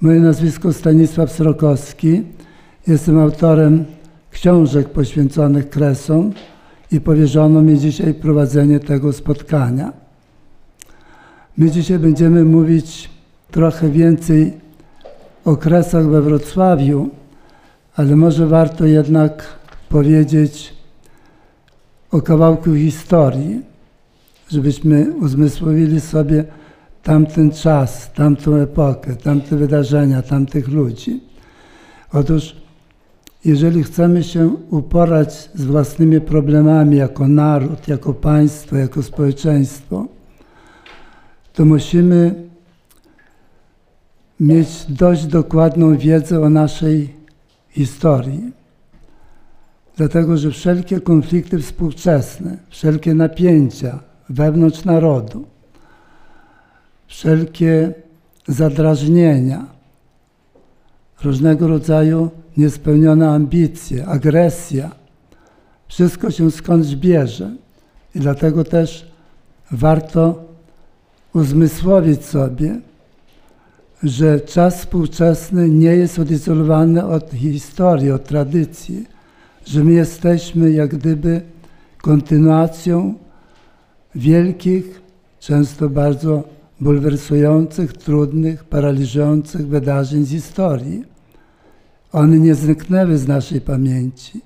Moje nazwisko Stanisław Srokowski. Jestem autorem książek poświęconych kresom i powierzono mi dzisiaj prowadzenie tego spotkania. My dzisiaj będziemy mówić trochę więcej o kresach we Wrocławiu, ale może warto jednak powiedzieć o kawałku historii, żebyśmy uzmysłowili sobie tamten czas, tamtą epokę, tamte wydarzenia, tamtych ludzi. Otóż, jeżeli chcemy się uporać z własnymi problemami jako naród, jako państwo, jako społeczeństwo, to musimy mieć dość dokładną wiedzę o naszej historii. Dlatego, że wszelkie konflikty współczesne, wszelkie napięcia wewnątrz narodu, wszelkie zadrażnienia, różnego rodzaju niespełnione ambicje, agresja, wszystko się skądś bierze. I dlatego też warto uzmysłowić sobie, że czas współczesny nie jest odizolowany od historii, od tradycji, że my jesteśmy jak gdyby kontynuacją wielkich, często bardzo bulwersujących, trudnych, paraliżujących wydarzeń z historii. One nie zniknęły z naszej pamięci.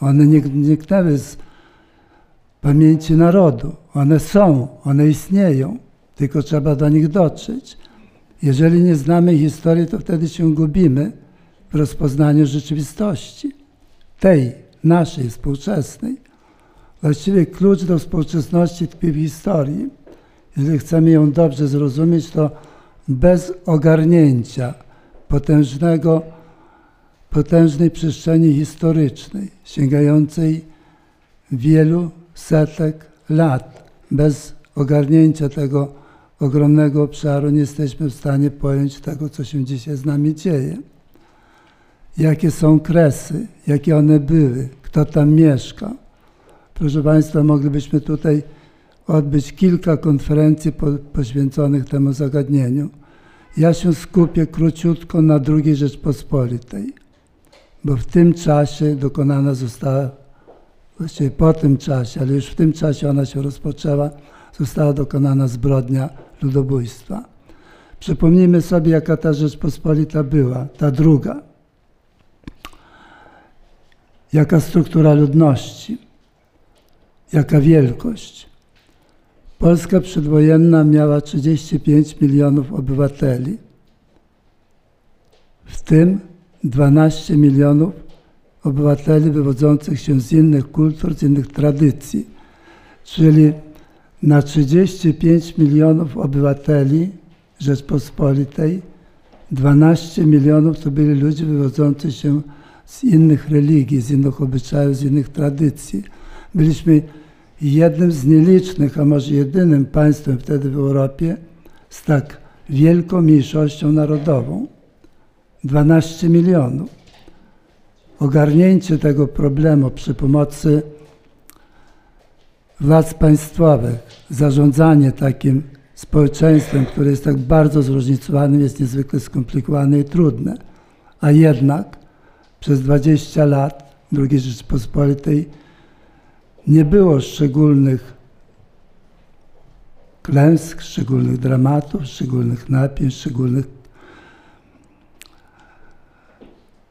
One nie zniknęły z pamięci narodu. One są, one istnieją, tylko trzeba do nich dotrzeć. Jeżeli nie znamy historii, to wtedy się gubimy w rozpoznaniu rzeczywistości, tej naszej, współczesnej. Właściwie klucz do współczesności tkwi w historii. Jeżeli chcemy ją dobrze zrozumieć, to bez ogarnięcia potężnego, potężnej przestrzeni historycznej, sięgającej wielu setek lat, bez ogarnięcia tego ogromnego obszaru nie jesteśmy w stanie pojąć tego, co się dzisiaj z nami dzieje. Jakie są kresy, jakie one były, kto tam mieszka. Proszę Państwa, moglibyśmy tutaj odbyć kilka konferencji po, poświęconych temu zagadnieniu. Ja się skupię króciutko na II Rzeczpospolitej, bo w tym czasie dokonana została, właściwie po tym czasie, ale już w tym czasie ona się rozpoczęła, została dokonana zbrodnia ludobójstwa. Przypomnijmy sobie, jaka ta Rzeczpospolita była, ta druga. Jaka struktura ludności, jaka wielkość. Polska przedwojenna miała 35 milionów obywateli, w tym 12 milionów obywateli wywodzących się z innych kultur, z innych tradycji, czyli na 35 milionów obywateli Rzeczpospolitej 12 milionów to byli ludzie wywodzący się z innych religii, z innych obyczajów, z innych tradycji. Byliśmy jednym z nielicznych, a może jedynym państwem wtedy w Europie z tak wielką mniejszością narodową. 12 milionów. Ogarnięcie tego problemu przy pomocy władz państwowych, zarządzanie takim społeczeństwem, które jest tak bardzo zróżnicowanym, jest niezwykle skomplikowane i trudne. A jednak przez 20 lat II Rzeczypospolitej nie było szczególnych klęsk, szczególnych dramatów, szczególnych napięć, szczególnych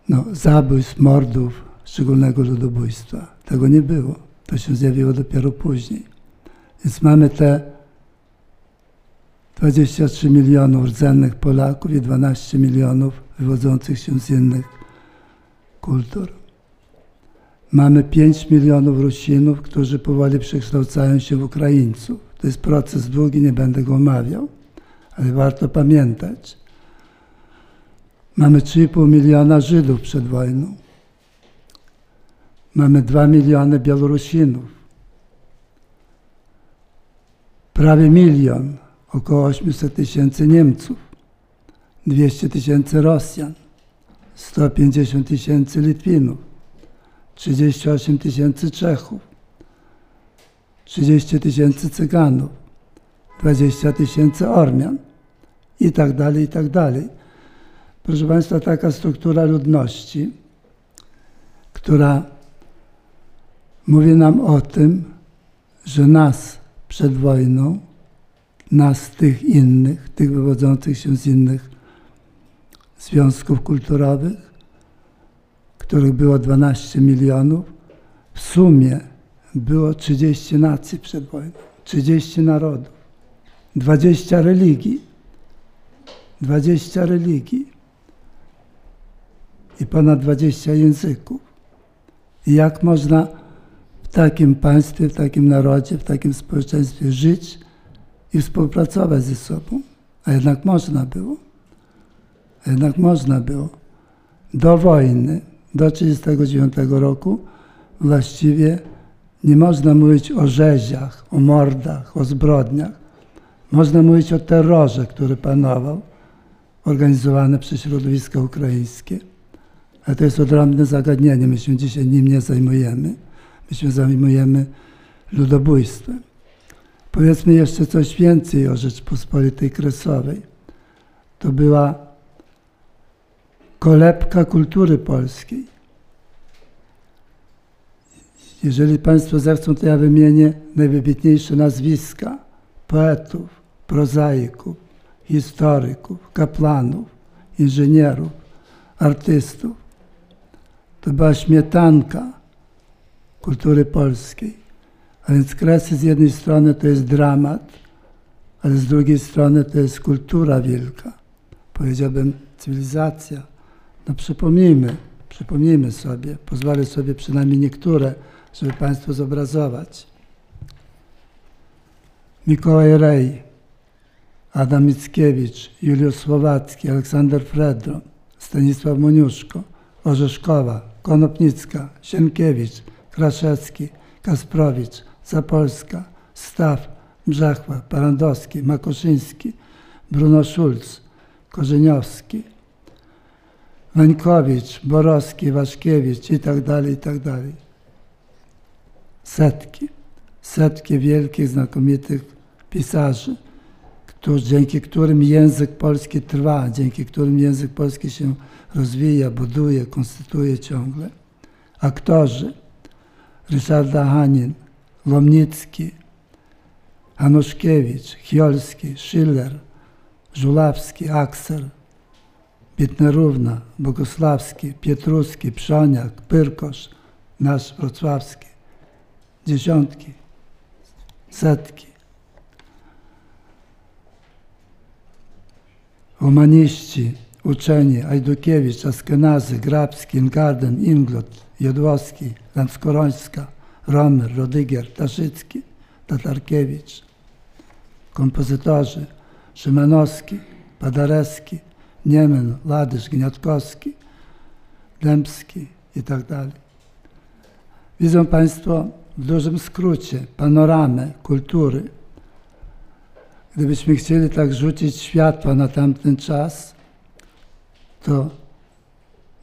no, zabójstw, mordów, szczególnego ludobójstwa. Tego nie było. To się zjawiło dopiero później. Więc mamy te 23 milionów rdzennych Polaków i 12 milionów wywodzących się z innych kultur. Mamy 5 milionów Rusinów, którzy powoli przekształcają się w Ukraińców. To jest proces długi, nie będę go omawiał, ale warto pamiętać. Mamy 3,5 miliona Żydów przed wojną. Mamy 2 miliony Białorusinów. Prawie milion, około 800 tysięcy Niemców, 200 tysięcy Rosjan, 150 tysięcy Litwinów, 38 tysięcy Czechów, 30 tysięcy Cyganów, 20 tysięcy Ormian i tak dalej, i tak dalej. proszę Państwa, taka struktura ludności, która mówi nam o tym, że nas przed wojną, nas tych innych, tych wywodzących się z innych związków kulturowych, których było 12 milionów, w sumie było 30 nacji przed wojną, 30 narodów, 20 religii, 20 religii i ponad 20 języków. I jak można w takim państwie, w takim narodzie, w takim społeczeństwie żyć i współpracować ze sobą? A jednak można było. A jednak można było. Do wojny, do 1939 roku właściwie nie można mówić o rzeziach, o mordach, o zbrodniach. Można mówić o terrorze, który panował, organizowany przez środowisko ukraińskie. Ale to jest odrębne zagadnienie. My się dzisiaj nim nie zajmujemy. My się zajmujemy ludobójstwem. Powiedzmy jeszcze coś więcej o Rzeczpospolitej Kresowej. To była kolebka kultury polskiej. Jeżeli Państwo zechcą, to ja wymienię najwybitniejsze nazwiska poetów, prozaików, historyków, kaplanów, inżynierów, artystów. To była śmietanka kultury polskiej. A więc Kresy z jednej strony to jest dramat, ale z drugiej strony to jest kultura wielka. Powiedziałbym cywilizacja. No przypomnijmy, przypomnijmy sobie, pozwolę sobie przynajmniej niektóre, żeby Państwu zobrazować. Mikołaj Rej, Adam Mickiewicz, Juliusz Słowacki, Aleksander Fredro, Stanisław Moniuszko, Orzeszkowa, Konopnicka, Sienkiewicz, Kraszewski, Kasprowicz, Zapolska, Staw, Brzechwa, Parandowski, Makoszyński, Bruno Schulz, Korzeniowski, Wańkowicz, Borowski, Waszkiewicz i tak dalej, i tak dalej. Setki, setki wielkich, znakomitych pisarzy, którzy, dzięki którym język polski trwa, dzięki którym język polski się rozwija, buduje, konstytuuje ciągle. Aktorzy Ryszarda Hanin, Lomnicki, Hanuszkiewicz, Chiolski, Schiller, Żulawski, Aksel, Bitnerówna, Bogosławski, Pietruski, Przoniak, Pyrkosz, nasz wrocławski. Dziesiątki, setki. Humaniści, uczeni, Ajdukiewicz, Askenazy, Grabski, Ingarden, Inglot, Jodłowski, Landskorońska, Romer, Rodygier, Taszycki, Tatarkiewicz. Kompozytorzy Szymanowski, Padarewski, Niemen, Ladysz, Gniatkowski, Dębski i tak dalej. Widzą Państwo w dużym skrócie panoramę kultury. Gdybyśmy chcieli tak rzucić światła na tamten czas, to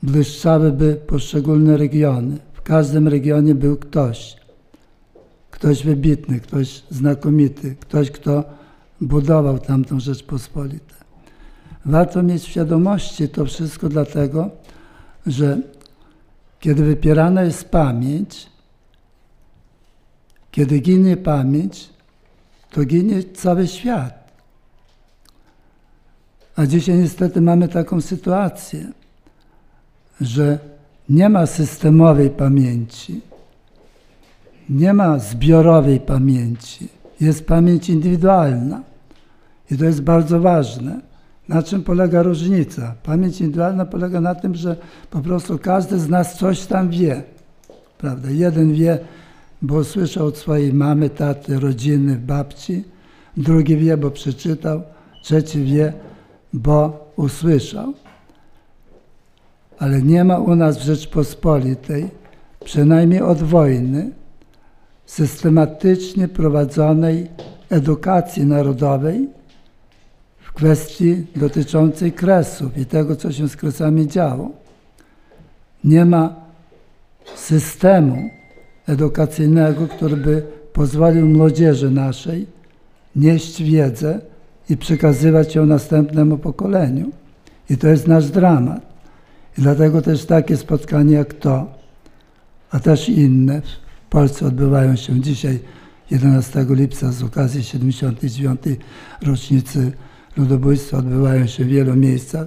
błyszczałyby poszczególne regiony. W każdym regionie był ktoś, ktoś wybitny, ktoś znakomity, ktoś, kto budował tamtą Rzeczpospolitę. Warto mieć w świadomości to wszystko dlatego, że kiedy wypierana jest pamięć, kiedy ginie pamięć, to ginie cały świat. A dzisiaj niestety mamy taką sytuację, że nie ma systemowej pamięci, nie ma zbiorowej pamięci, jest pamięć indywidualna. I to jest bardzo ważne. Na czym polega różnica? Pamięć indywidualna polega na tym, że po prostu każdy z nas coś tam wie. Prawda? Jeden wie, bo słyszał od swojej mamy, taty, rodziny, babci, drugi wie, bo przeczytał, trzeci wie, bo usłyszał. Ale nie ma u nas w Rzeczpospolitej, przynajmniej od wojny, systematycznie prowadzonej edukacji narodowej w kwestii dotyczącej kresów i tego, co się z kresami działo. Nie ma systemu edukacyjnego, który by pozwolił młodzieży naszej nieść wiedzę i przekazywać ją następnemu pokoleniu. I to jest nasz dramat. I dlatego też takie spotkania jak to, a też inne w Polsce odbywają się dzisiaj 11 lipca z okazji 79. rocznicy ludobójstwa odbywają się w wielu miejscach.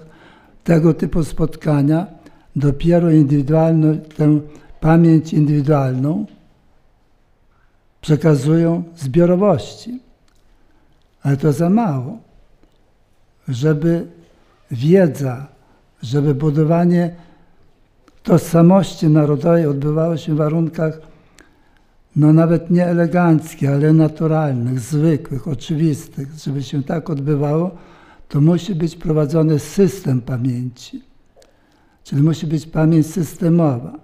Tego typu spotkania dopiero indywidualną, tę pamięć indywidualną przekazują zbiorowości. Ale to za mało, żeby wiedza, żeby budowanie tożsamości narodowej odbywało się w warunkach no nawet nie eleganckich, ale naturalnych, zwykłych, oczywistych. Żeby się tak odbywało, to musi być prowadzony system pamięci. Czyli musi być pamięć systemowa.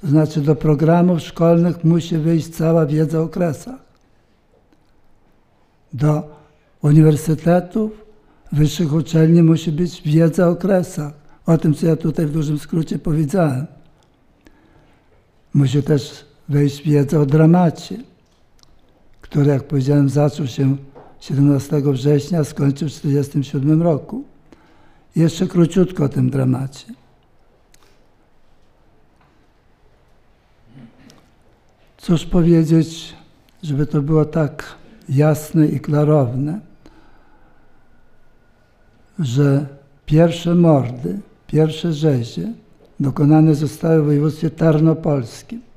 To znaczy do programów szkolnych musi wyjść cała wiedza o okresach. Do uniwersytetów, wyższych uczelni musi być wiedza o okresach. O tym, co ja tutaj w dużym skrócie powiedziałem. Musi też wejść wiedza o dramacie, który, jak powiedziałem, zaczął się 17 września, skończył w 1947 roku. jeszcze króciutko o tym dramacie. Cóż powiedzieć, żeby to było tak jasne i klarowne, że pierwsze mordy, pierwsze rzezie dokonane zostały w województwie tarnopolskim.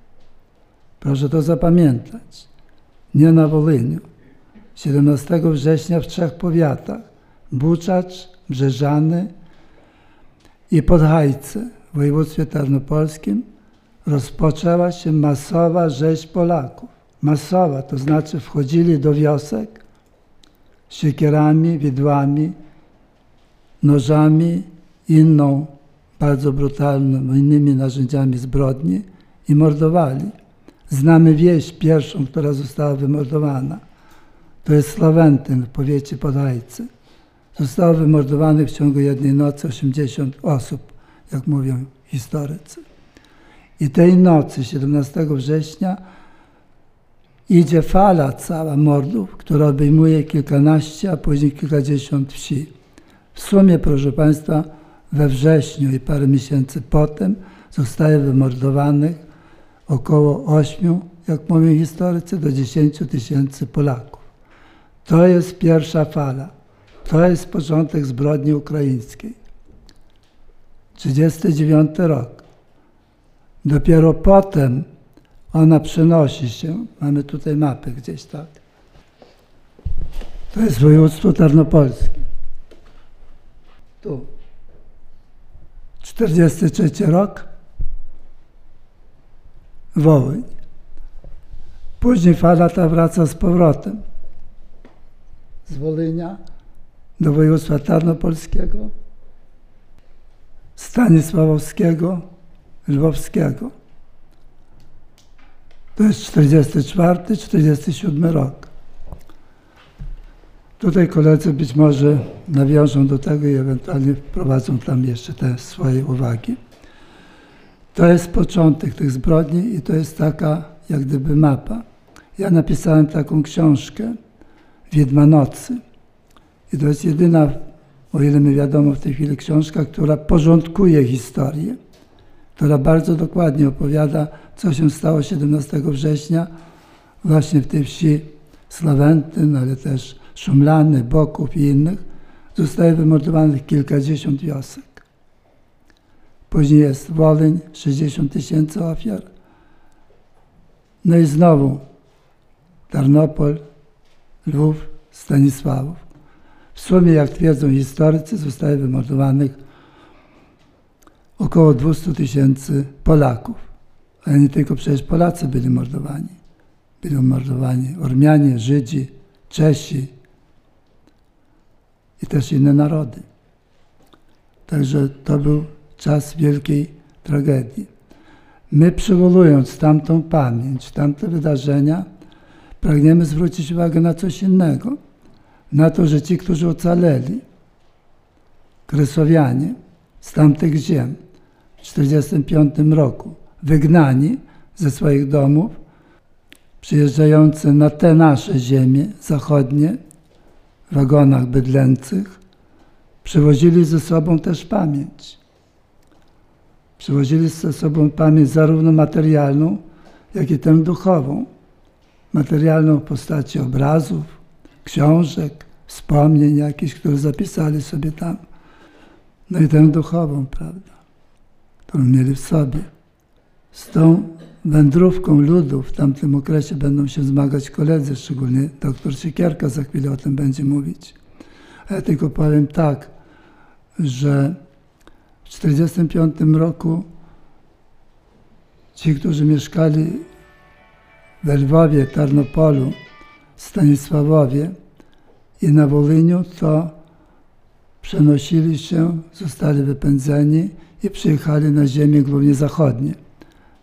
Proszę to zapamiętać. Nie na Wolyniu. 17 września w trzech powiatach. Buczacz, Brzeżany i Podhajce w województwie tarnopolskim rozpoczęła się masowa rzeź Polaków. Masowa, to znaczy wchodzili do wiosek siekierami, widłami, nożami, inną bardzo brutalną, innymi narzędziami zbrodni i mordowali. Znamy wieś pierwszą, która została wymordowana. To jest Slawentyn w powiecie Podajcy. Zostało wymordowanych w ciągu jednej nocy 80 osób, jak mówią historycy. I tej nocy, 17 września, idzie fala cała mordów, która obejmuje kilkanaście, a później kilkadziesiąt wsi. W sumie, proszę Państwa, we wrześniu i parę miesięcy potem zostaje wymordowanych około 8, jak mówią historycy, do 10 tysięcy Polaków. To jest pierwsza fala. To jest początek zbrodni ukraińskiej. 39 rok. Dopiero potem ona przenosi się, mamy tutaj mapę gdzieś tak. To jest województwo tarnopolskie. Tu. 43 rok. Wołyń. Później fala ta wraca z powrotem. Z Wolynia do województwa tarnopolskiego, Stanisławowskiego, Lwowskiego. To jest 44, 47 rok. Tutaj koledzy być może nawiążą do tego i ewentualnie wprowadzą tam jeszcze te swoje uwagi. To jest początek tych zbrodni i to jest taka jak gdyby mapa. Ja napisałem taką książkę Wiedma Nocy. I to jest jedyna, o ile mi wiadomo w tej chwili, książka, która porządkuje historię, która bardzo dokładnie opowiada, co się stało 17 września właśnie w tej wsi Slawentyn, ale też Szumlany, Boków i innych. Zostaje wymordowanych kilkadziesiąt wiosek. Później jest Wolyń, 60 tysięcy ofiar. No i znowu Tarnopol, Lwów, Stanisławów. W sumie, jak twierdzą historycy, zostaje wymordowanych około 200 tysięcy Polaków. Ale nie tylko przecież Polacy byli mordowani. Byli mordowani Ormianie, Żydzi, Czesi i też inne narody. Także to był czas wielkiej tragedii. My przywołując tamtą pamięć, tamte wydarzenia, pragniemy zwrócić uwagę na coś innego. Na to, że ci, którzy ocaleli, Kresowianie z tamtych ziem w 1945 roku, wygnani ze swoich domów, przyjeżdżający na te nasze ziemie zachodnie w wagonach bydlęcych, przywozili ze sobą też pamięć. Przywozili ze sobą pamięć zarówno materialną, jak i tę duchową. Materialną w postaci obrazów, książek, wspomnień jakichś, które zapisali sobie tam. No i tę duchową, prawda, którą mieli w sobie. Z tą wędrówką ludu w tamtym okresie będą się zmagać koledzy, szczególnie doktor Siekierka za chwilę o tym będzie mówić. A ja tylko powiem tak, że w 1945 roku ci, którzy mieszkali w Lwowie, Tarnopolu, Stanisławowie i na Wolyniu, to przenosili się, zostali wypędzeni i przyjechali na ziemię głównie zachodnie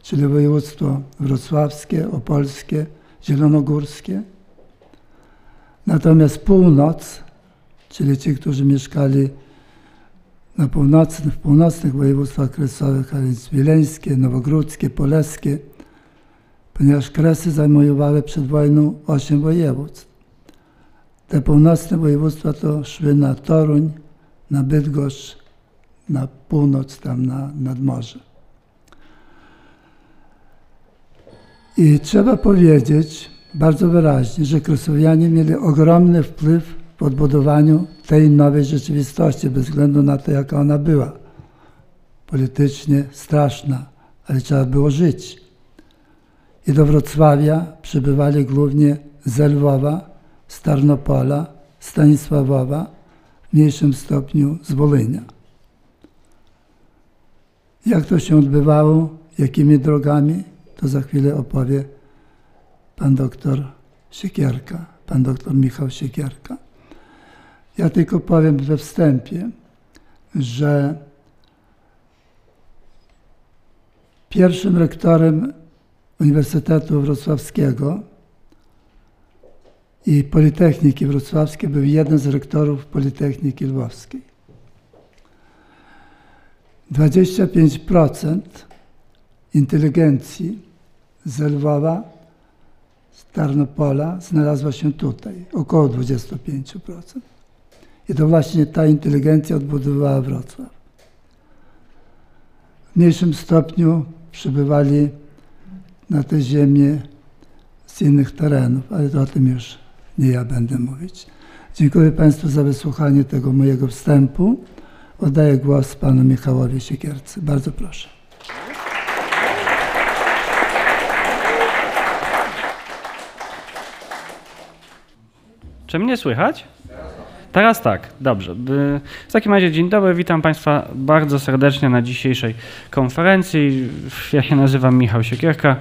czyli województwo wrocławskie, opolskie, zielonogórskie. Natomiast północ, czyli ci, którzy mieszkali na północnych, w północnych województwach kresowych, a więc wileńskie, nowogródzkie, polskie, ponieważ Kresy zajmowały przed wojną osiem województw. Te północne województwa to szły na Toruń, na Bydgoszcz, na północ, tam na, nad morze. I trzeba powiedzieć bardzo wyraźnie, że Kresowianie mieli ogromny wpływ w odbudowaniu tej nowej rzeczywistości, bez względu na to, jaka ona była. Politycznie straszna, ale trzeba było żyć. I do Wrocławia przybywali głównie z Lwowa, z Tarnopola, Stanisławowa, w mniejszym stopniu z Wolynia. Jak to się odbywało, jakimi drogami? to za chwilę opowie pan doktor Siekierka, pan doktor Michał Siekierka. Ja tylko powiem we wstępie, że pierwszym rektorem Uniwersytetu Wrocławskiego i Politechniki Wrocławskiej był jeden z rektorów Politechniki Lwowskiej. 25% inteligencji z Lwowa, z Tarnopola znalazła się tutaj, około 25%. I to właśnie ta inteligencja odbudowała Wrocław. W mniejszym stopniu przybywali na tę ziemię z innych terenów, ale to o tym już nie ja będę mówić. Dziękuję Państwu za wysłuchanie tego mojego wstępu. Oddaję głos panu Michałowi Siekiercy. Bardzo proszę. Czy mnie słychać? Teraz tak, dobrze. W takim razie dzień dobry, witam Państwa bardzo serdecznie na dzisiejszej konferencji. Ja się nazywam Michał Siekierka,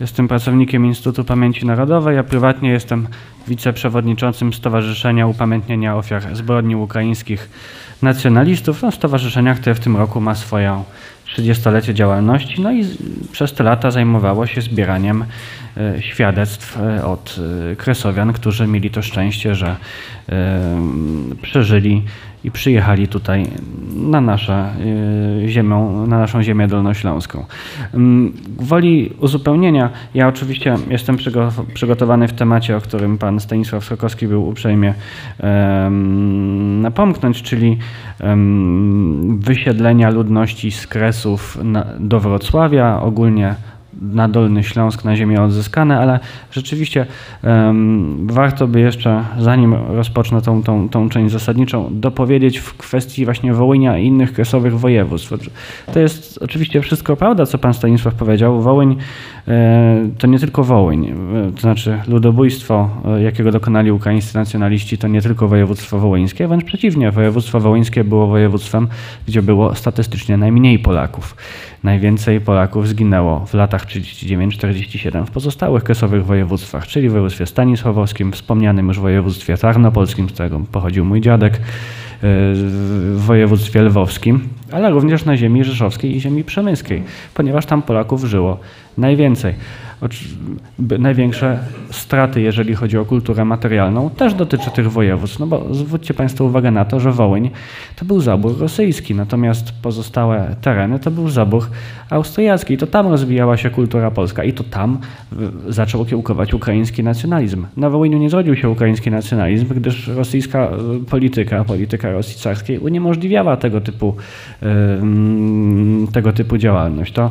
jestem pracownikiem Instytutu Pamięci Narodowej, a prywatnie jestem wiceprzewodniczącym Stowarzyszenia Upamiętnienia Ofiar Zbrodni Ukraińskich Nacjonalistów, no, stowarzyszenia, które w tym roku ma swoją 30-lecie działalności, no i przez te lata zajmowało się zbieraniem e, świadectw e, od e, kresowian, którzy mieli to szczęście, że przeżyli i przyjechali tutaj na, nasze, ziemią, na naszą ziemię dolnośląską. Mm, woli uzupełnienia, ja oczywiście jestem przygotowany w temacie, o którym pan Stanisław Sokowski był uprzejmie napomknąć, czyli wysiedlenia ludności z Kresów do Wrocławia, ogólnie na Dolny Śląsk, na ziemię odzyskane, ale rzeczywiście um, warto by jeszcze, zanim rozpocznę tą, tą, tą część zasadniczą, dopowiedzieć w kwestii właśnie Wołynia i innych kresowych województw. To jest oczywiście wszystko prawda, co pan Stanisław powiedział. Wołyń e, to nie tylko Wołyń, e, to znaczy ludobójstwo, e, jakiego dokonali ukraińscy nacjonaliści, to nie tylko województwo wołyńskie, wręcz przeciwnie, województwo wołyńskie było województwem, gdzie było statystycznie najmniej Polaków. Najwięcej Polaków zginęło w latach 39-47 w pozostałych kresowych województwach, czyli w województwie stanisławowskim, wspomnianym już województwie tarnopolskim, z którego pochodził mój dziadek, e, w województwie lwowskim, ale również na ziemi rzeszowskiej i ziemi przemyskiej, ponieważ tam Polaków żyło najwięcej. Największe straty, jeżeli chodzi o kulturę materialną, też dotyczy tych województw. No bo zwróćcie Państwo uwagę na to, że Wołyń to był zabór rosyjski, natomiast pozostałe tereny to był zabór austriacki. I to tam rozwijała się kultura polska i to tam zaczął kiełkować ukraiński nacjonalizm. Na Wołyniu nie zrodził się ukraiński nacjonalizm, gdyż rosyjska e, polityka, polityka Rosji carskiej uniemożliwiała tego typu, tego typu działalność. To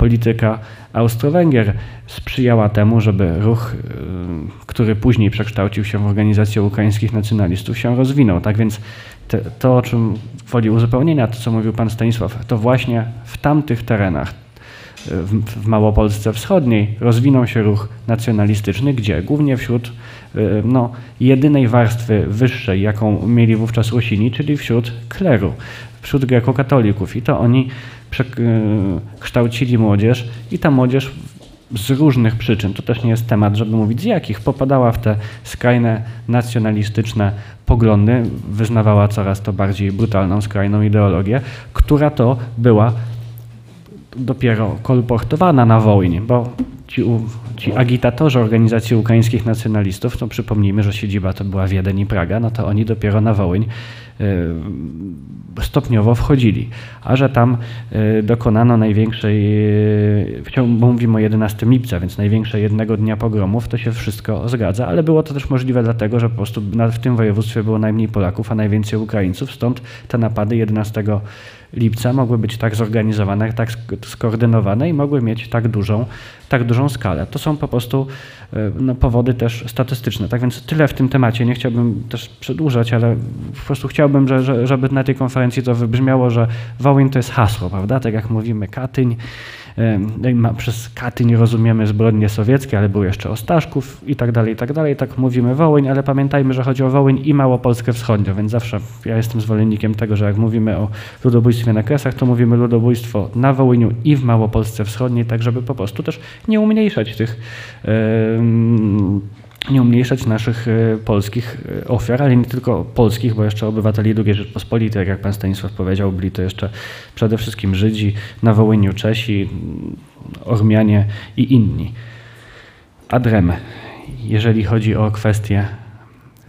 polityka Austro-Węgier sprzyjała temu, żeby ruch, y, który później przekształcił się w organizację ukraińskich nacjonalistów, się rozwinął. Tak więc te, to, o czym woli uzupełnienia, to co mówił pan Stanisław, to właśnie w tamtych terenach, w, w Małopolsce Wschodniej rozwinął się ruch nacjonalistyczny, gdzie głównie wśród y, no, jedynej warstwy wyższej, jaką mieli wówczas Rusini, czyli wśród kleru, wśród grekokatolików. I to oni kształcili młodzież i ta młodzież z różnych przyczyn, to też nie jest temat, żeby mówić z jakich, popadała w te skrajne nacjonalistyczne poglądy, wyznawała coraz to bardziej brutalną, skrajną ideologię, która to była dopiero kolportowana na wojnie, bo ci, ci agitatorzy organizacji ukraińskich nacjonalistów, to przypomnijmy, że siedziba to była Wiedeń i Praga, no to oni dopiero na Wołyń Y, stopniowo wchodzili, a że tam y, dokonano największej, bo mówimy o 11 lipca, więc największe jednego dnia pogromów, to się wszystko zgadza, ale było to też możliwe dlatego, że po prostu w tym województwie było najmniej Polaków, a najwięcej Ukraińców, stąd te napady 11 lipca mogły być tak zorganizowane, tak skoordynowane i mogły mieć tak dużą, tak dużą skalę. To są po prostu e, no, powody też statystyczne. Tak więc tyle w tym temacie. Nie chciałbym też przedłużać, ale po prostu chciałbym, że, żeby na tej konferencji to wybrzmiało, że Wołyń to jest hasło, prawda? Tak jak mówimy Katyń, przez Katyń rozumiemy zbrodnie sowieckie, ale był jeszcze Ostaszków i tak dalej, i tak dalej. Tak mówimy Wołyń, ale pamiętajmy, że chodzi o Wołyń i Małopolskę Wschodnią, więc zawsze ja jestem zwolennikiem tego, że jak mówimy o ludobójstwie na Kresach, to mówimy ludobójstwo na Wołyniu i w Małopolsce Wschodniej, tak żeby po prostu też nie umniejszać tych yy, nie umniejszać naszych e, polskich e, ofiar, ale nie tylko polskich, bo jeszcze obywateli II Rzeczpospolitej, jak pan Stanisław powiedział, byli to jeszcze przede wszystkim Żydzi, na Wołyniu Czesi, Ormianie i inni. Adrem, jeżeli chodzi o kwestie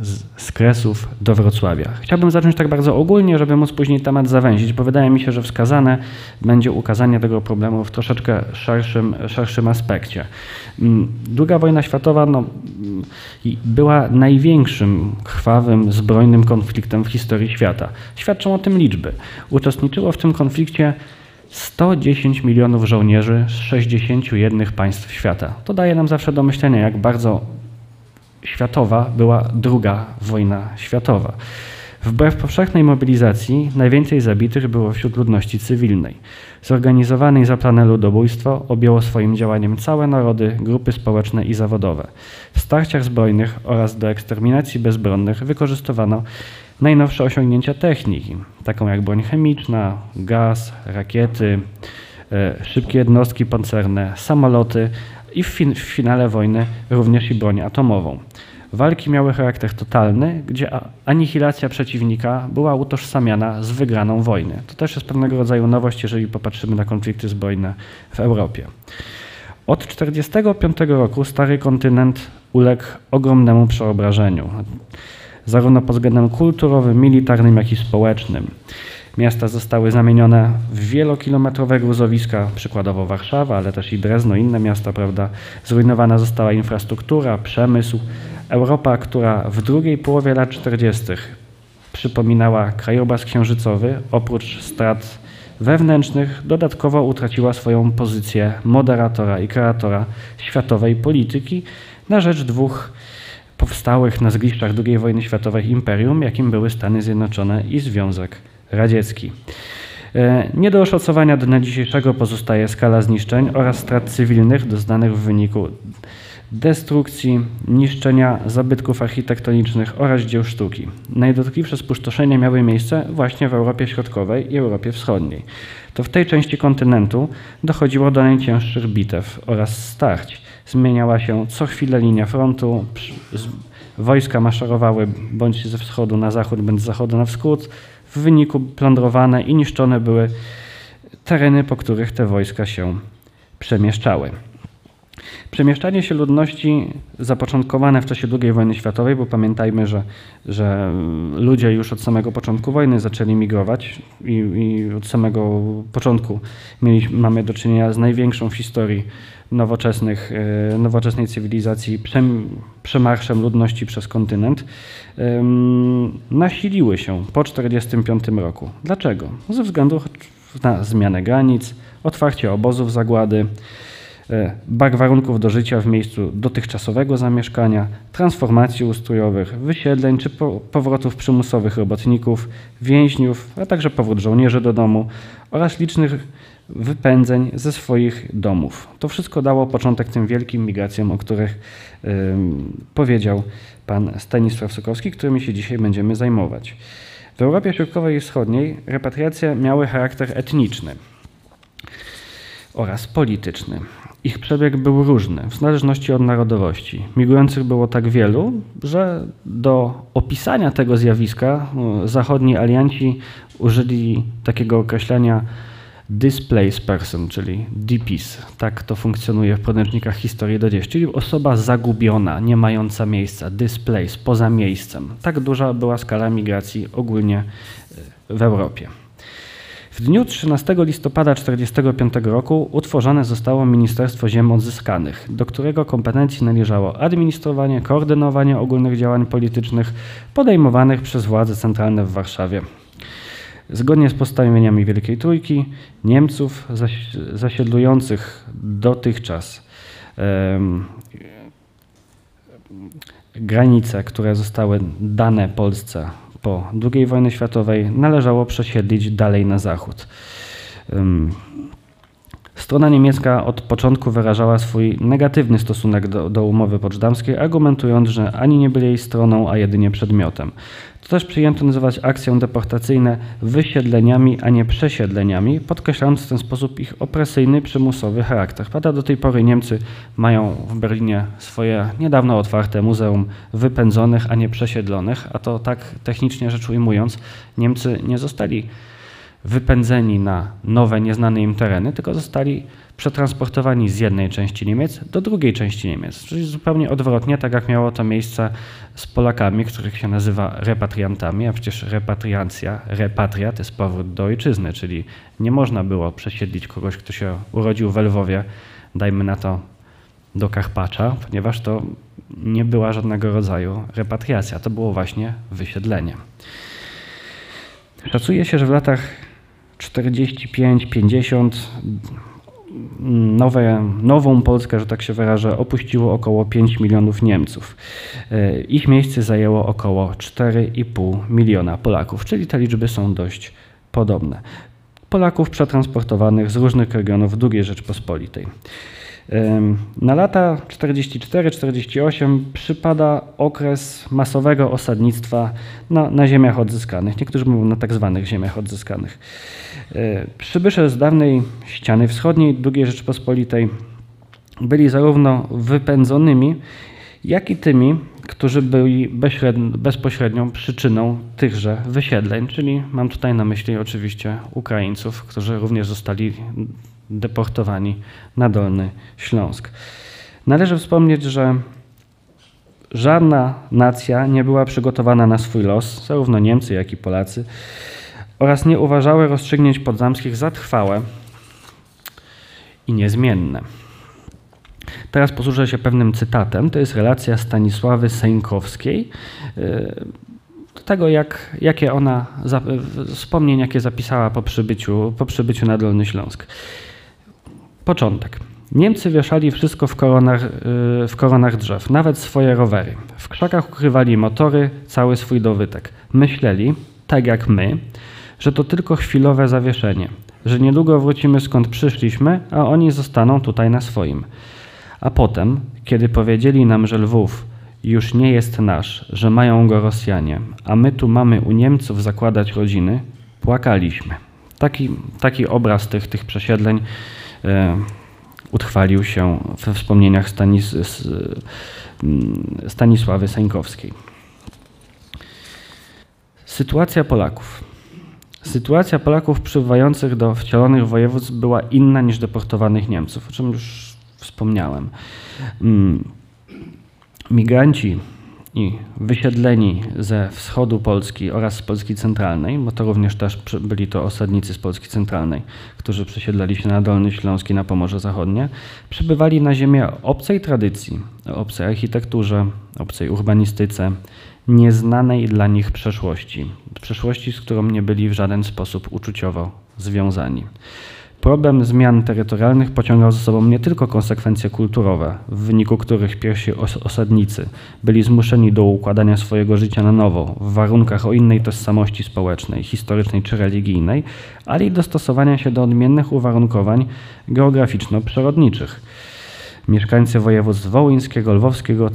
z, z Kresów do Wrocławia. Chciałbym zacząć tak bardzo ogólnie, żeby móc później temat zawęzić, bo wydaje mi się, że wskazane będzie ukazanie tego problemu w troszeczkę szerszym, szerszym aspekcie. Mm, Druga wojna światowa no, była największym krwawym, zbrojnym konfliktem w historii świata. Świadczą o tym liczby. Uczestniczyło w tym konflikcie 110 milionów żołnierzy z 61 państw świata. To daje nam zawsze do myślenia, jak bardzo światowa była druga wojna światowa. Wbrew powszechnej mobilizacji najwięcej zabitych było wśród ludności cywilnej. Zorganizowane i zaplane ludobójstwo objęło swoim działaniem całe narody, grupy społeczne i zawodowe. W starciach zbrojnych oraz do eksterminacji bezbronnych wykorzystywano najnowsze osiągnięcia techniki, taką jak broń chemiczna, gaz, rakiety, e, szybkie jednostki pancerne, samoloty, i w, fin w finale wojny również i broń atomową. Walki miały charakter totalny, gdzie anihilacja przeciwnika była utożsamiana z wygraną wojny. To też jest pewnego rodzaju nowość, jeżeli popatrzymy na konflikty zbrojne w Europie. Od 1945 roku stary kontynent uległ ogromnemu przeobrażeniu, zarówno pod względem kulturowym, militarnym, jak i społecznym. Miasta zostały zamienione w wielokilometrowe gruzowiska, przykładowo Warszawa, ale też i Drezno, inne miasta, prawda? Zrujnowana została infrastruktura, przemysł. Europa, która w drugiej połowie lat 40. przypominała krajobraz księżycowy, oprócz strat wewnętrznych, dodatkowo utraciła swoją pozycję moderatora i kreatora światowej polityki na rzecz dwóch powstałych na zgliszczach II wojny światowej imperium, jakim były Stany Zjednoczone i Związek Radziecki. E, nie do oszacowania dnia dzisiejszego pozostaje skala zniszczeń oraz strat cywilnych doznanych w wyniku destrukcji, niszczenia zabytków architektonicznych oraz dzieł sztuki. Najdotkliwsze spustoszenia miały miejsce właśnie w Europie Środkowej i Europie Wschodniej. To w tej części kontynentu dochodziło do najcięższych bitew oraz starć. Zmieniała się co chwilę linia frontu, wojska maszerowały bądź ze wschodu na zachód, bądź z zachodu na wschód, w wyniku plądrowane i niszczone były tereny, po których te wojska się przemieszczały. Przemieszczanie się ludności zapoczątkowane w czasie II wojny światowej, bo pamiętajmy, że, że ludzie już od samego początku wojny zaczęli migrować i, i od samego początku mieli, mamy do czynienia z największą w historii nowoczesnych, e, nowoczesnej cywilizacji przemarszem ludności przez kontynent, nasiliły się po 1945 roku. Dlaczego? Ze względu na zmianę granic, otwarcie obozów zagłady, e, brak warunków do życia w miejscu dotychczasowego zamieszkania, transformacji ustrojowych, wysiedleń czy powrotów przymusowych robotników, więźniów, a także powrót żołnierzy do domu oraz licznych wypędzeń ze swoich domów. To wszystko dało początek tym wielkim migracjom, o których powiedział pan Stanisław Sokowski, którymi się dzisiaj będziemy zajmować. W Europie Środkowej i Wschodniej repatriacje miały charakter etniczny oraz polityczny. Ich przebieg był różny, w zależności od narodowości. Migrujących było tak wielu, że do opisania tego zjawiska zachodni alianci użyli takiego określenia displaced person, czyli DPS. Tak to funkcjonuje w podręcznikach historii do dziś, czyli osoba zagubiona, nie mająca miejsca, displaced, poza miejscem. Tak duża była skala migracji ogólnie e, w Europie. W dniu 13 listopada 1945 roku utworzone zostało Ministerstwo Ziem Odzyskanych, do którego kompetencji należało administrowanie, koordynowanie ogólnych działań politycznych podejmowanych przez władze centralne w Warszawie. Zgodnie z postanowieniami Wielkiej Trójki, Niemców zasiedlujących dotychczas um, granice, które zostały dane Polsce po II wojnie światowej, należało przesiedlić dalej na zachód. Um, Strona niemiecka od początku wyrażała swój negatywny stosunek do, do, umowy poczdamskiej, argumentując, że ani nie byli jej stroną, a jedynie przedmiotem. To też przyjęto nazywać akcją deportacyjne wysiedleniami, a nie przesiedleniami, podkreślając w ten sposób ich opresyjny, przymusowy charakter. Prawda, do tej pory Niemcy mają w Berlinie swoje niedawno otwarte muzeum wypędzonych, a nie przesiedlonych, a to tak technicznie rzecz ujmując, Niemcy nie zostali wypędzeni na nowe, nieznane im tereny, tylko zostali przetransportowani z jednej części Niemiec do drugiej części Niemiec. Czyli zupełnie odwrotnie, tak jak miało to miejsce z Polakami, których się nazywa repatriantami, a przecież repatriancja, repatriat jest powrót do ojczyzny, czyli nie można było przesiedlić kogoś, kto się urodził w Lwowie, dajmy na to do Karpacza, ponieważ to nie była żadnego rodzaju repatriacja, to było właśnie wysiedlenie. Szacuje się, że w latach 45-50 nowe, nową Polskę, że tak się wyrażę, opuściło około 5 milionów Niemców. E, ich miejsce zajęło około 4,5 miliona Polaków, czyli te liczby są dość podobne. Polaków przetransportowanych z różnych regionów II Rzeczpospolitej. Na lata 44-48 przypada okres masowego osadnictwa na, na, ziemiach odzyskanych. Niektórzy mówią na tak zwanych ziemiach odzyskanych. E, przybysze z dawnej ściany wschodniej II Rzeczpospolitej byli zarówno wypędzonymi, jak i tymi, którzy byli bezpośrednią przyczyną tychże wysiedleń, czyli mam tutaj na myśli oczywiście Ukraińców, którzy również zostali deportowani na Dolny Śląsk. Należy wspomnieć, że żadna nacja nie była przygotowana na swój los, zarówno Niemcy, jak i Polacy, oraz nie uważały rozstrzygnięć podzamskich za trwałe i niezmienne. Teraz posłużę się pewnym cytatem. To jest relacja Stanisławy Sejnkowskiej y, do tego, jak, jakie ona, wspomnień, jakie zapisała po przybyciu, po przybyciu na Dolny Śląsk. Początek. Niemcy wieszali wszystko w koronach, y, w koronach drzew, nawet swoje rowery. W krzakach ukrywali motory, cały swój dobytek. Myśleli, tak jak my, że to tylko chwilowe zawieszenie, że niedługo wrócimy skąd przyszliśmy, a oni zostaną tutaj na swoim. A potem, kiedy powiedzieli nam, że Lwów już nie jest nasz, że mają go Rosjanie, a my tu mamy u Niemców zakładać rodziny, płakaliśmy. Taki, taki obraz tych, tych przesiedleń E, utrwalił się we wspomnieniach Stanis Stanisławy Sańkowskiej. Sytuacja Polaków. Sytuacja Polaków przybywających do wcielonych województw była inna niż deportowanych Niemców, o czym już wspomniałem. Mm, migranci i wysiedleni ze wschodu Polski oraz z Polski Centralnej, bo to również też byli to osadnicy z Polski Centralnej, którzy przesiedlali się na Dolny Śląski na Pomorze Zachodnie, przybywali na ziemię obcej tradycji, obcej architekturze, obcej urbanistyce, nieznanej dla nich przeszłości, przeszłości, z którą nie byli w żaden sposób uczuciowo związani. Problem zmian terytorialnych pociągał za sobą nie tylko konsekwencje kulturowe, w wyniku których pierwsi osadnicy byli zmuszeni do układania swojego życia na nowo, w warunkach o innej tożsamości społecznej, historycznej czy religijnej, ale i dostosowania się do odmiennych uwarunkowań geograficzno-przyrodniczych. Mieszkańcy województw wołyńskiego, lwowskiego,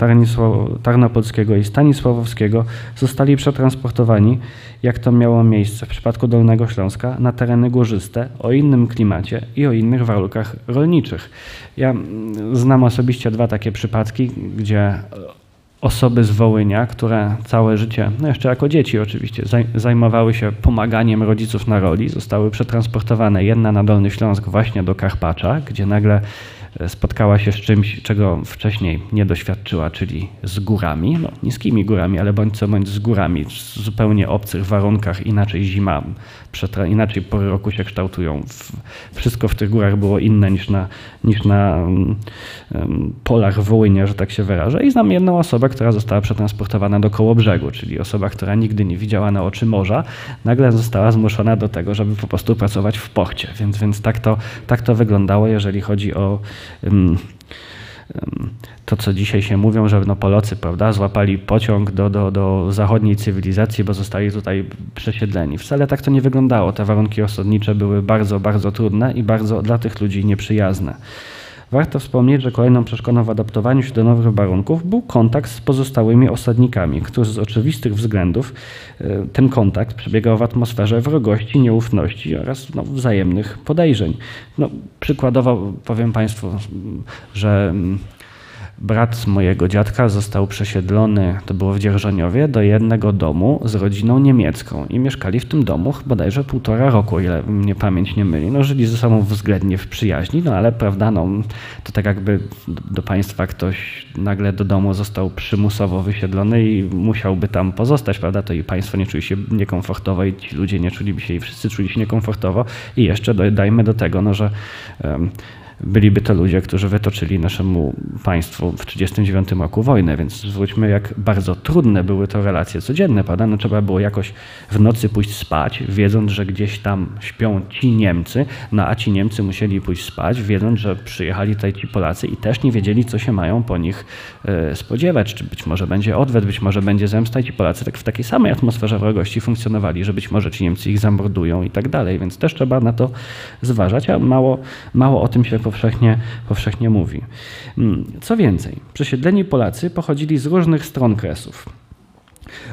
tarnopolskiego i stanisławowskiego zostali przetransportowani, jak to miało miejsce w przypadku Dolnego Śląska, na tereny górzyste o innym klimacie i o innych warunkach rolniczych. Ja mm, znam osobiście dwa takie przypadki, gdzie osoby z Wołynia, które całe życie, no jeszcze jako dzieci oczywiście, zajmowały się pomaganiem rodziców na roli, zostały przetransportowane jedna na Dolny Śląsk właśnie do Karpacza, gdzie nagle spotkała się z czymś, czego wcześniej nie doświadczyła, czyli z górami, no, niskimi górami, ale bądź co bądź z górami, w zupełnie obcych warunkach, inaczej zima, inaczej pory roku się kształtują. Wszystko w tych górach było inne niż na, niż na um, polach Wołynia, że tak się wyrażę. I znam jedną osobę, która została przetransportowana do Kołobrzegu, czyli osoba, która nigdy nie widziała na oczy morza, nagle została zmuszona do tego, żeby po prostu pracować w porcie. Więc, więc tak, to, tak to wyglądało, jeżeli chodzi o to, co dzisiaj się mówią, że no Polacy prawda, złapali pociąg do, do, do zachodniej cywilizacji, bo zostali tutaj przesiedleni. Wcale tak to nie wyglądało. Te warunki osadnicze były bardzo, bardzo trudne i bardzo dla tych ludzi nieprzyjazne. Warto wspomnieć, że kolejną przeszkodą w adaptowaniu się do nowych warunków był kontakt z pozostałymi osadnikami, którzy z oczywistych względów e, ten kontakt przebiegał w atmosferze wrogości, nieufności oraz no, wzajemnych podejrzeń. No, przykładowo powiem Państwu, że mm, Brat mojego dziadka został przesiedlony, to było w Dzierżoniowie, do jednego domu z rodziną niemiecką i mieszkali w tym domu bodajże półtora roku, ile mnie pamięć nie myli. No, żyli ze sobą względnie w przyjaźni, no ale prawda, no, to tak jakby do państwa ktoś nagle do domu został przymusowo wysiedlony i musiałby tam pozostać, prawda, to i państwo nie czuli się niekomfortowo i ci ludzie nie czuliby się i wszyscy czuli się niekomfortowo i jeszcze dodajmy do tego, no, że um, byliby to ludzie, którzy wytoczyli naszemu państwu w 1939 roku wojnę, więc zwróćmy, jak bardzo trudne były to relacje codzienne, prawda? No, trzeba było jakoś w nocy pójść spać, wiedząc, że gdzieś tam śpią ci Niemcy, no a ci Niemcy musieli pójść spać, wiedząc, że przyjechali tutaj ci Polacy i też nie wiedzieli, co się mają po nich e, spodziewać, czy być może będzie odwet, być może będzie zemsta i ci Polacy tak w takiej samej atmosferze wrogości funkcjonowali, że być może ci Niemcy ich zamordują i tak dalej, więc też trzeba na to zważać, a mało, mało o tym się powszechnie, powszechnie mówi. Mm, co więcej, przesiedleni Polacy pochodzili z różnych stron kresów.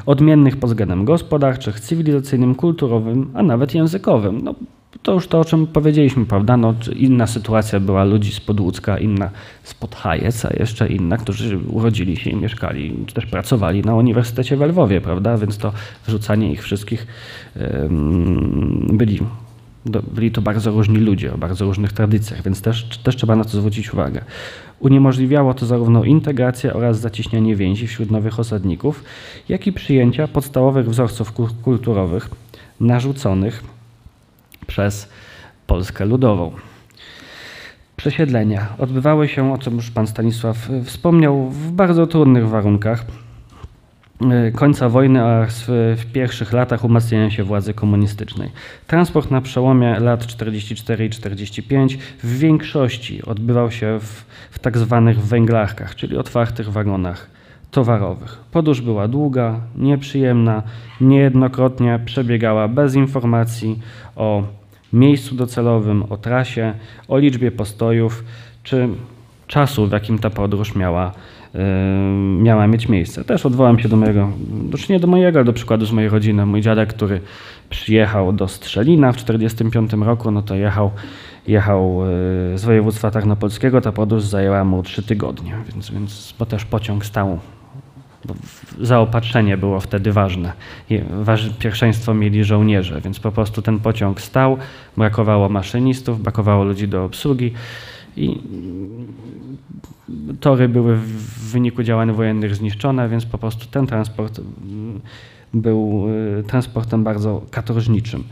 Odmiennych pod względem gospodarczych, cywilizacyjnym, kulturowym, a nawet językowym. No, to już to, o czym powiedzieliśmy, prawda? No, inna sytuacja była ludzi z Podłódzka, inna z Podhajec, a jeszcze inna, którzy urodzili się i mieszkali, czy też pracowali na Uniwersytecie w Lwowie, prawda? Więc to wrzucanie ich wszystkich byli byli to bardzo różni ludzie o bardzo różnych tradycjach, więc też, też trzeba na to zwrócić uwagę. Uniemożliwiało to zarówno integrację oraz zacieśnianie więzi wśród nowych osadników, jak i przyjęcia podstawowych wzorców kulturowych narzuconych przez Polskę Ludową. Przesiedlenia odbywały się, o czym już pan Stanisław wspomniał, w bardzo trudnych warunkach końca wojny oraz w pierwszych latach umacniania się władzy komunistycznej. Transport na przełomie lat 44 i 45 w większości odbywał się w, w tak zwanych węglarkach, czyli otwartych wagonach towarowych. Podróż była długa, nieprzyjemna, niejednokrotnie przebiegała bez informacji o miejscu docelowym, o trasie, o liczbie postojów czy czasu, w jakim ta podróż miała miała mieć miejsce. Też odwołam się do mojego, znaczy nie do mojego, ale do przykładu z mojej rodziny. Mój dziadek, który przyjechał do Strzelina w 1945 roku, no to jechał, jechał e, z województwa tarnopolskiego, ta podróż zajęła mu trzy tygodnie, więc, więc bo też pociąg stał zaopatrzenie było wtedy ważne. Pierwszeństwo mieli żołnierze, więc po prostu ten pociąg stał, brakowało maszynistów, brakowało ludzi do obsługi i tory były w wyniku działań wojennych zniszczone, więc po prostu ten transport był transportem bardzo katorżniczym.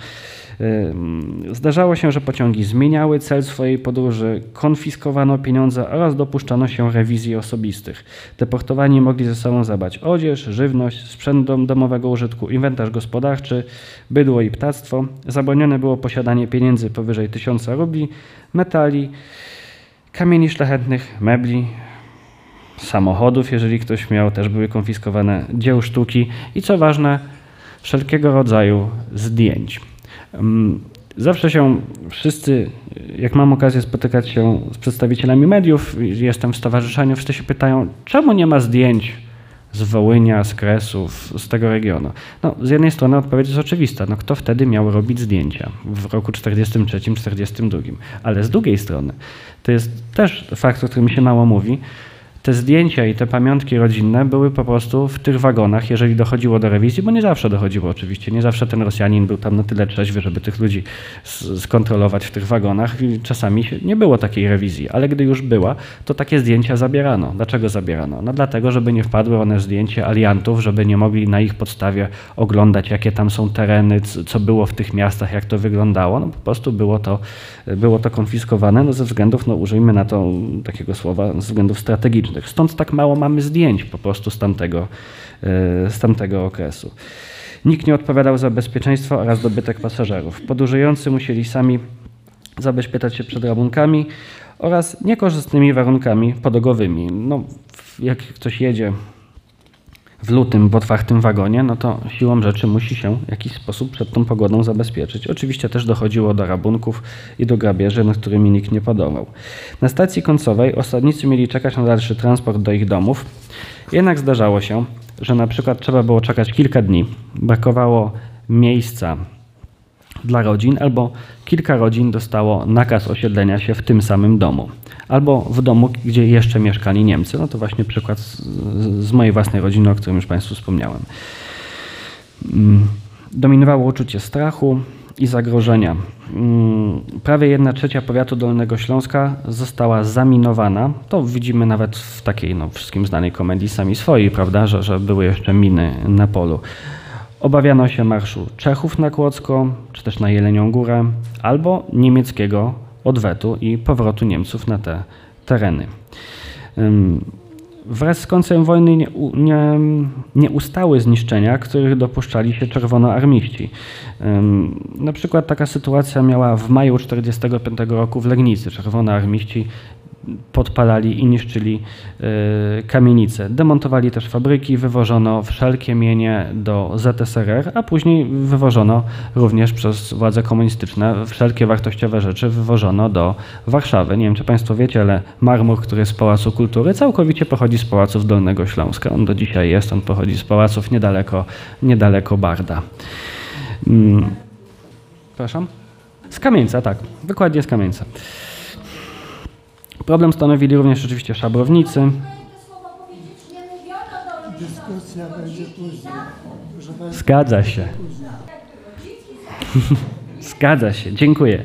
Zdarzało się, że pociągi zmieniały cel swojej podróży, konfiskowano pieniądze oraz dopuszczano się rewizji osobistych. Deportowani mogli ze sobą zabrać odzież, żywność, sprzęt domowego użytku, inwentarz gospodarczy, bydło i ptactwo. Zabronione było posiadanie pieniędzy powyżej 1000 rubli, metali, kamieni szlachetnych, mebli, samochodów, jeżeli ktoś miał, też były konfiskowane dzieł sztuki i co ważne, wszelkiego rodzaju zdjęć. Zawsze się wszyscy, jak mam okazję spotykać się z przedstawicielami mediów, jestem w stowarzyszeniu, wszyscy się pytają, czemu nie ma zdjęć z Wołynia, z Kresów, z tego regionu. No, z jednej strony odpowiedź jest oczywista, no kto wtedy miał robić zdjęcia? W roku 43-42, ale z drugiej strony to jest też fakt, o którym się mało mówi, te zdjęcia i te pamiątki rodzinne były po prostu w tych wagonach, jeżeli dochodziło do rewizji, bo nie zawsze dochodziło oczywiście, nie zawsze ten Rosjanin był tam na tyle trzeźwy, żeby tych ludzi skontrolować w tych wagonach czasami nie było takiej rewizji, ale gdy już była, to takie zdjęcia zabierano. Dlaczego zabierano? No dlatego, żeby nie wpadły one w zdjęcie aliantów, żeby nie mogli na ich podstawie oglądać, jakie tam są tereny, co było w tych miastach, jak to wyglądało. No po prostu było to, było to konfiskowane no ze względów, no użyjmy na to takiego słowa, ze względów strategicznych. Stąd tak mało mamy zdjęć po prostu z tamtego, e, z tamtego okresu. Nikt nie odpowiadał za bezpieczeństwo oraz dobytek pasażerów. Podróżujący musieli sami zabezpieczać się przed rabunkami oraz niekorzystnymi warunkami podogowymi. No, jak ktoś jedzie w lutym w otwartym wagonie, no to siłą rzeczy musi się w jakiś sposób przed tą pogodą zabezpieczyć. Oczywiście też dochodziło do rabunków i do grabieży, nad którymi nikt nie podołał. Na stacji końcowej osadnicy mieli czekać na dalszy transport do ich domów, jednak zdarzało się, że na przykład trzeba było czekać kilka dni, brakowało miejsca dla rodzin, albo kilka rodzin dostało nakaz osiedlenia się w tym samym domu, albo w domu, gdzie jeszcze mieszkali Niemcy. No to właśnie przykład z, z mojej własnej rodziny, o którym już Państwu wspomniałem. Mm, dominowało uczucie strachu i zagrożenia. Mm, prawie 1 trzecia powiatu Dolnego Śląska została zaminowana. To widzimy nawet w takiej no, wszystkim znanej komedii sami swojej, prawda, że, że były jeszcze miny na polu. Obawiano się marszu Czechów na Kłodzko, czy też na Jelenią Górę, albo niemieckiego odwetu i powrotu Niemców na te tereny. Wraz z końcem wojny nie, nie, nie ustały zniszczenia, których dopuszczali się czerwonoarmiści. Na przykład taka sytuacja miała w maju 1945 roku w Legnicy. Czerwonoarmiści podpalali i niszczyli e, kamienice. Demontowali też fabryki, wywożono wszelkie mienie do ZSRR, a później wywożono również przez władze komunistyczne wszelkie wartościowe rzeczy wywożono do Warszawy. Nie wiem, czy Państwo wiecie, ale marmur, który jest z Pałacu Kultury, całkowicie pochodzi z Pałaców Dolnego Śląska. On do dzisiaj jest, on pochodzi z pałaców niedaleko, niedaleko Barda. Hmm. Przepraszam? Z Kamieńca, tak. Dokładnie z Kamieńca. Problem stanowili również oczywiście szabrownicy. Dyskusja będzie później. Zgadza się. Zgadza się, dziękuję.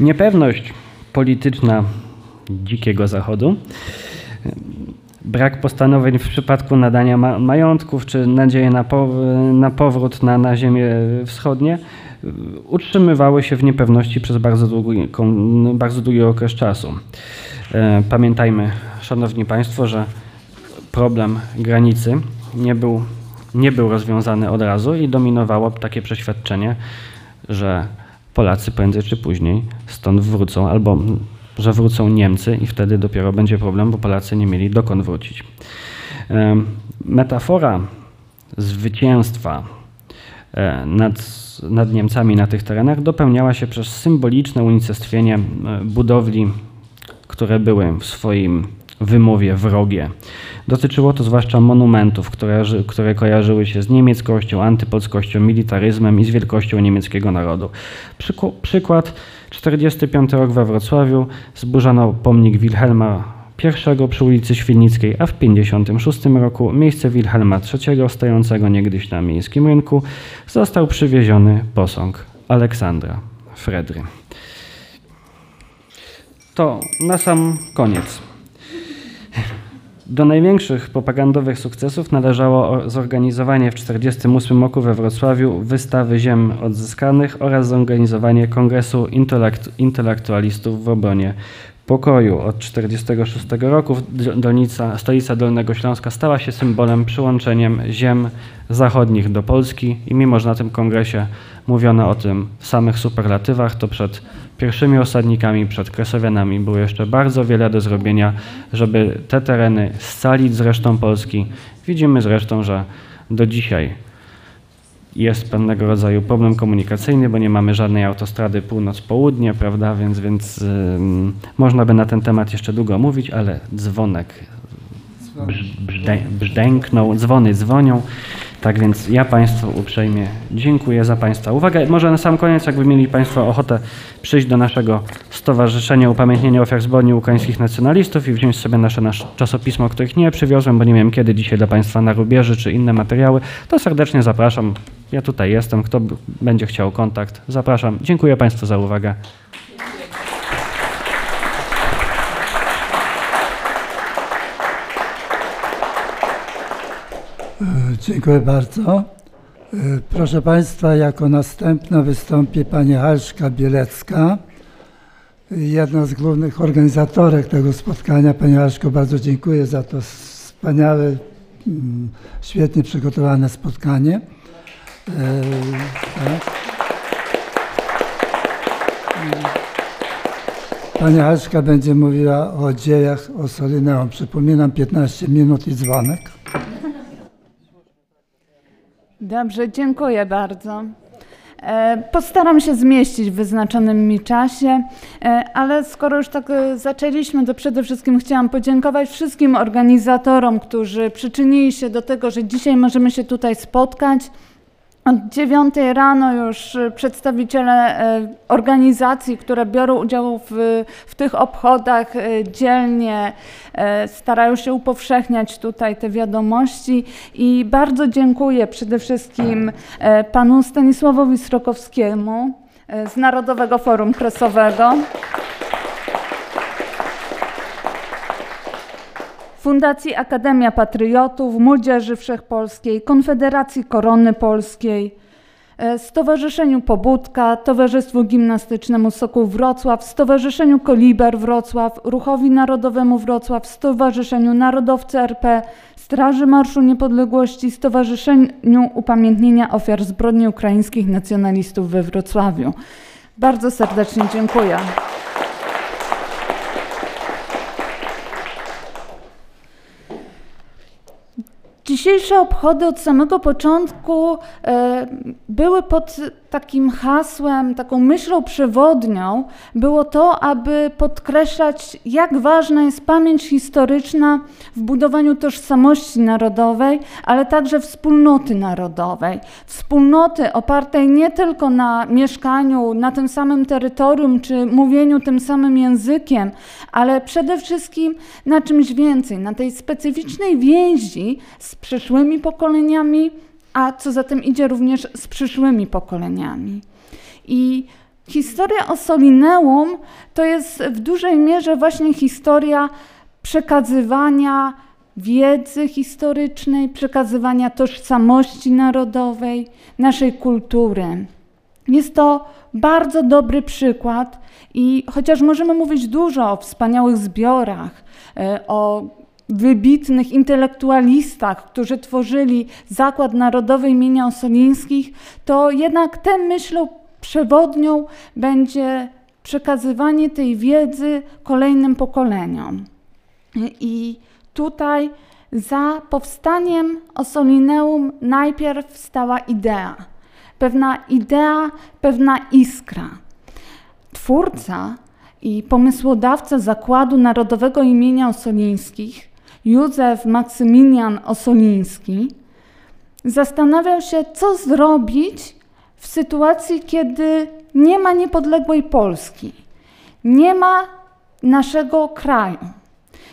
Niepewność polityczna dzikiego zachodu, brak postanowień w przypadku nadania ma majątków czy nadzieję na, po na powrót na, na ziemię wschodnie utrzymywały się w niepewności przez bardzo długi, bardzo długi okres czasu. E, pamiętajmy, Szanowni Państwo, że problem granicy nie był, nie był rozwiązany od razu i dominowało takie przeświadczenie, że Polacy prędzej czy później stąd wrócą, albo że wrócą Niemcy i wtedy dopiero będzie problem, bo Polacy nie mieli dokąd wrócić. E, metafora zwycięstwa nad nad Niemcami na tych terenach dopełniała się przez symboliczne unicestwienie e, budowli, które były w swoim wymowie wrogie. Dotyczyło to zwłaszcza monumentów, które, które kojarzyły się z niemieckością, antypolskością, militaryzmem i z wielkością niemieckiego narodu. Przykład 45 rok we Wrocławiu zburzano pomnik Wilhelma I przy ulicy Świdnickiej, a w 56 roku miejsce Wilhelma III, stojącego niegdyś na miejskim rynku, został przywieziony posąg Aleksandra Fredry. To na sam koniec. Do największych propagandowych sukcesów należało zorganizowanie w 1948 roku we Wrocławiu wystawy ziem odzyskanych oraz zorganizowanie Kongresu Intelektualistów w obronie pokoju. Od 1946 roku Dolnica, stolica Dolnego Śląska stała się symbolem przyłączeniem ziem zachodnich do Polski i mimo, że na tym kongresie mówiono o tym w samych superlatywach, to przed pierwszymi osadnikami, przed Kresowianami było jeszcze bardzo wiele do zrobienia, żeby te tereny scalić z resztą Polski. Widzimy zresztą, że do dzisiaj jest pewnego rodzaju problem komunikacyjny, bo nie mamy żadnej autostrady północ-południe, prawda, więc, więc można by na ten temat jeszcze długo mówić, ale dzwonek brzdę, brzdęknął, dzwony dzwonią. Tak więc ja Państwu uprzejmie dziękuję za Państwa uwagę. Może na sam koniec, jakby mieli Państwo ochotę przyjść do naszego Stowarzyszenia Upamiętnienia Ofiar Zbrodni Ukraińskich Nacjonalistów i wziąć sobie nasze, nasze czasopismo, których nie przywiozłem, bo nie wiem kiedy dzisiaj dla Państwa na rubieży czy inne materiały, to serdecznie zapraszam. Ja tutaj jestem. Kto będzie chciał kontakt, zapraszam. Dziękuję Państwu za uwagę. Dziękuję bardzo. E, proszę Państwa, jako następna wystąpi pani Halszka Bielecka, jedna z głównych organizatorek tego spotkania. Pani Halszko, bardzo dziękuję za to wspaniałe, mm, świetnie przygotowane spotkanie. E, tak. Pani Halszka będzie mówiła o dziejach o. Przypominam 15 minut i dzwonek. Dobrze, dziękuję bardzo. E, postaram się zmieścić w wyznaczonym mi czasie, e, ale skoro już tak zaczęliśmy, to przede wszystkim chciałam podziękować wszystkim organizatorom, którzy przyczynili się do tego, że dzisiaj możemy się tutaj spotkać. Od 9 rano już y, przedstawiciele y, organizacji, które biorą udział w, w tych obchodach y, dzielnie starają się upowszechniać tutaj te wiadomości i bardzo dziękuję przede wszystkim panu Stanisławowi Srokowskiemu z Narodowego Forum Kresowego. Fundacji Akademia Patriotów, Młodzieży Wszechpolskiej, Konfederacji Korony Polskiej, e, Stowarzyszeniu Pobudka, Towarzystwu Gimnastycznemu Sokół Wrocław, Stowarzyszeniu Koliber Wrocław, Ruchowi Narodowemu Wrocław, Stowarzyszeniu Narodowcy RP, Straży Marszu Niepodległości, Stowarzyszeniu Upamiętnienia Ofiar Zbrodni Ukraińskich Nacjonalistów we Wrocławiu. Bardzo serdecznie dziękuję. Dzisiejsze obchody od samego początku e, były pod takim hasłem, taką myślą przewodnią było to, aby podkreślać, jak ważna jest pamięć historyczna w budowaniu tożsamości narodowej, ale także wspólnoty narodowej. Wspólnoty opartej nie tylko na mieszkaniu na tym samym terytorium czy mówieniu tym samym językiem, ale przede wszystkim na czymś więcej, na tej specyficznej więzi z przyszłymi pokoleniami a co za tym idzie również z przyszłymi pokoleniami. I historia o Solineum to jest w dużej mierze właśnie historia przekazywania wiedzy historycznej, przekazywania tożsamości narodowej, naszej kultury. Jest to bardzo dobry przykład i chociaż możemy mówić dużo o wspaniałych zbiorach, e, o wybitnych intelektualistach, którzy tworzyli Zakład Narodowy imienia Ossolińskich, to jednak tę myślą przewodnią będzie przekazywanie tej wiedzy kolejnym pokoleniom. I tutaj za powstaniem Ossolineum najpierw stała idea, pewna idea, pewna iskra. Twórca i pomysłodawca Zakładu Narodowego imienia Ossolińskich Józef Maksymilian Osoliński zastanawiał się, co zrobić w sytuacji, kiedy nie ma niepodległej Polski, nie ma naszego kraju.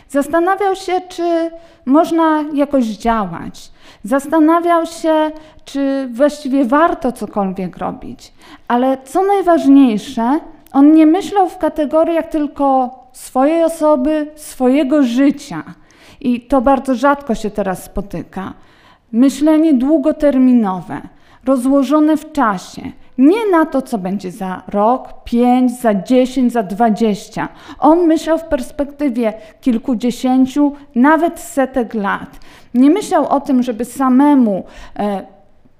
Zastanawiał się, czy można jakoś działać. Zastanawiał się, czy właściwie warto cokolwiek robić. Ale co najważniejsze, On nie myślał w kategoriach tylko swojej osoby, swojego życia. I to bardzo rzadko się teraz spotyka. Myślenie długoterminowe, rozłożone w czasie. Nie na to, co będzie za rok, pięć, za dziesięć, za dwadzieścia. On myślał w perspektywie kilkudziesięciu, nawet setek lat. Nie myślał o tym, żeby samemu, e,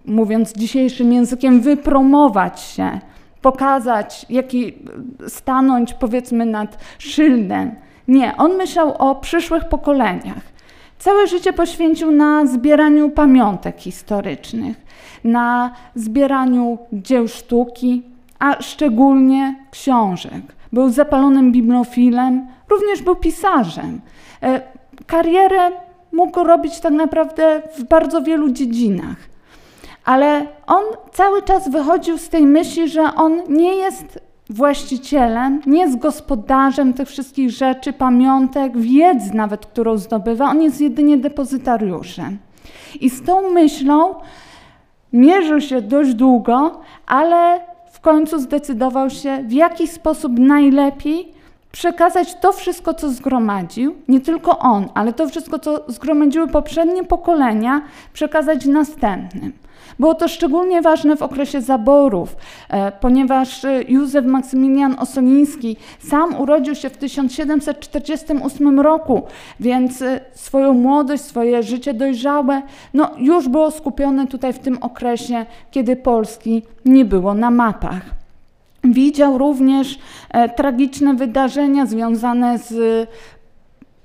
mówiąc dzisiejszym językiem, wypromować się, pokazać, jaki, stanąć powiedzmy nad szyldem. Nie, on myślał o przyszłych pokoleniach. Całe życie poświęcił na zbieraniu pamiątek historycznych, na zbieraniu dzieł sztuki, a szczególnie książek. Był zapalonym bibliofilem, również był pisarzem. E, karierę mógł robić tak naprawdę w bardzo wielu dziedzinach. Ale on cały czas wychodził z tej myśli, że on nie jest właścicielem, nie jest gospodarzem tych wszystkich rzeczy, pamiątek, wiedzy nawet, którą zdobywa, on jest jedynie depozytariuszem. I z tą myślą mierzył się dość długo, ale w końcu zdecydował się, w jaki sposób najlepiej przekazać to wszystko, co zgromadził, nie tylko on, ale to wszystko, co zgromadziły poprzednie pokolenia, przekazać następnym. Było to szczególnie ważne w okresie zaborów, e, ponieważ e, Józef Maksymilian Osoliński sam urodził się w 1748 roku, więc e, swoją młodość, swoje życie dojrzałe no, już było skupione tutaj w tym okresie, kiedy Polski nie było na mapach. Widział również tragiczne wydarzenia związane z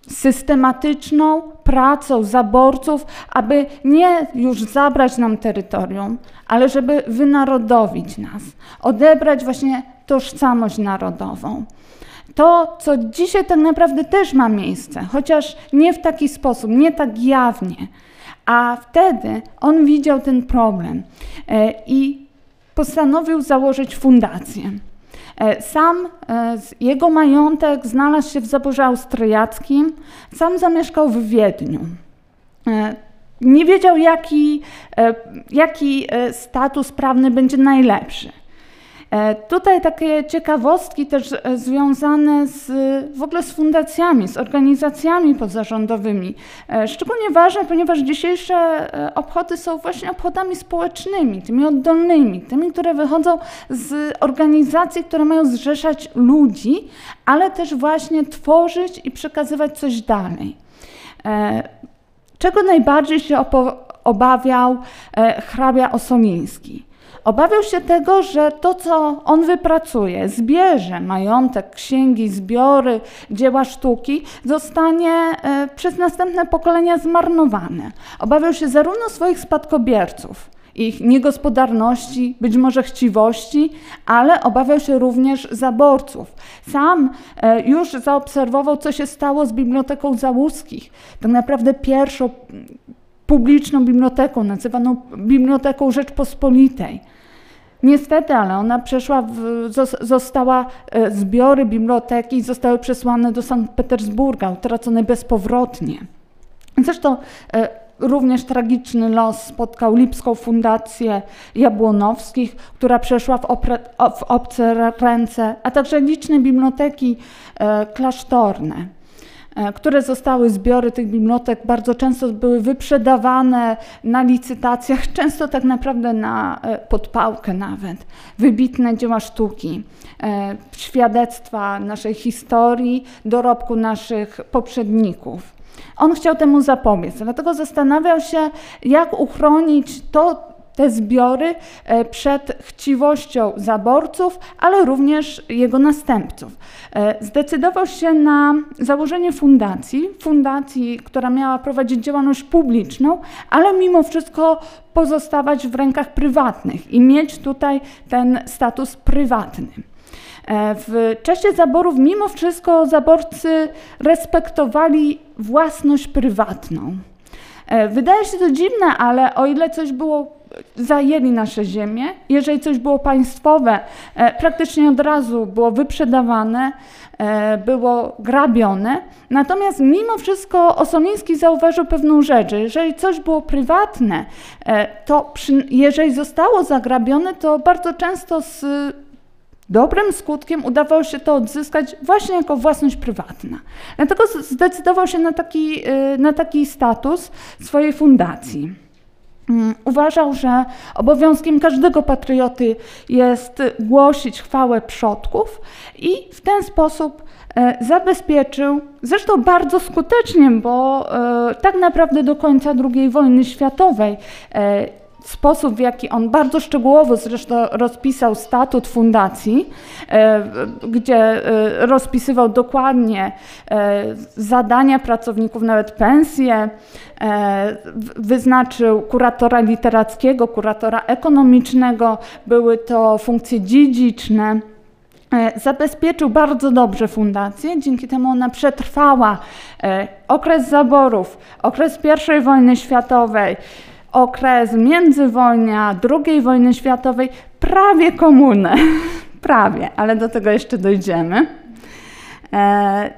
systematyczną pracą zaborców, aby nie już zabrać nam terytorium, ale żeby wynarodowić nas, odebrać właśnie tożsamość narodową. To, co dzisiaj tak naprawdę też ma miejsce, chociaż nie w taki sposób, nie tak jawnie, a wtedy on widział ten problem e, i postanowił założyć fundację. E, sam e, jego majątek znalazł się w zaborze austriackim, sam zamieszkał w Wiedniu. E, nie wiedział, jaki, jaki status prawny będzie najlepszy. E, tutaj takie ciekawostki też e, związane z, w ogóle z fundacjami, z organizacjami pozarządowymi. E, szczególnie ważne, ponieważ dzisiejsze obchody są właśnie obchodami społecznymi, tymi oddolnymi, tymi, które wychodzą z organizacji, które mają zrzeszać ludzi, ale też właśnie tworzyć i przekazywać coś dalej. Czego najbardziej się obawiał hrabia Osoliński? Obawiał się tego, że to, co on wypracuje, zbierze majątek, księgi, zbiory, dzieła sztuki, zostanie e, przez następne pokolenia zmarnowane. Obawiał się zarówno swoich spadkobierców, ich niegospodarności, być może chciwości, ale obawiał się również zaborców. Sam e, już zaobserwował, co się stało z Biblioteką Załuskich. Tak naprawdę pierwszą publiczną biblioteką, nazywaną Biblioteką Rzeczpospolitej. Niestety, ale ona przeszła, w, została, e, zbiory biblioteki zostały przesłane do Sankt Petersburga, utracone bezpowrotnie. Zresztą e, również tragiczny los spotkał Lipską Fundację Jabłonowskich, która przeszła w, opre, w obce ręce, a także liczne biblioteki e, klasztorne. E, które zostały, zbiory tych bibliotek bardzo często były wyprzedawane na licytacjach, często tak naprawdę na e, podpałkę nawet. Wybitne dzieła sztuki, e, świadectwa naszej historii, dorobku naszych poprzedników. On chciał temu zapobiec, dlatego zastanawiał się, jak uchronić to, te zbiory e, przed chciwością zaborców, ale również jego następców. E, zdecydował się na założenie fundacji, fundacji, która miała prowadzić działalność publiczną, ale mimo wszystko pozostawać w rękach prywatnych i mieć tutaj ten status prywatny. E, w czasie zaborów mimo wszystko zaborcy respektowali własność prywatną. Wydaje się to dziwne, ale o ile coś było zajęli nasze ziemię. Jeżeli coś było państwowe, e, praktycznie od razu było wyprzedawane, e, było grabione. Natomiast mimo wszystko Osoliński zauważył pewną rzecz, że jeżeli coś było prywatne, e, to przy, jeżeli zostało zagrabione, to bardzo często z dobrym skutkiem udawało się to odzyskać właśnie jako własność prywatna. Dlatego zdecydował się na taki, na taki status swojej fundacji. Mm, uważał, że obowiązkiem każdego patrioty jest głosić chwałę przodków i w ten sposób e, zabezpieczył, zresztą bardzo skutecznie, bo e, tak naprawdę do końca II wojny światowej e, sposób, w jaki on bardzo szczegółowo zresztą rozpisał statut fundacji, e, gdzie e, rozpisywał dokładnie e, zadania pracowników, nawet pensje, wyznaczył kuratora literackiego, kuratora ekonomicznego, były to funkcje dziedziczne. Zabezpieczył bardzo dobrze fundację, dzięki temu ona przetrwała okres zaborów, okres I wojny światowej, okres międzywojnia, II wojny światowej, prawie komunę. prawie, ale do tego jeszcze dojdziemy. E,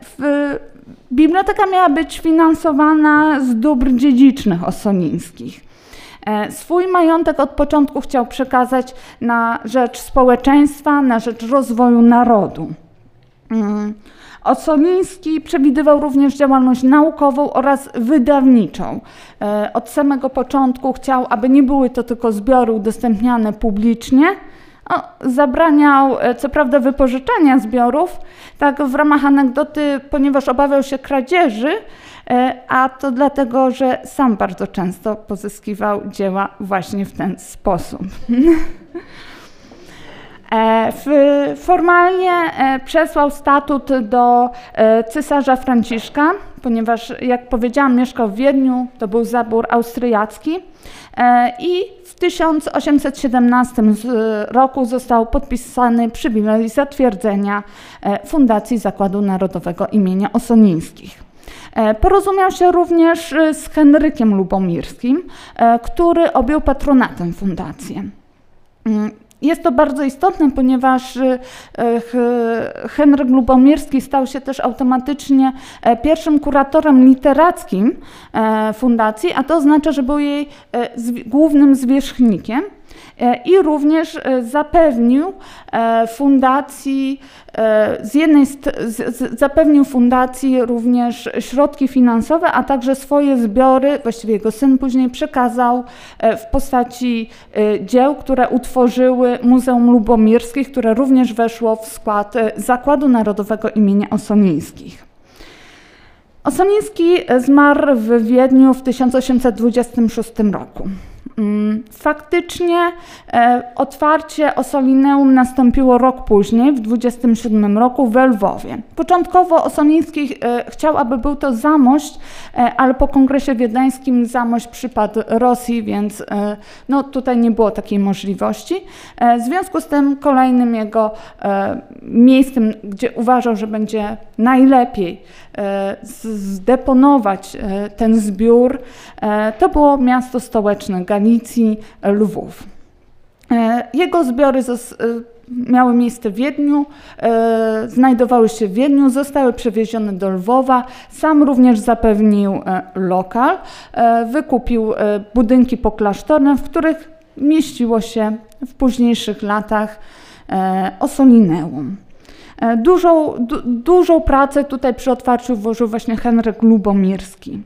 biblioteka miała być finansowana z dóbr dziedzicznych osonińskich. E, swój majątek od początku chciał przekazać na rzecz społeczeństwa, na rzecz rozwoju narodu. Ossoliński przewidywał również działalność naukową oraz wydawniczą. E, od samego początku chciał, aby nie były to tylko zbiory udostępniane publicznie, zabraniał e, co prawda wypożyczania zbiorów, tak w ramach anegdoty, ponieważ obawiał się kradzieży, e, a to dlatego, że sam bardzo często pozyskiwał dzieła właśnie w ten sposób. E, formalnie e, przesłał statut do e, cesarza Franciszka, ponieważ, jak powiedziałam, mieszkał w Wiedniu, to był zabór austriacki. I w 1817 roku został podpisany przywilej zatwierdzenia Fundacji Zakładu Narodowego imienia Osonińskich. Porozumiał się również z Henrykiem Lubomirskim, który objął patronatem fundację. Jest to bardzo istotne, ponieważ y, Henryk Lubomirski stał się też automatycznie e, pierwszym kuratorem literackim e, fundacji, a to oznacza, że był jej e, głównym zwierzchnikiem. E, i również e, zapewnił e, fundacji z jednej zapewnił fundacji również środki finansowe, a także swoje zbiory, właściwie jego syn później przekazał w postaci dzieł, które utworzyły Muzeum Lubomirskich, które również weszło w skład Zakładu Narodowego imienia Osonińskich. Osoniński zmarł w Wiedniu w 1826 roku. Mm, faktycznie e, otwarcie Osolineum nastąpiło rok później, w 27 roku w Lwowie. Początkowo Osoliński e, chciał, aby był to zamość, e, ale po kongresie wiedeńskim zamość przypadł Rosji, więc no, tutaj nie było takiej możliwości. W związku z tym kolejnym jego miejscem, gdzie uważał, że będzie najlepiej zdeponować ten zbiór, to było miasto stołeczne Galicji, Galicji, Lwów. E, jego zbiory e, miały miejsce w Wiedniu, e, znajdowały się w Wiedniu, zostały przewiezione do Lwowa. Sam również zapewnił lokal, wykupił budynki poklasztorne, w których mieściło się w późniejszych latach Osolineum. Dużą, du, dużą pracę tutaj przy otwarciu włożył właśnie Henryk Lubomirski.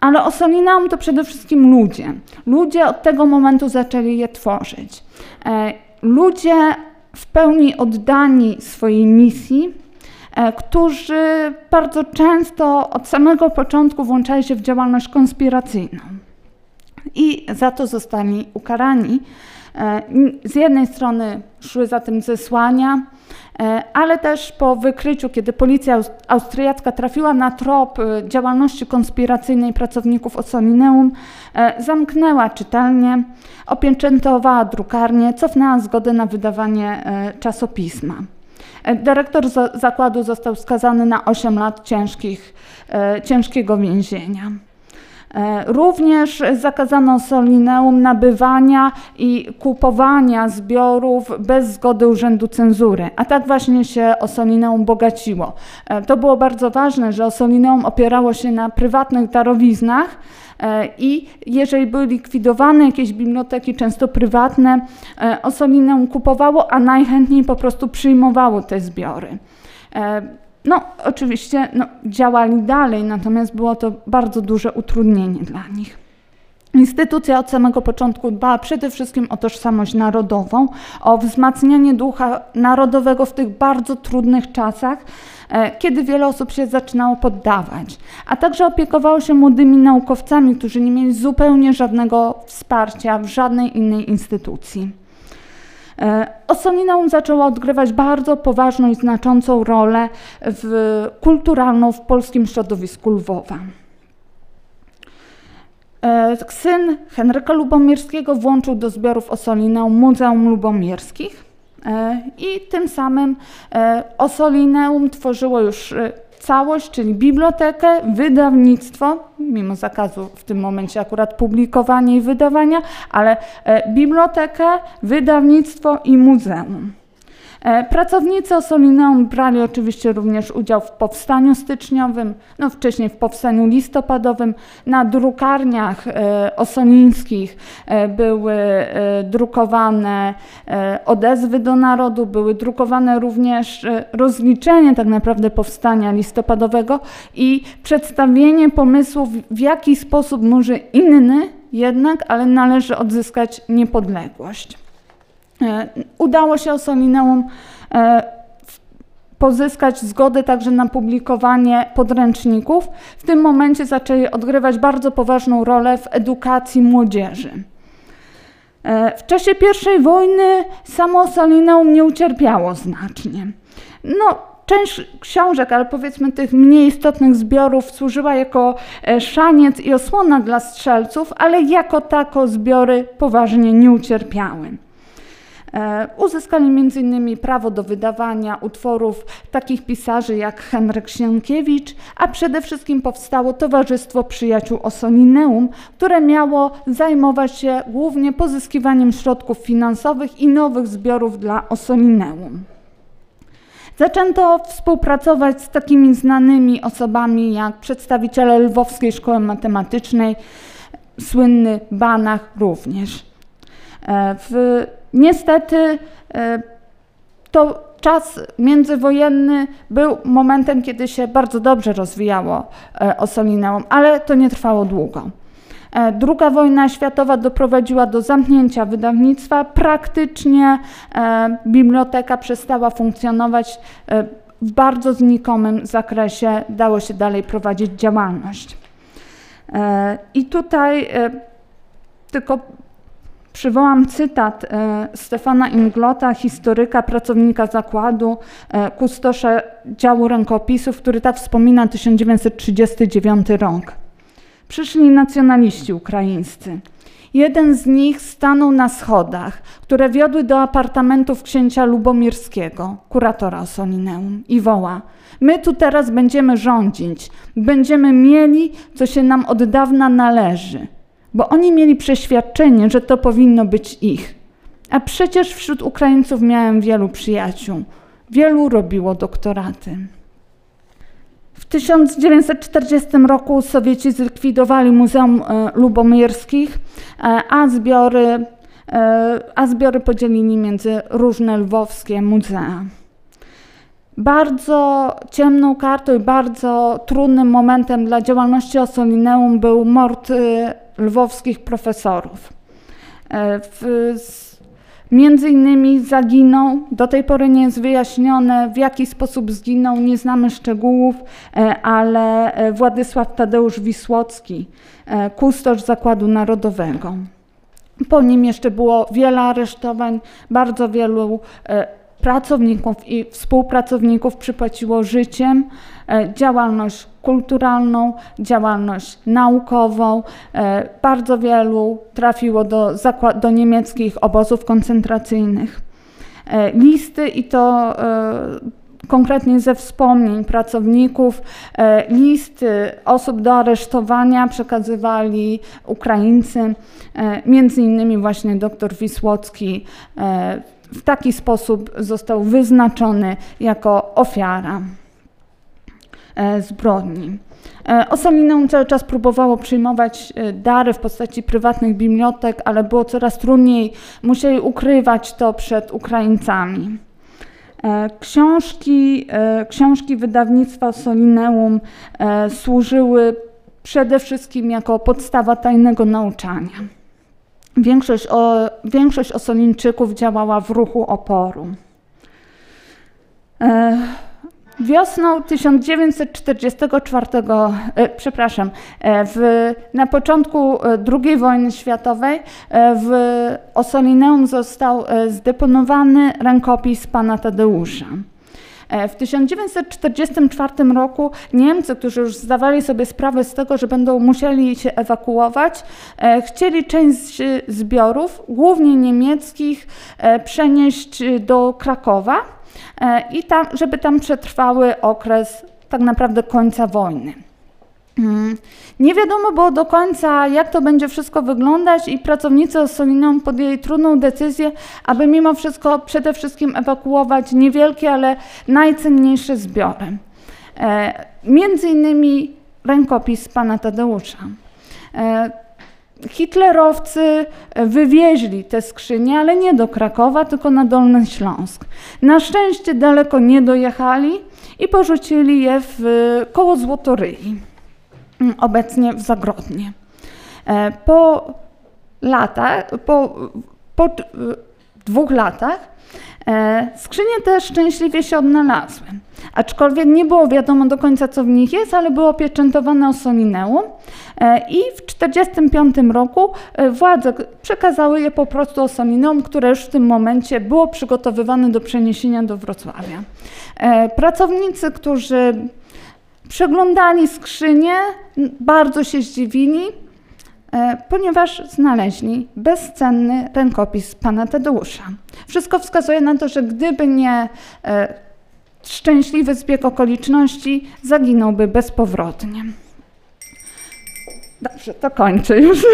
Ale Osolineum to przede wszystkim ludzie. Ludzie od tego momentu zaczęli je tworzyć. E, ludzie w pełni oddani swojej misji, e, którzy bardzo często od samego początku włączali się w działalność konspiracyjną. I za to zostali ukarani. E, z jednej strony szły za tym zesłania, E, ale też po wykryciu, kiedy policja austriacka trafiła na trop e, działalności konspiracyjnej pracowników Ossolineum, e, zamknęła czytelnię, opieczętowała drukarnię, cofnęła zgodę na wydawanie czasopisma. Dyrektor zakładu został skazany na 8 lat ciężkich, ciężkiego więzienia. E, również zakazano Solineum nabywania i kupowania zbiorów bez zgody Urzędu Cenzury, a tak właśnie się Osolineum bogaciło. E, to było bardzo ważne, że Osolineum opierało się na prywatnych darowiznach e, i jeżeli były likwidowane jakieś biblioteki, często prywatne, Osolineum kupowało, a najchętniej po prostu przyjmowało te zbiory. No, oczywiście no, działali dalej, natomiast było to bardzo duże utrudnienie dla nich. Instytucja od samego początku dbała przede wszystkim o tożsamość narodową, o wzmacnianie ducha narodowego w tych bardzo trudnych czasach, e, kiedy wiele osób się zaczynało poddawać, a także opiekowało się młodymi naukowcami, którzy nie mieli zupełnie żadnego wsparcia w żadnej innej instytucji. E, Ossolineum zaczęło odgrywać bardzo poważną i znaczącą rolę w, kulturalną w polskim środowisku Lwowa. E, syn Henryka Lubomierskiego włączył do zbiorów Ossolineum Muzeum Lubomierskich e, i tym samym Ossolineum tworzyło już całość, czyli bibliotekę, wydawnictwo, mimo zakazu w tym momencie akurat publikowania i wydawania, ale e, bibliotekę, wydawnictwo i muzeum. E, pracownicy Osolineum brali oczywiście również udział w powstaniu styczniowym, no wcześniej w powstaniu listopadowym. Na drukarniach e, osolińskich e, były drukowane odezwy do narodu, były drukowane również rozliczenie tak naprawdę powstania listopadowego i przedstawienie pomysłów, w jaki sposób może inny jednak, ale należy odzyskać niepodległość. E, udało się Osolineum e, pozyskać zgodę także na publikowanie podręczników. W tym momencie zaczęli odgrywać bardzo poważną rolę w edukacji młodzieży. E, w czasie I wojny samo Osolineum nie ucierpiało znacznie. No, część książek, ale powiedzmy tych mniej istotnych zbiorów służyła jako szaniec i osłona dla strzelców, ale jako tako zbiory poważnie nie ucierpiały. E, uzyskali m.in. prawo do wydawania utworów takich pisarzy jak Henryk Sienkiewicz, a przede wszystkim powstało Towarzystwo Przyjaciół Osolineum, które miało zajmować się głównie pozyskiwaniem środków finansowych i nowych zbiorów dla Osolineum. Zaczęto współpracować z takimi znanymi osobami jak przedstawiciele Lwowskiej Szkoły Matematycznej, słynny Banach również. E, w Niestety e, to czas międzywojenny był momentem, kiedy się bardzo dobrze rozwijało e, Osolineum, ale to nie trwało długo. E, druga wojna światowa doprowadziła do zamknięcia wydawnictwa. Praktycznie biblioteka przestała funkcjonować w bardzo znikomym zakresie, dało się dalej prowadzić działalność. I tutaj tylko Przywołam cytat e, Stefana Inglota, historyka, pracownika zakładu, e, kustosza działu rękopisów, który tak wspomina 1939 rok. Przyszli nacjonaliści ukraińscy. Jeden z nich stanął na schodach, które wiodły do apartamentów księcia Lubomirskiego, kuratora Osolineum, i woła: My tu teraz będziemy rządzić, będziemy mieli, co się nam od dawna należy bo oni mieli przeświadczenie, że to powinno być ich. A przecież wśród Ukraińców miałem wielu przyjaciół. Wielu robiło doktoraty. W 1940 roku Sowieci zlikwidowali Muzeum e, Lubomierskich, e, a zbiory, e, a zbiory podzielili między różne lwowskie muzea. Bardzo ciemną kartą i bardzo trudnym momentem dla działalności Osolineum był mord lwowskich profesorów. E, w, Między innymi zaginął, do tej pory nie jest wyjaśnione w jaki sposób zginął, nie znamy szczegółów, e, ale e, Władysław Tadeusz Wisłocki, kustosz Zakładu Narodowego. Po nim jeszcze było wiele aresztowań, bardzo wielu pracowników i współpracowników przypłaciło życiem e, działalność kulturalną, działalność naukową. E, bardzo wielu trafiło do, do niemieckich obozów koncentracyjnych. E, listy i to konkretnie ze wspomnień pracowników, listy osób do aresztowania przekazywali Ukraińcy, między innymi właśnie dr Wisłocki w taki sposób został wyznaczony jako ofiara zbrodni. E, Osolineum cały czas próbowało przyjmować e, dary w postaci prywatnych bibliotek, ale było coraz trudniej. Musieli ukrywać to przed Ukraińcami. E, książki, książki wydawnictwa Osolineum służyły przede wszystkim jako podstawa tajnego nauczania. Większość, o, większość Osolińczyków działała w ruchu oporu. Wiosną 1944, e, przepraszam, e, w, na początku e, II wojny światowej w Osolineum został zdeponowany rękopis pana Tadeusza. W 1944 roku Niemcy, którzy już zdawali sobie sprawę z tego, że będą musieli się ewakuować, chcieli część zbiorów, głównie niemieckich, przenieść do Krakowa E, i tam, żeby tam przetrwały okres tak naprawdę końca wojny. Mm. Nie wiadomo było do końca, jak to będzie wszystko wyglądać, i pracownicy Soliną podjęli trudną decyzję, aby mimo wszystko przede wszystkim ewakuować niewielkie, ale najcenniejsze zbiory. E, między innymi rękopis pana Tadeusza. E, Hitlerowcy wywieźli te skrzynie, ale nie do Krakowa, tylko na Dolny Śląsk. Na szczęście daleko nie dojechali i porzucili je w koło Złotoryi, obecnie w Zagrodnie. E, po latach, po, po dwóch latach E, skrzynie te szczęśliwie się odnalazły, aczkolwiek nie było wiadomo do końca, co w nich jest, ale było opieczętowane Osolineum e, i w 1945 roku e, władze przekazały je po prostu Osolineum, które już w tym momencie było przygotowywane do przeniesienia do Wrocławia. Pracownicy, którzy przeglądali skrzynie, bardzo się zdziwili, E, ponieważ znaleźli bezcenny rękopis pana Tadeusza. Wszystko wskazuje na to, że gdyby nie e, szczęśliwy zbieg okoliczności, zaginąłby bezpowrotnie. Dobrze, to kończę już.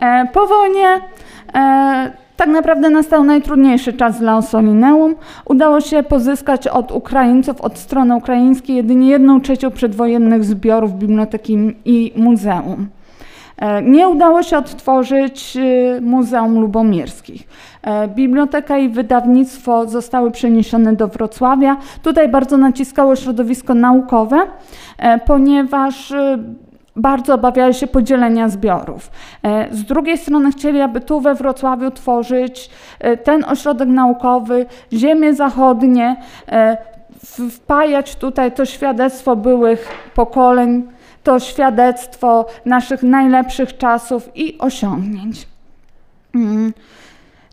E, po wojnie tak naprawdę nastał najtrudniejszy czas dla Osolineum. Udało się pozyskać od Ukraińców, od strony ukraińskiej jedynie jedną trzecią przedwojennych zbiorów biblioteki i muzeum. E, nie udało się odtworzyć e, Muzeum Lubomirskich. E, biblioteka i wydawnictwo zostały przeniesione do Wrocławia. Tutaj bardzo naciskało środowisko naukowe, ponieważ bardzo obawiali się podzielenia zbiorów. Z drugiej strony chcieli, aby tu we Wrocławiu tworzyć ten ośrodek naukowy, ziemie zachodnie, wpajać tutaj to świadectwo byłych pokoleń to świadectwo naszych najlepszych czasów i osiągnięć. Mm.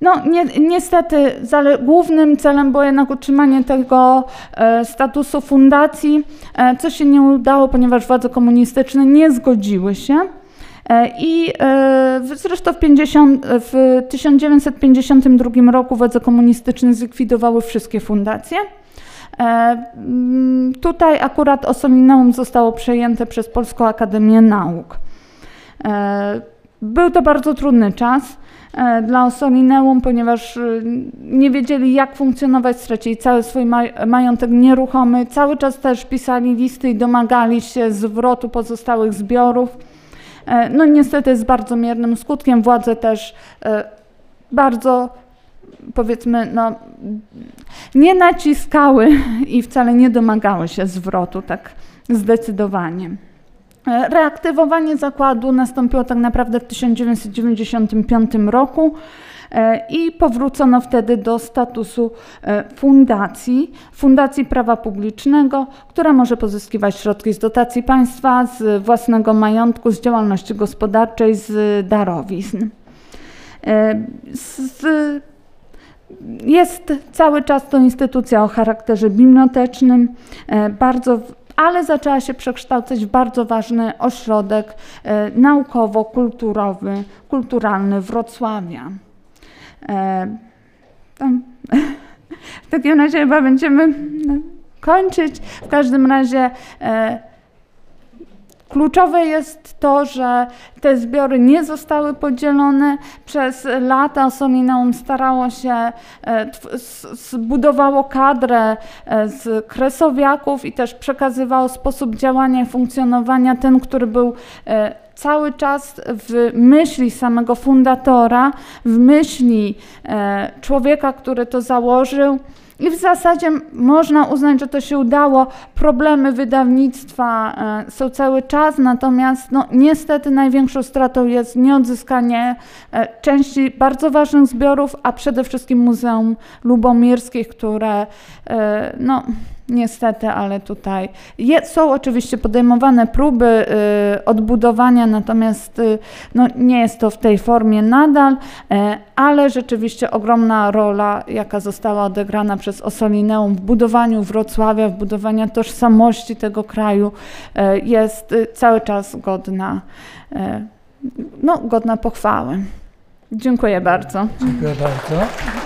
No, ni niestety głównym celem było jednak utrzymanie tego e, statusu fundacji, e, co się nie udało, ponieważ władze komunistyczne nie zgodziły się. E, I e, zresztą w, 50, w 1952 roku władze komunistyczne zlikwidowały wszystkie fundacje. E, tutaj akurat Osolineum zostało przejęte przez Polską Akademię Nauk. Był to bardzo trudny czas dla Osolineum, ponieważ nie wiedzieli jak funkcjonować, stracili cały swój majątek nieruchomy, cały czas też pisali listy i domagali się zwrotu pozostałych zbiorów. No niestety z bardzo miernym skutkiem władze też bardzo powiedzmy, no, nie naciskały i wcale nie domagały się zwrotu tak zdecydowanie. Reaktywowanie zakładu nastąpiło tak naprawdę w 1995 roku e, i powrócono wtedy do statusu e, fundacji, Fundacji Prawa Publicznego, która może pozyskiwać środki z dotacji państwa, z własnego majątku, z działalności gospodarczej, z darowizn. E, z jest cały czas to instytucja o charakterze bibliotecznym, bardzo, ale zaczęła się przekształcać w bardzo ważny ośrodek e, naukowo-kulturowy, kulturalny Wrocławia. E, w takim razie chyba będziemy no, kończyć. W każdym razie e, kluczowe jest to, że te zbiory nie zostały podzielone. Przez lata Solineum starało się, e, zbudowało kadrę e, z kresowiaków i też przekazywało sposób działania i funkcjonowania ten, który był e, cały czas w myśli samego fundatora, w myśli człowieka, który to założył. I w zasadzie można uznać, że to się udało. Problemy wydawnictwa e, są cały czas, natomiast no, niestety największą stratą jest nieodzyskanie e, części bardzo ważnych zbiorów, a przede wszystkim Muzeum Lubomirskich, które e, no, Niestety, ale tutaj je, są oczywiście podejmowane próby y, odbudowania, natomiast y, no, nie jest to w tej formie nadal, y, ale rzeczywiście ogromna rola, jaka została odegrana przez Osolineum w budowaniu Wrocławia, w budowaniu tożsamości tego kraju, y, jest y, cały czas godna, y, no, godna pochwały. Dziękuję bardzo. Dziękuję bardzo.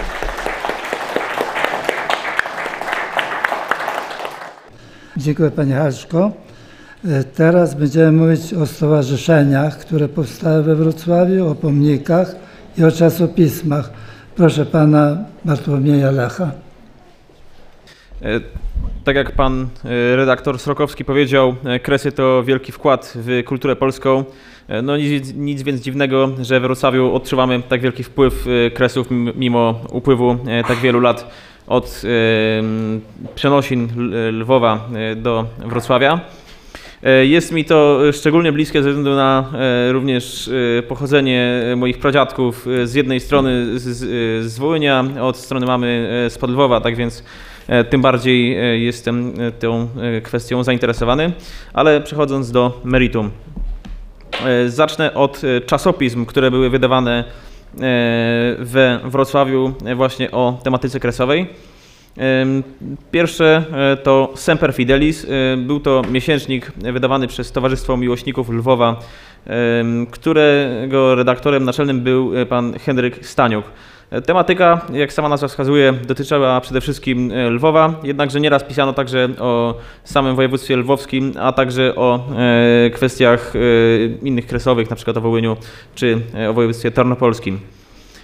Dziękuję Pani Haszko. E, teraz będziemy mówić o stowarzyszeniach, które powstały we Wrocławiu, o pomnikach i o czasopismach. Proszę Pana Bartłomieja Lecha. E, tak jak pan e, redaktor Srokowski powiedział, Kresy to wielki wkład w kulturę polską. No nic, nic więc dziwnego, że w Wrocławiu odczuwamy tak wielki wpływ Kresów mimo upływu tak wielu lat od przenosin Lwowa e, do Wrocławia. E, jest mi to szczególnie bliskie ze względu na e, również pochodzenie moich pradziadków z jednej strony z, z Wołynia, od strony mamy z Podlwowa, tak więc tym bardziej jestem tą kwestią zainteresowany. Ale przechodząc do meritum. Zacznę od czasopism, które były wydawane we Wrocławiu właśnie o tematyce kresowej. Pierwsze e, to Semper Fidelis. E, był to miesięcznik wydawany przez Towarzystwo Miłośników Lwowa, którego redaktorem naczelnym był e, pan Henryk Staniuk. Tematyka, jak sama nazwa wskazuje, dotyczyła przede wszystkim Lwowa, jednakże nieraz pisano także o samym województwie lwowskim, a także o kwestiach innych kresowych, np. o Wołyniu czy o województwie tarnopolskim.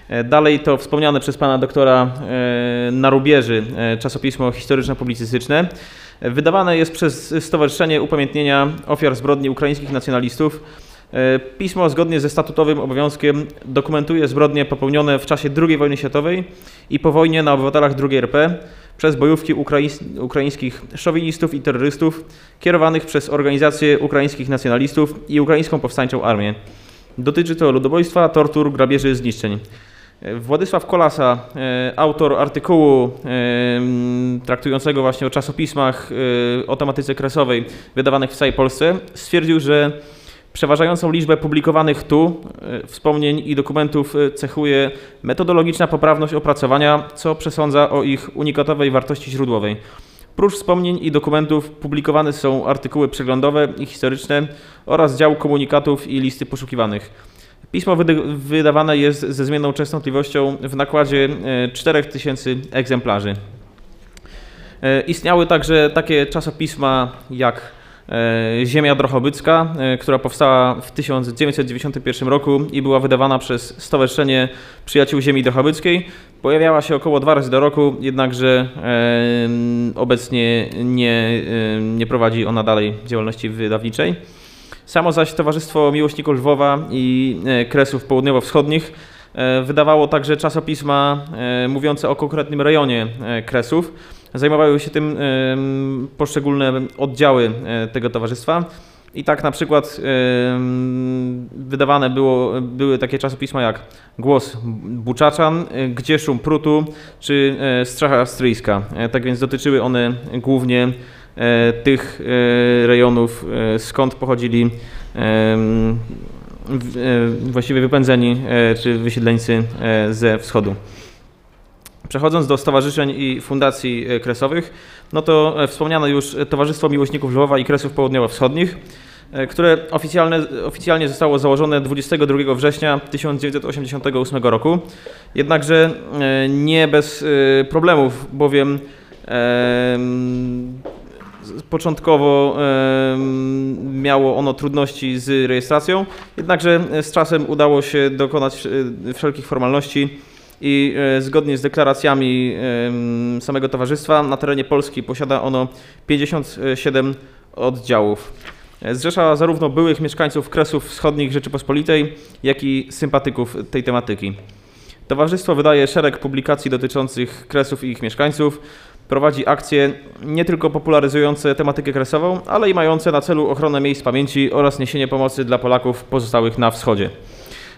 E, dalej to wspomniane przez pana doktora e, Narubieży e, czasopismo historyczno-publicystyczne. Wydawane jest przez Stowarzyszenie Upamiętnienia Ofiar Zbrodni Ukraińskich Nacjonalistów. Pismo zgodnie ze statutowym obowiązkiem dokumentuje zbrodnie popełnione w czasie II wojny światowej i po wojnie na obywatelach II RP przez bojówki ukraińskich szowinistów i terrorystów kierowanych przez organizacje ukraińskich nacjonalistów i ukraińską powstańczą armię. Dotyczy to ludobójstwa, tortur, grabieży, zniszczeń. Władysław Kolasa, e, autor artykułu e, traktującego właśnie o czasopismach e, o tematyce kresowej wydawanych w całej Polsce, stwierdził, że przeważającą liczbę publikowanych tu wspomnień i dokumentów cechuje metodologiczna poprawność opracowania, co przesądza o ich unikatowej wartości źródłowej. Prócz wspomnień i dokumentów publikowane są artykuły przeglądowe i historyczne oraz dział komunikatów i listy poszukiwanych. Pismo wydawane jest ze zmienną częstotliwością w nakładzie 4000 e, egzemplarzy. E, istniały także takie czasopisma jak e, Ziemia Drochobycka, która powstała w 1991 roku i była wydawana przez Stowarzyszenie Przyjaciół Ziemi Drochobyckiej. Pojawiała się około dwa razy do roku, jednakże obecnie nie, nie prowadzi ona dalej działalności wydawniczej. Samo zaś Towarzystwo Miłośników Lwowa i e, Kresów Południowo-Wschodnich e, wydawało także czasopisma e, mówiące o konkretnym rejonie Kresów. Zajmowały się tym poszczególne oddziały tego towarzystwa. I tak na przykład wydawane było, były takie czasopisma jak Głos Buczaczan, Gdzie Szum Prutu czy Stracha Stryjska. Tak więc dotyczyły one głównie E, tych e, rejonów, e, skąd pochodzili właściwie wypędzeni czy wysiedleńcy ze wschodu. Przechodząc do stowarzyszeń i fundacji kresowych, no to wspomniane już Towarzystwo Miłośników Lwowa i Kresów Południowo-Wschodnich. e, które oficjalnie zostało założone 22 września 1988 roku. Jednakże e, nie bez e, problemów, bowiem Początkowo miało ono trudności z rejestracją, jednakże z czasem udało się dokonać wszelkich formalności i zgodnie z deklaracjami samego towarzystwa na terenie Polski posiada ono 57 oddziałów. Zrzesza zarówno byłych mieszkańców Kresów Wschodnich Rzeczypospolitej, jak i sympatyków tej tematyki. Towarzystwo wydaje szereg publikacji dotyczących Kresów i ich mieszkańców, prowadzi akcje nie tylko popularyzujące tematykę kresową, ale i mające na celu ochronę miejsc pamięci oraz niesienie pomocy dla Polaków pozostałych na wschodzie.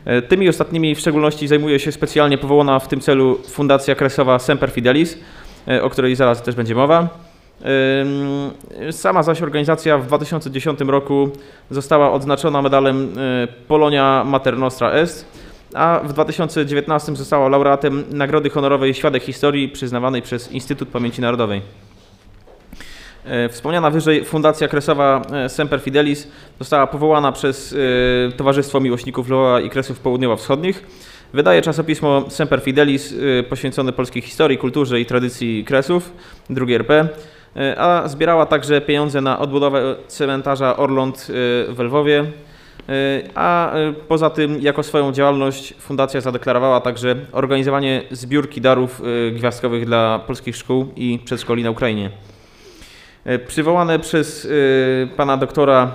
E, tymi ostatnimi w szczególności zajmuje się specjalnie powołana w tym celu Fundacja Kresowa Semper Fidelis, e, o której zaraz też będzie mowa. Sama zaś organizacja w 2010 roku została odznaczona medalem e, Polonia Mater Nostra Est, a w 2019 została laureatem Nagrody Honorowej Świadek Historii przyznawanej przez Instytut Pamięci Narodowej. E, wspomniana wyżej Fundacja Kresowa e, Semper Fidelis została powołana przez Towarzystwo Miłośników Lwowa i Kresów Południowo-Wschodnich. Wydaje czasopismo Semper Fidelis poświęcone polskiej historii, kulturze i tradycji Kresów, drugie RP. E, a zbierała także pieniądze na odbudowę cmentarza Orląt e, w Lwowie. E, a poza tym, jako swoją działalność, fundacja zadeklarowała także organizowanie zbiórki darów gwiazdkowych dla polskich szkół i przedszkoli na Ukrainie. Przywołane przez pana doktora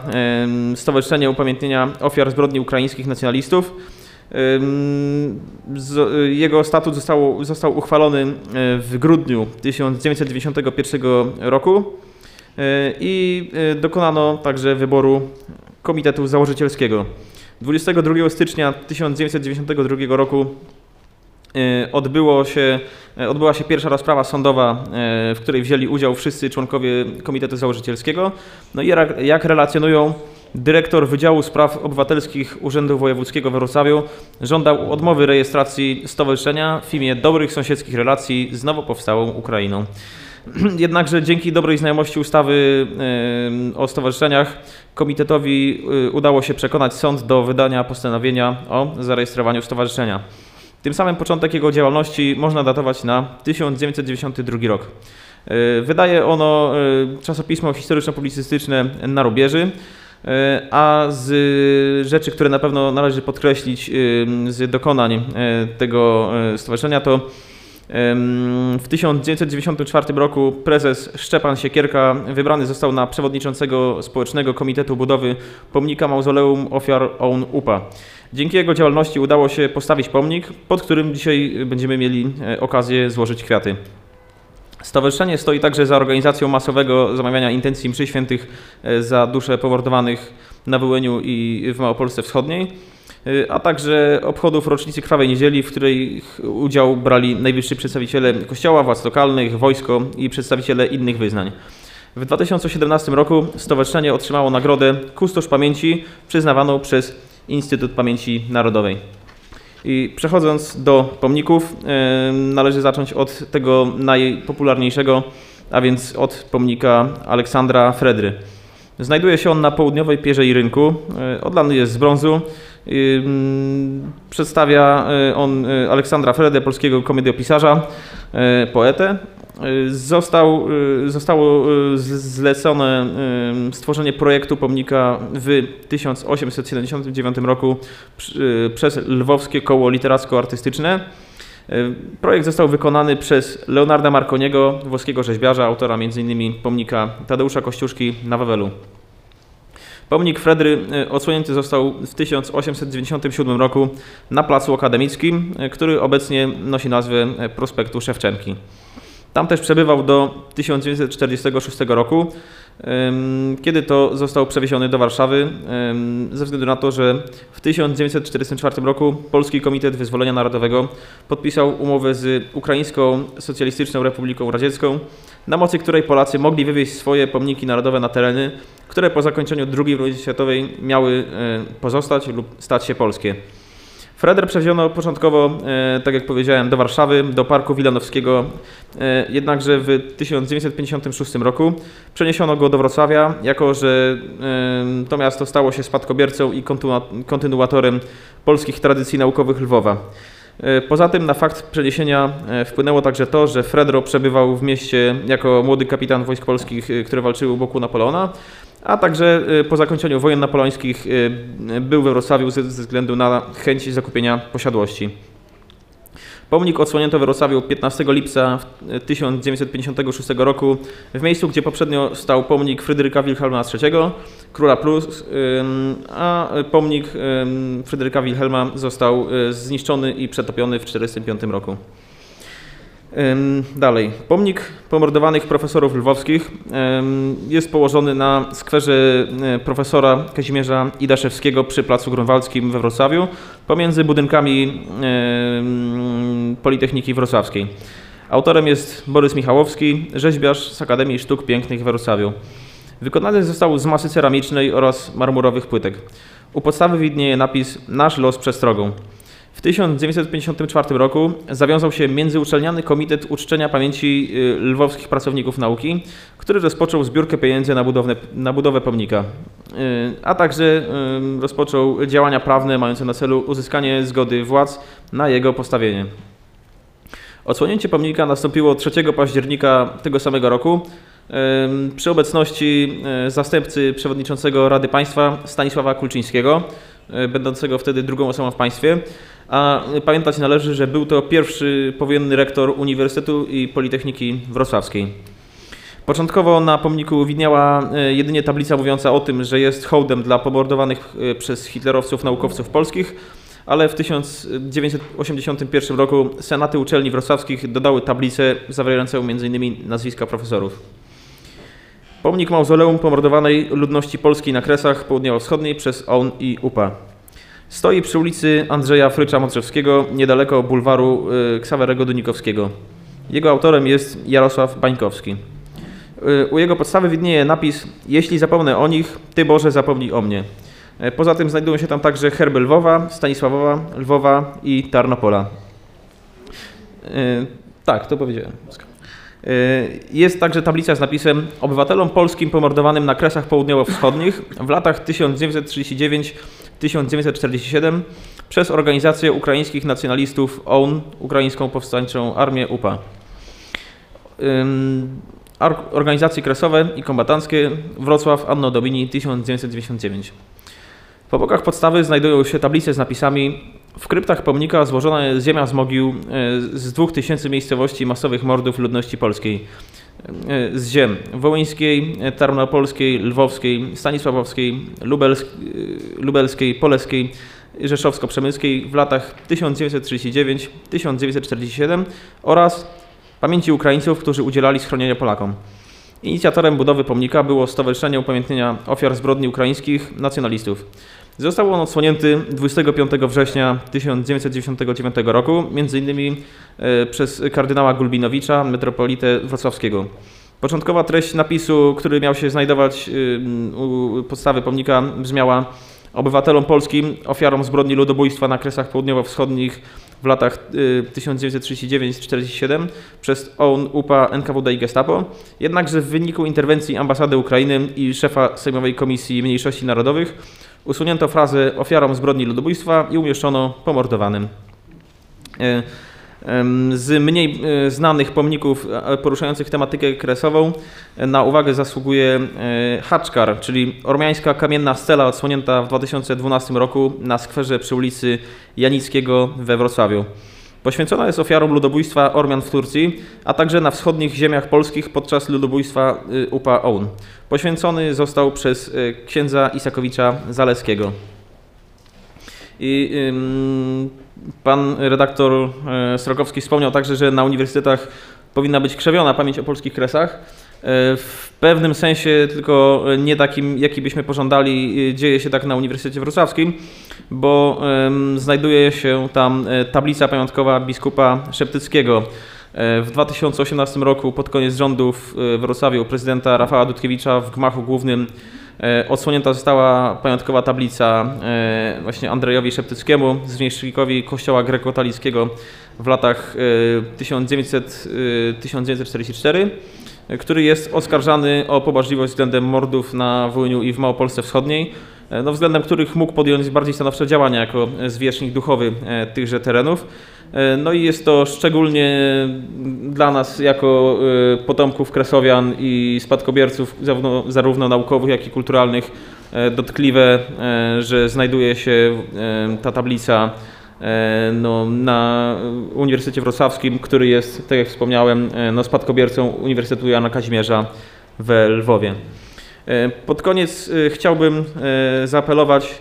Stowarzyszenie Upamiętnienia Ofiar Zbrodni Ukraińskich Nacjonalistów jego statut został, został uchwalony e, w grudniu 1991 roku e, i e, dokonano także wyboru Komitetu Założycielskiego. 22 stycznia 1992 roku odbyło się, odbyła się pierwsza rozprawa sądowa, w której wzięli udział wszyscy członkowie Komitetu Założycielskiego. No i jak, relacjonują Dyrektor Wydziału Spraw Obywatelskich Urzędu Wojewódzkiego w Wrocławiu żądał odmowy rejestracji stowarzyszenia w imię dobrych sąsiedzkich relacji z nowo powstałą Ukrainą. Jednakże dzięki dobrej znajomości ustawy o stowarzyszeniach komitetowi udało się przekonać sąd do wydania postanowienia o zarejestrowaniu stowarzyszenia. Tym samym początek jego działalności można datować na 1992 rok. Y, wydaje ono y, czasopismo historyczno-publicystyczne na rubieży. E, a z rzeczy, które na pewno należy podkreślić, z dokonań e, tego e, stowarzyszenia, to w 1994 roku prezes Szczepan Siekierka wybrany został na przewodniczącego Społecznego Komitetu Budowy Pomnika Mauzoleum Ofiar OUN UPA. Dzięki jego działalności udało się postawić pomnik, pod którym dzisiaj będziemy mieli okazję złożyć kwiaty. Stowarzyszenie stoi także za organizacją masowego zamawiania intencji mszy świętych e, za dusze pomordowanych na Wyłęniu i w Małopolsce Wschodniej, e, a także obchodów rocznicy Krwawej Niedzieli, w której udział brali najwyżsi przedstawiciele kościoła, władz lokalnych, wojsko i przedstawiciele innych wyznań. W 2017 roku stowarzyszenie otrzymało nagrodę Kustosz Pamięci przyznawaną przez Instytut Pamięci Narodowej. I przechodząc do pomników, należy zacząć od tego najpopularniejszego, a więc od pomnika Aleksandra Fredry. Znajduje się on na południowej pierzei rynku. E, odlany jest z brązu. Przedstawia e, on e, Aleksandra Fredę, polskiego komediopisarza, poetę. Został, zostało zlecone stworzenie projektu pomnika w 1879 roku przez Lwowskie Koło Literacko-Artystyczne. Projekt został wykonany przez Leonarda Marconiego, włoskiego rzeźbiarza, autora m.in. pomnika Tadeusza Kościuszki na Wawelu. Pomnik Fredry odsłonięty został w 1897 roku na Placu Akademickim, który obecnie nosi nazwę Prospektu Szewczenki. Tam też przebywał do 1946 roku, kiedy to został przewieziony do Warszawy, ze względu na to, że w 1944 roku Polski Komitet Wyzwolenia Narodowego podpisał umowę z Ukraińską Socjalistyczną Republiką Radziecką, na mocy której Polacy mogli wywieźć swoje pomniki narodowe na tereny, które po zakończeniu II wojny światowej miały e, pozostać lub stać się polskie. Freder przewieziono początkowo, e, tak jak powiedziałem, do Warszawy, do Parku Wilanowskiego, e, jednakże w 1956 roku przeniesiono go do Wrocławia, jako że e, to miasto stało się spadkobiercą i kontynu- kontynuatorem polskich tradycji naukowych Lwowa. Poza tym na fakt przeniesienia wpłynęło także to, że Fredro przebywał w mieście jako młody kapitan wojsk polskich, które walczyły u boku Napoleona, a także e, po zakończeniu wojen napoleońskich e, był we Wrocławiu ze względu na chęć zakupienia posiadłości. Pomnik odsłonięto we Wrocławiu 15 lipca w 1956 roku w miejscu, gdzie poprzednio stał pomnik Fryderyka Wilhelma III, króla Plus, ym, a pomnik Fryderyka Wilhelma został y, zniszczony i przetopiony w 1945 roku. Dalej. Pomnik pomordowanych profesorów lwowskich jest położony na skwerze y, profesora Kazimierza Idaszewskiego przy Placu Grunwaldzkim we Wrocławiu pomiędzy budynkami Politechniki Wrocławskiej. Autorem jest Borys Michałowski, rzeźbiarz z Akademii Sztuk Pięknych w Wrocławiu. Wykonany został z masy ceramicznej oraz marmurowych płytek. U podstawy widnieje napis Nasz los przestrogą. W 1954 roku zawiązał się Międzyuczelniany Komitet Uczczenia Pamięci y, Lwowskich Pracowników Nauki, który rozpoczął zbiórkę pieniędzy na, budowę na budowę pomnika, Y, a także y, rozpoczął działania prawne mające na celu uzyskanie zgody władz na jego postawienie. Odsłonięcie pomnika nastąpiło 3 października tego samego roku przy obecności zastępcy przewodniczącego Rady Państwa Stanisława Kulczyńskiego, będącego wtedy drugą osobą w państwie. A pamiętać należy, że był to pierwszy powojenny rektor Uniwersytetu i Politechniki Wrocławskiej. Początkowo na pomniku widniała e, jedynie tablica mówiąca o tym, że jest hołdem dla pomordowanych e, przez hitlerowców naukowców polskich, ale w 1981 roku senaty uczelni wrocławskich dodały tablicę zawierającą m.in. nazwiska profesorów. Pomnik mauzoleum pomordowanej ludności polskiej na Kresach Południowo-Wschodniej przez OUN i UPA. Stoi przy ulicy Andrzeja Frycza Modrzewskiego, niedaleko bulwaru y, Ksawerego Dunikowskiego. Jego autorem jest Jarosław Bańkowski. Y, U jego podstawy widnieje napis Jeśli zapomnę o nich, Ty Boże zapomnij o mnie. E, Poza tym znajdują się tam także herby Lwowa, Stanisławowa, Lwowa i Tarnopola. Tak, to powiedziałem. E, Jest także tablica z napisem Obywatelom polskim pomordowanym na Kresach Południowo-Wschodnich w latach 1939-1947 przez organizację ukraińskich nacjonalistów OUN, Ukraińską Powstańczą Armię UPA. Organizacje kresowe i kombatanckie Wrocław Anno Domini 1999. Po bokach podstawy znajdują się tablice z napisami W kryptach pomnika złożona jest ziemia z mogił e, z 2000 miejscowości masowych mordów ludności polskiej. E, Z ziem wołyńskiej, e, tarnopolskiej, lwowskiej, stanisławowskiej, lubelsk, lubelskiej, poleskiej, rzeszowsko-przemyskiej w latach 1939-1947 oraz pamięci Ukraińców, którzy udzielali schronienia Polakom. Inicjatorem budowy pomnika było Stowarzyszenie Upamiętnienia Ofiar Zbrodni Ukraińskich Nacjonalistów. Został on odsłonięty 25 września 1999 roku, m.in. e, przez kardynała Gulbinowicza, metropolitę wrocławskiego. Początkowa treść napisu, który miał się znajdować y, u podstawy pomnika, brzmiała obywatelom polskim, ofiarom zbrodni ludobójstwa na Kresach Południowo-Wschodnich w latach y, 1939-1947 przez OUN, UPA, NKWD i Gestapo. Jednakże w wyniku interwencji ambasady Ukrainy i szefa Sejmowej Komisji Mniejszości Narodowych usunięto frazę ofiarom zbrodni ludobójstwa i umieszczono pomordowanym. Em, Z mniej e, znanych pomników e, poruszających tematykę kresową e, na uwagę zasługuje e, Haczkar, czyli ormiańska kamienna stela odsłonięta w 2012 roku na skwerze przy ulicy Janickiego we Wrocławiu. Poświęcona jest ofiarom ludobójstwa Ormian w Turcji, a także na wschodnich ziemiach polskich podczas ludobójstwa y, UPA OUN. Poświęcony został przez y, księdza Isakowicza Zaleskiego. I pan redaktor e, Strokowski wspomniał także, że na uniwersytetach powinna być krzewiona pamięć o polskich kresach. E, W pewnym sensie, tylko nie takim, jaki byśmy pożądali, e, dzieje się tak na Uniwersytecie Wrocławskim, bo znajduje się tam e, tablica pamiątkowa biskupa Szeptyckiego. W 2018 roku, pod koniec rządów w Wrocławiu, prezydenta Rafała Dudkiewicza w gmachu głównym odsłonięta została pamiątkowa tablica właśnie Andrzejowi Szeptyckiemu, zwierzchnikowi kościoła grekokatolickiego w latach 1900-1944, który jest oskarżany o pobażliwość względem mordów na Wołyniu i w Małopolsce Wschodniej, no względem których mógł podjąć bardziej stanowcze działania jako zwierzchnik duchowy tychże terenów. E, no i jest to szczególnie dla nas jako e, potomków Kresowian i spadkobierców zarówno, zarówno naukowych, jak i kulturalnych e, dotkliwe, że znajduje się ta tablica no, na Uniwersytecie Wrocławskim, który jest, tak jak wspomniałem, no, spadkobiercą Uniwersytetu Jana Kazimierza we Lwowie. Pod koniec chciałbym zaapelować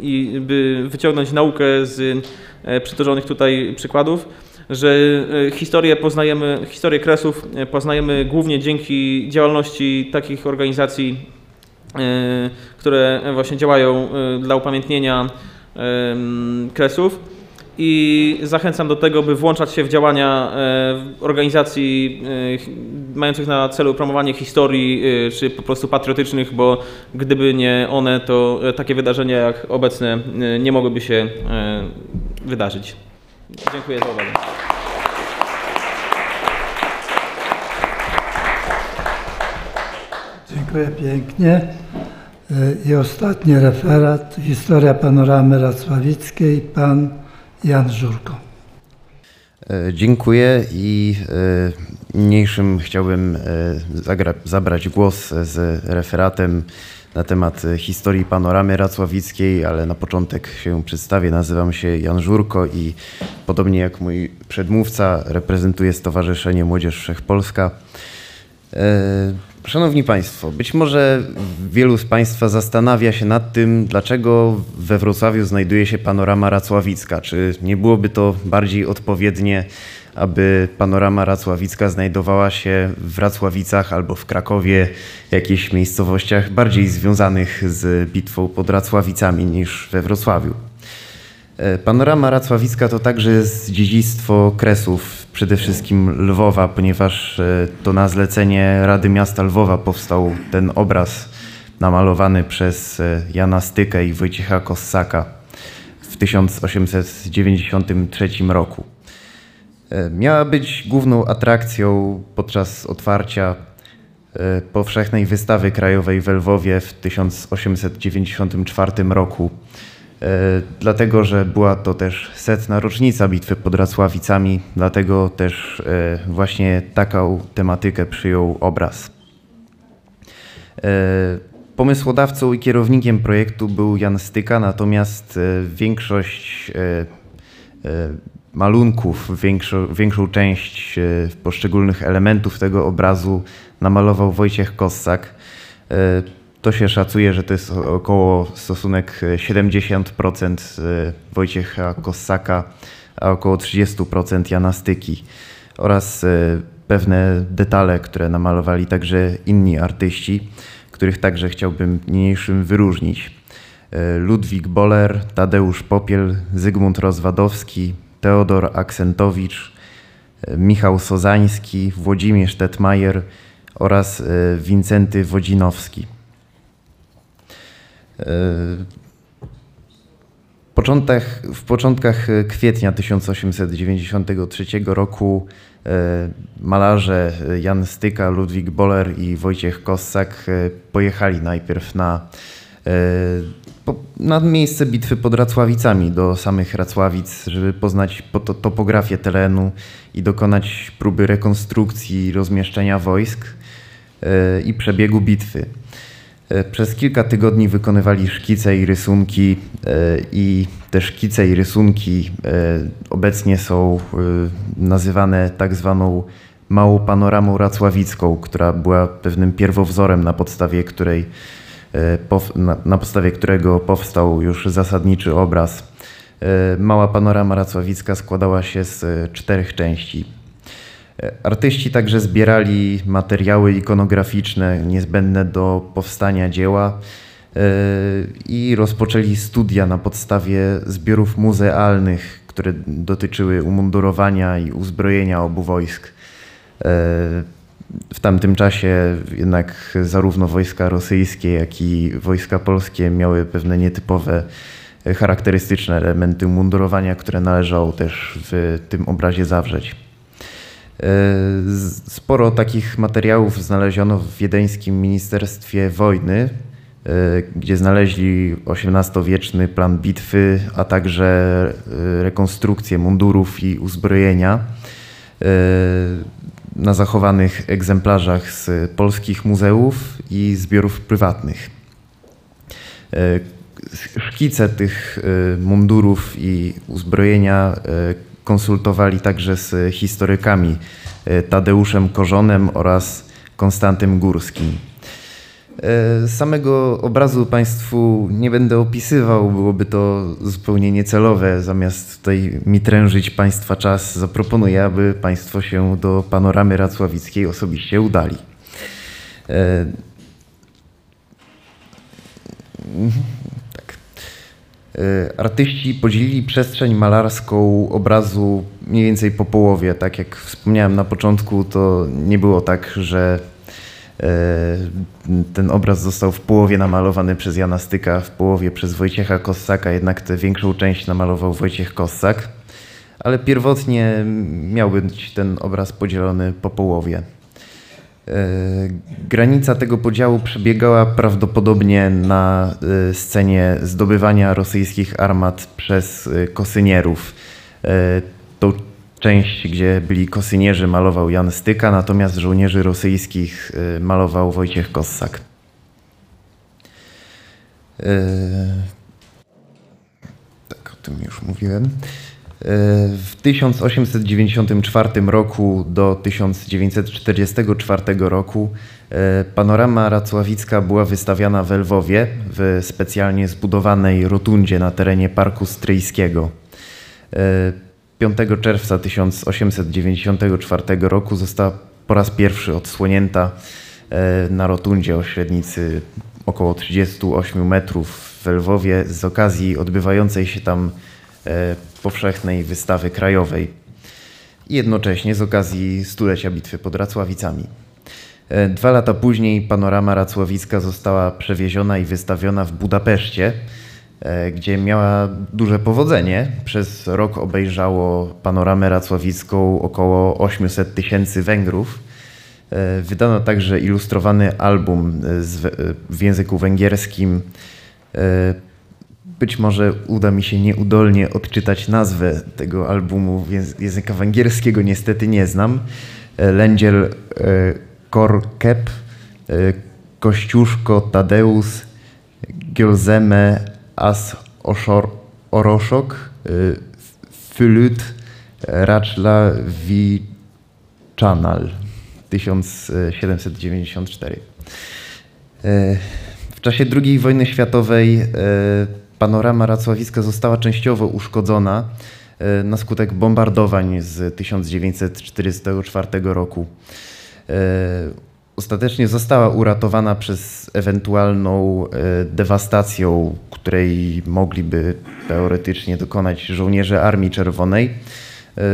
i by wyciągnąć naukę z E, przytoczonych tutaj przykładów, że e, historię poznajemy, historię kresów e, poznajemy głównie dzięki działalności takich organizacji, które właśnie działają dla upamiętnienia kresów i zachęcam do tego, by włączać się w działania organizacji mających na celu promowanie historii czy po prostu patriotycznych, bo gdyby nie one, to takie wydarzenia jak obecne nie mogłyby się wydarzyć. Dziękuję za uwagę. Dziękuję pięknie. I ostatni referat, historia panoramy racławickiej, pan Jan Żurko. E, dziękuję i e, niniejszym chciałbym e, zabrać głos z referatem na temat e, historii panoramy racławickiej, ale na początek się przedstawię. Nazywam się Jan Żurko i podobnie jak mój przedmówca reprezentuję Stowarzyszenie Młodzież Wszechpolska. E, szanowni Państwo, być może wielu z Państwa zastanawia się nad tym, dlaczego we Wrocławiu znajduje się panorama racławicka. Czy nie byłoby to bardziej odpowiednie aby panorama racławicka znajdowała się w Racławicach albo w Krakowie, jakichś miejscowościach bardziej związanych z bitwą pod Racławicami niż we Wrocławiu. E, panorama racławicka to także jest dziedzictwo Kresów, przede wszystkim Lwowa, ponieważ e, to na zlecenie Rady Miasta Lwowa powstał ten obraz namalowany przez e, Jana Stykę i Wojciecha Kossaka w 1893 roku. Miała być główną atrakcją podczas otwarcia powszechnej wystawy krajowej w Lwowie w 1894 roku. E, dlatego, że była to też setna rocznica bitwy pod Racławicami, dlatego też właśnie taką tematykę przyjął obraz. Pomysłodawcą i kierownikiem projektu był Jan Styka, natomiast większość malunków, większą, większą część e, poszczególnych elementów tego obrazu namalował Wojciech Kossak. E, to się szacuje, że to jest około stosunek 70% e, Wojciecha Kossaka, a około 30% Jana Styki oraz pewne detale, które namalowali także inni artyści, których także chciałbym niniejszym wyróżnić. Ludwik Boller, Tadeusz Popiel, Zygmunt Rozwadowski, Teodor Aksentowicz, Michał Sozański, Włodzimierz Tetmajer oraz e, Wincenty Wodzinowski. E, początek, w początkach kwietnia 1893 roku e, malarze Jan Styka, Ludwik Boller i Wojciech Kossak pojechali najpierw na na miejsce bitwy pod Racławicami, do samych Racławic, żeby poznać topografię terenu i dokonać próby rekonstrukcji rozmieszczenia wojsk e, i przebiegu bitwy. E, przez kilka tygodni wykonywali szkice i rysunki e, i te szkice i rysunki obecnie są nazywane tak zwaną małą panoramą racławicką, która była pewnym pierwowzorem na podstawie której E, na podstawie którego powstał już zasadniczy obraz. E, mała panorama racławicka składała się z e, czterech części. Artyści także zbierali materiały ikonograficzne niezbędne do powstania dzieła i rozpoczęli studia na podstawie zbiorów muzealnych, które dotyczyły umundurowania i uzbrojenia obu wojsk. W tamtym czasie jednak zarówno wojska rosyjskie, jak i wojska polskie miały pewne nietypowe, charakterystyczne elementy mundurowania, które należało też w tym obrazie zawrzeć. Sporo takich materiałów znaleziono w wiedeńskim Ministerstwie Wojny, gdzie znaleźli XVIII-wieczny plan bitwy, a także rekonstrukcję mundurów i uzbrojenia na zachowanych egzemplarzach z polskich muzeów i zbiorów prywatnych. Szkice tych mundurów i uzbrojenia konsultowali także z historykami Tadeuszem Korzonem oraz Konstantym Górskim. Samego obrazu Państwu nie będę opisywał, byłoby to zupełnie niecelowe. Zamiast tutaj mi trężyć Państwa czas, zaproponuję, aby Państwo się do panoramy racławickiej osobiście udali. Tak. Artyści podzielili przestrzeń malarską obrazu mniej więcej po połowie. Tak jak wspomniałem na początku, to nie było tak, że ten obraz został w połowie namalowany przez Jana Styka, w połowie przez Wojciecha Kossaka, jednak tę większą część namalował Wojciech Kossak, ale pierwotnie miał być ten obraz podzielony po połowie. Granica tego podziału przebiegała prawdopodobnie na scenie zdobywania rosyjskich armat przez kosynierów. Tą część, gdzie byli kosynierzy, malował Jan Styka, natomiast żołnierzy rosyjskich malował Wojciech Kossak. Tak, o tym już mówiłem. W 1894 roku do 1944 roku panorama racławicka była wystawiana w Lwowie w specjalnie zbudowanej rotundzie na terenie Parku Stryjskiego. 5 czerwca 1894 roku została po raz pierwszy odsłonięta na rotundzie o średnicy około 38 metrów w Lwowie z okazji odbywającej się tam powszechnej wystawy krajowej jednocześnie z okazji stulecia bitwy pod Racławicami. Dwa lata później panorama racławicka została przewieziona i wystawiona w Budapeszcie, gdzie miała duże powodzenie. Przez rok obejrzało panoramę racławicką około 800 tysięcy Węgrów. Wydano także ilustrowany album w języku węgierskim być może uda mi się nieudolnie odczytać nazwę tego albumu języka węgierskiego, niestety nie znam. Lędziel Korkep, Kościuszko Tadeusz, Gielzeme As Oroszok, Fylut Raczla Wiczanal 1794. W czasie II wojny światowej panorama Racławiska została częściowo uszkodzona na skutek bombardowań z 1944 roku. Ostatecznie została uratowana przez ewentualną dewastacją, której mogliby teoretycznie dokonać żołnierze Armii Czerwonej.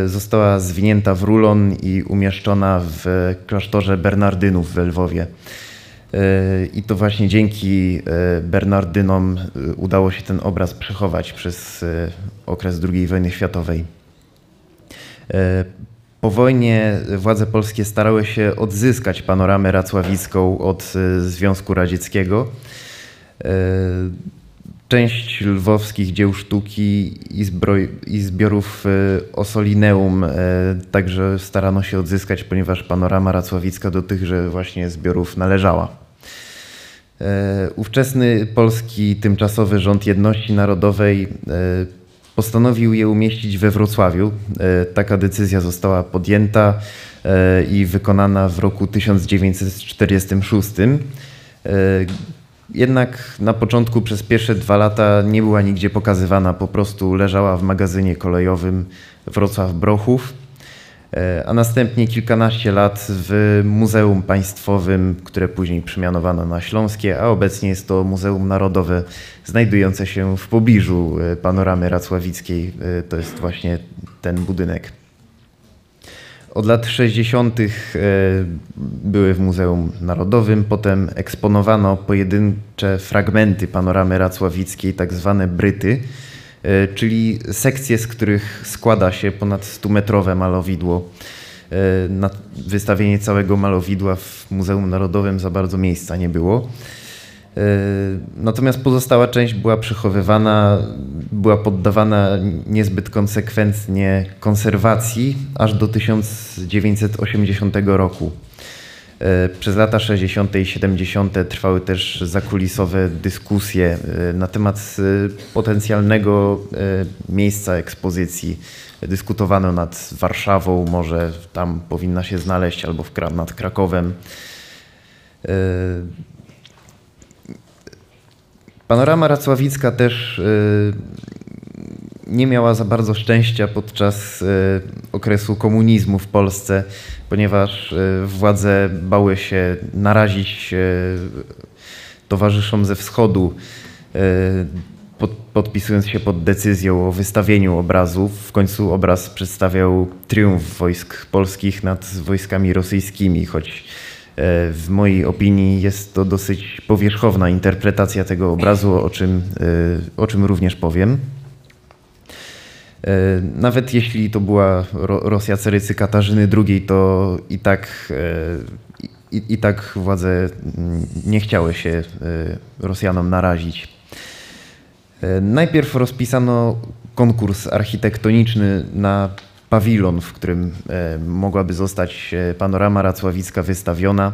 Została zwinięta w rulon i umieszczona w klasztorze Bernardynów w Lwowie. I to właśnie dzięki Bernardynom udało się ten obraz przechować przez okres II wojny światowej. Po wojnie władze polskie starały się odzyskać panoramę racławicką od Związku Radzieckiego. Część lwowskich dzieł sztuki i, zbroj, i zbiorów Osolineum także starano się odzyskać, ponieważ panorama racławicka do tychże właśnie zbiorów należała. Ówczesny polski tymczasowy rząd jedności narodowej postanowił je umieścić we Wrocławiu. Taka decyzja została podjęta i wykonana w roku 1946. Jednak na początku przez pierwsze dwa lata nie była nigdzie pokazywana, po prostu leżała w magazynie kolejowym Wrocław Brochów a następnie kilkanaście lat w Muzeum Państwowym, które później przemianowano na Śląskie, a obecnie jest to Muzeum Narodowe znajdujące się w pobliżu panoramy racławickiej. To jest właśnie ten budynek. Od lat 60. e, były w Muzeum Narodowym, potem eksponowano pojedyncze fragmenty panoramy racławickiej, tak zwane bryty, e, czyli sekcje, z których składa się ponad 100-metrowe malowidło. E, Na wystawienie całego malowidła w Muzeum Narodowym za bardzo miejsca nie było. E, Natomiast pozostała część była przechowywana, była poddawana niezbyt konsekwentnie konserwacji aż do 1980 roku. E, Przez lata 60. i 70. trwały też zakulisowe dyskusje e, na temat e, potencjalnego miejsca ekspozycji. Dyskutowano nad Warszawą, może tam powinna się znaleźć, albo nad Krakowem. Panorama Racławicka też nie miała za bardzo szczęścia podczas y, okresu komunizmu w Polsce, ponieważ y, władze bały się narazić y, towarzyszom ze wschodu, pod, podpisując się pod decyzją o wystawieniu obrazów. W końcu obraz przedstawiał triumf wojsk polskich nad wojskami rosyjskimi, choć w mojej opinii jest to dosyć powierzchowna interpretacja tego obrazu, o czym, o czym również powiem. E, Nawet jeśli to była Ro- Rosja Carycy Katarzyny II, to i tak, e, i, i tak władze nie chciały się e, Rosjanom narazić. Najpierw rozpisano konkurs architektoniczny na pawilon, w którym mogłaby zostać panorama racławicka wystawiona.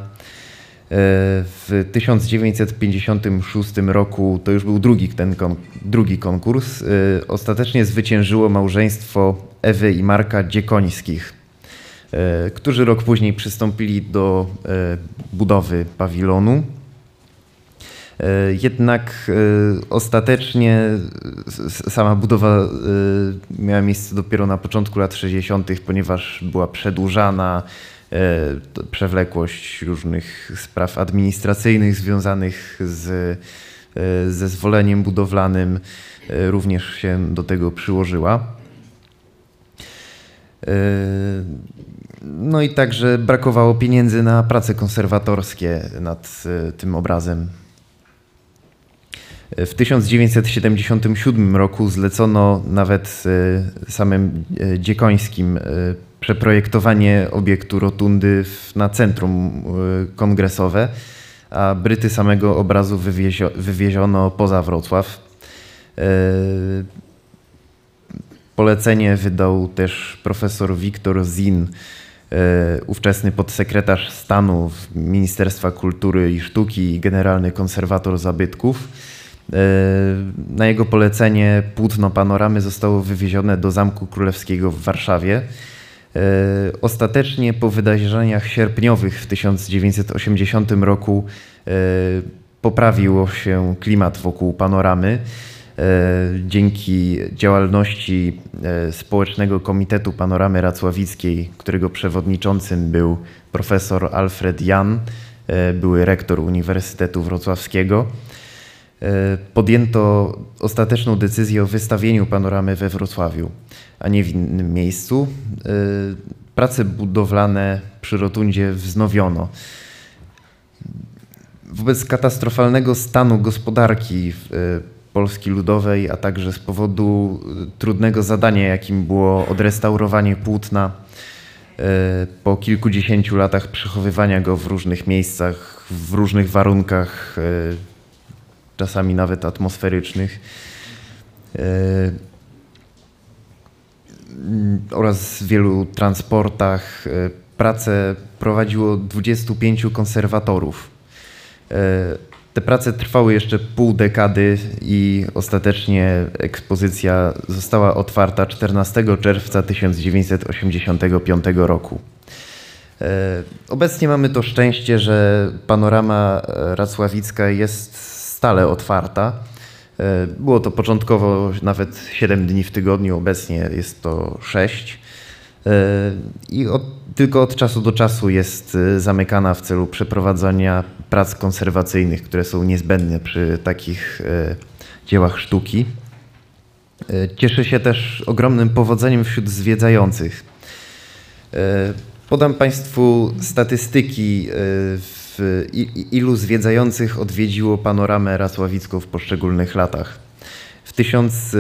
W 1956 roku to już był drugi, ten kon, drugi konkurs. E, Ostatecznie zwyciężyło małżeństwo Ewy i Marka Dziekońskich, e, którzy rok później przystąpili do e, budowy pawilonu. Jednak ostatecznie sama budowa miała miejsce dopiero na początku lat 60., ponieważ była przedłużana przewlekłość różnych spraw administracyjnych związanych z e, zezwoleniem budowlanym e, również się do tego przyłożyła. E, No i także brakowało pieniędzy na prace konserwatorskie nad e, tym obrazem. W 1977 roku zlecono nawet e, samym e, Dziekońskim e, przeprojektowanie obiektu rotundy na centrum kongresowe, a Bryty samego obrazu wywiezio, wywieziono poza Wrocław. Polecenie wydał też profesor Wiktor Zin, ówczesny podsekretarz stanu w Ministerstwa Kultury i Sztuki i generalny konserwator zabytków. E, Na jego polecenie płótno panoramy zostało wywiezione do Zamku Królewskiego w Warszawie. E, Ostatecznie po wydarzeniach sierpniowych w 1980 roku e, poprawiło się klimat wokół panoramy. Dzięki działalności Społecznego Komitetu Panoramy Racławickiej, którego przewodniczącym był profesor Alfred Jan, były rektor Uniwersytetu Wrocławskiego, podjęto ostateczną decyzję o wystawieniu panoramy we Wrocławiu, a nie w innym miejscu. E, Prace budowlane przy rotundzie wznowiono. Wobec katastrofalnego stanu gospodarki e, Polski Ludowej, a także z powodu e, trudnego zadania, jakim było odrestaurowanie płótna, e, po kilkudziesięciu latach przechowywania go w różnych miejscach, w różnych warunkach, e, czasami nawet atmosferycznych, e, oraz wielu transportach. e, Pracę prowadziło 25 konserwatorów. E, Te prace trwały jeszcze pół dekady i ostatecznie ekspozycja została otwarta 14 czerwca 1985 roku. Obecnie mamy to szczęście, że panorama racławicka jest stale otwarta. E, Było to początkowo nawet 7 dni w tygodniu, obecnie jest to 6. I od, tylko od czasu do czasu jest e, zamykana w celu przeprowadzania prac konserwacyjnych, które są niezbędne przy takich e, dziełach sztuki. E, Cieszy się też ogromnym powodzeniem wśród zwiedzających. E, Podam Państwu statystyki, e, w, ilu zwiedzających odwiedziło panoramę racławicką w poszczególnych latach. W tysiąc, e,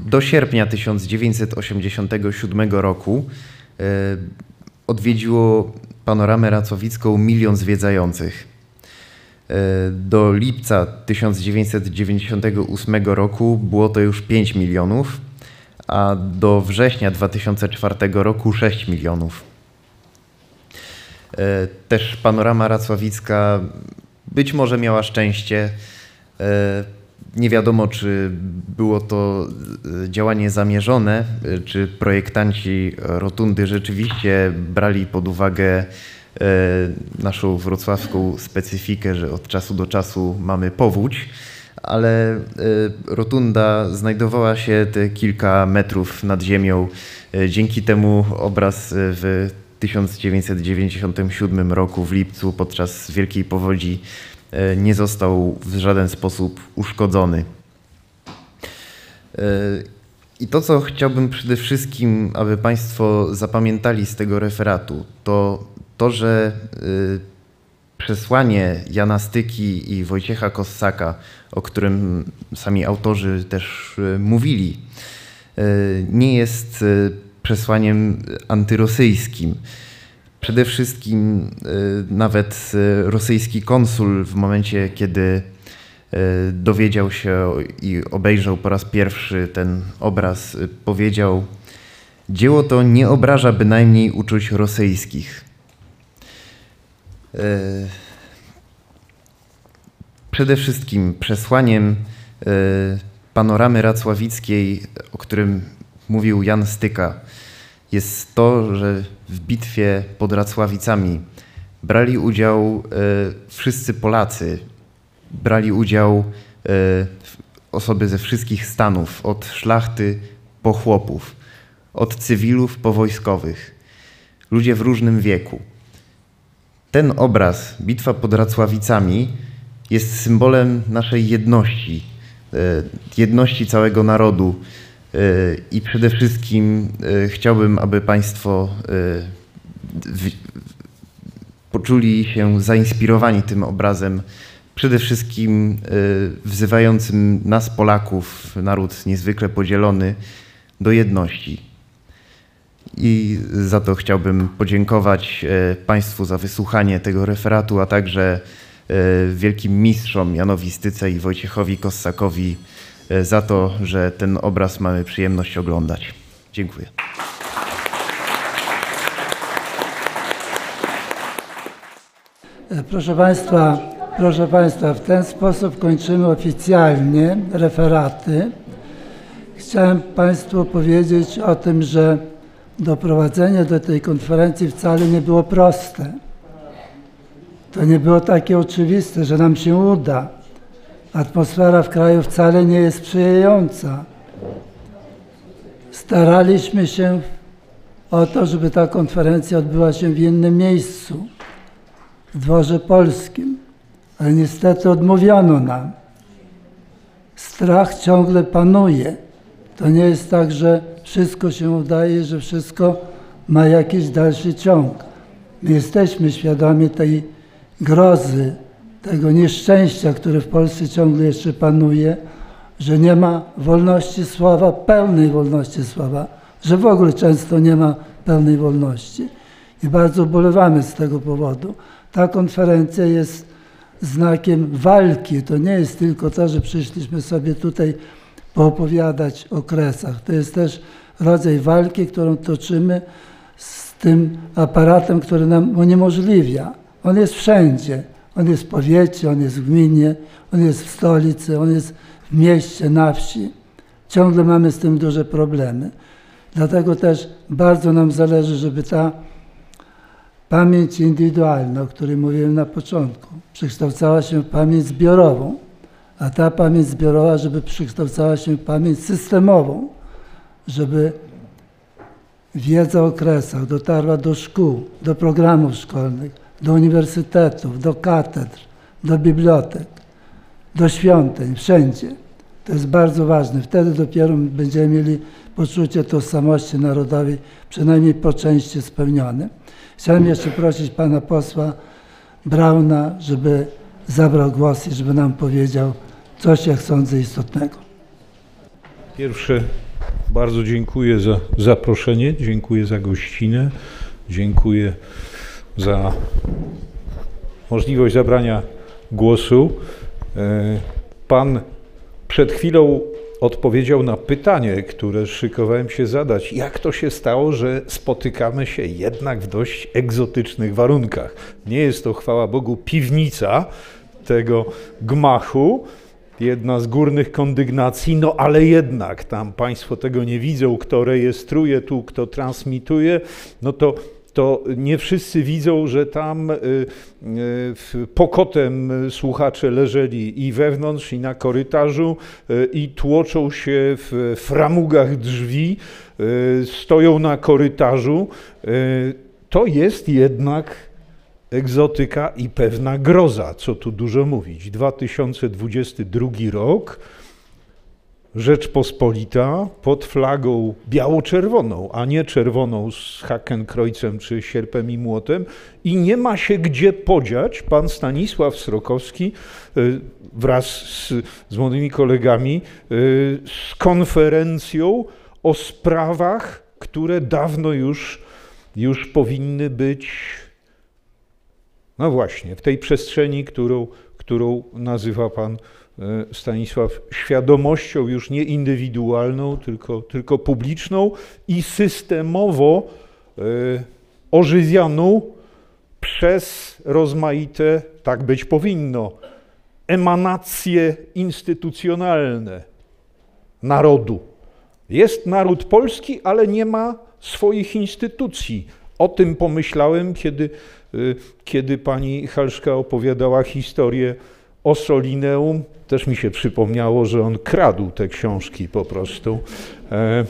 do sierpnia 1987 roku e, odwiedziło panoramę racławicką milion zwiedzających. Do lipca 1998 roku było to już 5 milionów, a do września 2004 roku 6 milionów. E, też panorama racławicka być może miała szczęście. E, nie wiadomo, czy było to e, działanie zamierzone, czy projektanci rotundy rzeczywiście brali pod uwagę naszą wrocławską specyfikę, że od czasu do czasu mamy powódź, ale rotunda znajdowała się te kilka metrów nad ziemią. Dzięki temu obraz w 1997 roku w lipcu podczas wielkiej powodzi e, nie został w żaden sposób uszkodzony. E, I to, co chciałbym przede wszystkim, aby Państwo zapamiętali z tego referatu, to to, że e, przesłanie Jana Styki i Wojciecha Kossaka, o którym sami autorzy też mówili, nie jest przesłaniem antyrosyjskim. Przede wszystkim e, nawet e, rosyjski konsul w momencie, kiedy e, dowiedział się i obejrzał po raz pierwszy ten obraz, powiedział: Dzieło to nie obraża bynajmniej uczuć rosyjskich. Przede wszystkim przesłaniem panoramy racławickiej, o którym mówił Jan Styka, jest to, że w bitwie pod Racławicami brali udział e, wszyscy Polacy, brali udział e, osoby ze wszystkich stanów, od szlachty po chłopów, od cywilów po wojskowych, ludzie w różnym wieku. Ten obraz, bitwa pod Racławicami, jest symbolem naszej jedności, e, jedności całego narodu, i przede wszystkim e, chciałbym, aby Państwo e, poczuli się zainspirowani tym obrazem, przede wszystkim e, wzywającym nas, Polaków, naród niezwykle podzielony, do jedności. I za to chciałbym podziękować Państwu za wysłuchanie tego referatu, a także wielkim mistrzom Janowi Styce i Wojciechowi Kossakowi za to, że ten obraz mamy przyjemność oglądać. Dziękuję. E, proszę Państwa, proszę Państwa, w ten sposób kończymy oficjalnie referaty. Chciałem Państwu powiedzieć o tym, że doprowadzenie do tej konferencji wcale nie było proste. To nie było takie oczywiste, że nam się uda. Atmosfera w kraju wcale nie jest sprzyjająca. Staraliśmy się o to, żeby ta konferencja odbyła się w innym miejscu, w dworze polskim, ale niestety odmówiono nam. Strach ciągle panuje. To nie jest tak, że wszystko się udaje, że wszystko ma jakiś dalszy ciąg. My jesteśmy świadomi tej grozy, tego nieszczęścia, które w Polsce ciągle jeszcze panuje, że nie ma wolności słowa, pełnej wolności słowa, że w ogóle często nie ma pełnej wolności. I bardzo ubolewamy z tego powodu. Ta konferencja jest znakiem walki. To nie jest tylko to, że przyszliśmy sobie tutaj poopowiadać o kresach. To jest też rodzaj walki, którą toczymy z tym aparatem, który nam uniemożliwia. On jest wszędzie. On jest w powiecie, on jest w gminie, on jest w stolicy, on jest w mieście, na wsi. Ciągle mamy z tym duże problemy. Dlatego też bardzo nam zależy, żeby ta pamięć indywidualna, o której mówiłem na początku, przekształcała się w pamięć zbiorową, a ta pamięć zbiorowa, żeby przekształcała się w pamięć systemową, żeby wiedza o kresach dotarła do szkół, do programów szkolnych, do uniwersytetów, do katedr, do bibliotek, do świątyń, wszędzie. To jest bardzo ważne. Wtedy dopiero będziemy mieli poczucie tożsamości narodowej, przynajmniej po części spełnione. Chciałem jeszcze prosić pana posła Brauna, żeby zabrał głos i żeby nam powiedział coś, jak sądzę, istotnego. Pierwsze, bardzo dziękuję za zaproszenie, dziękuję za gościnę, dziękuję za możliwość zabrania głosu. E, pan przed chwilą odpowiedział na pytanie, które szykowałem się zadać. Jak to się stało, że spotykamy się jednak w dość egzotycznych warunkach? Nie jest to, chwała Bogu, piwnica tego gmachu, jedna z górnych kondygnacji, no ale jednak tam Państwo tego nie widzą, kto rejestruje tu, kto transmituje, no to to nie wszyscy widzą, że tam y, y, pokotem słuchacze leżeli i wewnątrz, i na korytarzu, y, i tłoczą się w framugach drzwi, stoją na korytarzu. To jest jednak egzotyka i pewna groza, co tu dużo mówić. 2022 rok Rzeczpospolita pod flagą biało-czerwoną, a nie czerwoną z hakenkrojcem czy sierpem i młotem i nie ma się gdzie podziać. Pan Stanisław Srokowski y, wraz z, z młodymi kolegami y, z konferencją o sprawach, które dawno już, już powinny być, no właśnie, w tej przestrzeni, którą, którą nazywa Pan Stanisław, świadomością już nie indywidualną, tylko, tylko publiczną i systemowo e, ożywianą przez rozmaite, tak być powinno, emanacje instytucjonalne narodu. Jest naród polski, ale nie ma swoich instytucji. O tym pomyślałem, kiedy, e, kiedy pani Halszka opowiadała historię o Solineum, też mi się przypomniało, że on kradł te książki po prostu. E,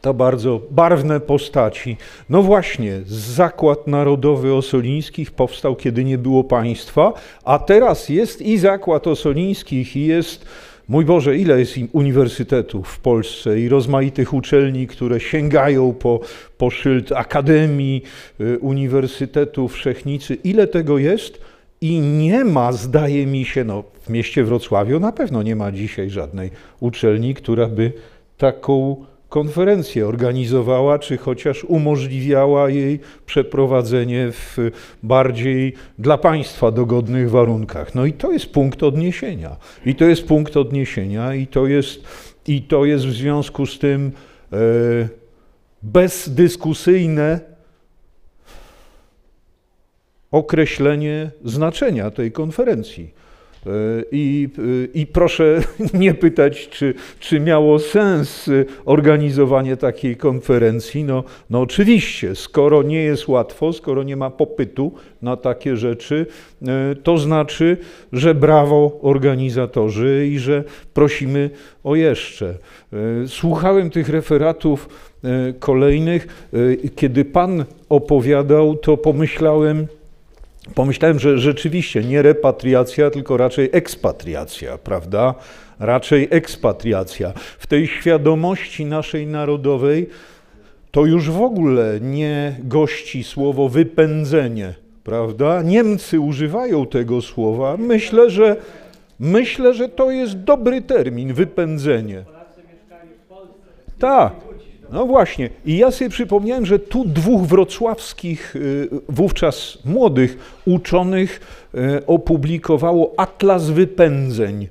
to bardzo barwne postaci. No właśnie, Zakład Narodowy Osolińskich powstał, kiedy nie było państwa, a teraz jest i Zakład Osolińskich, i jest, mój Boże, ile jest uniwersytetów w Polsce i rozmaitych uczelni, które sięgają po, po szyld Akademii y, Uniwersytetu Wszechnicy. Ile tego jest? I nie ma, zdaje mi się, no w mieście Wrocławiu na pewno nie ma dzisiaj żadnej uczelni, która by taką konferencję organizowała, czy chociaż umożliwiała jej przeprowadzenie w bardziej dla państwa dogodnych warunkach. No i to jest punkt odniesienia. I to jest punkt odniesienia, i to jest, i to jest w związku z tym e, bezdyskusyjne określenie znaczenia tej konferencji. E, I, e, I, proszę nie pytać, czy, czy miało sens organizowanie takiej konferencji. No, no oczywiście, skoro nie jest łatwo, skoro nie ma popytu na takie rzeczy, e, to znaczy, że brawo organizatorzy i że prosimy o jeszcze. Słuchałem tych referatów kolejnych. Kiedy Pan opowiadał, to pomyślałem, pomyślałem, że rzeczywiście nie repatriacja, tylko raczej ekspatriacja, prawda? Raczej ekspatriacja. W tej świadomości naszej narodowej to już w ogóle nie gości słowo wypędzenie, prawda? Niemcy używają tego słowa. Myślę, że myślę, że to jest dobry termin wypędzenie. Tak. No właśnie. I ja sobie przypomniałem, że tu dwóch wrocławskich, y, wówczas młodych uczonych y, opublikowało Atlas Wypędzeń.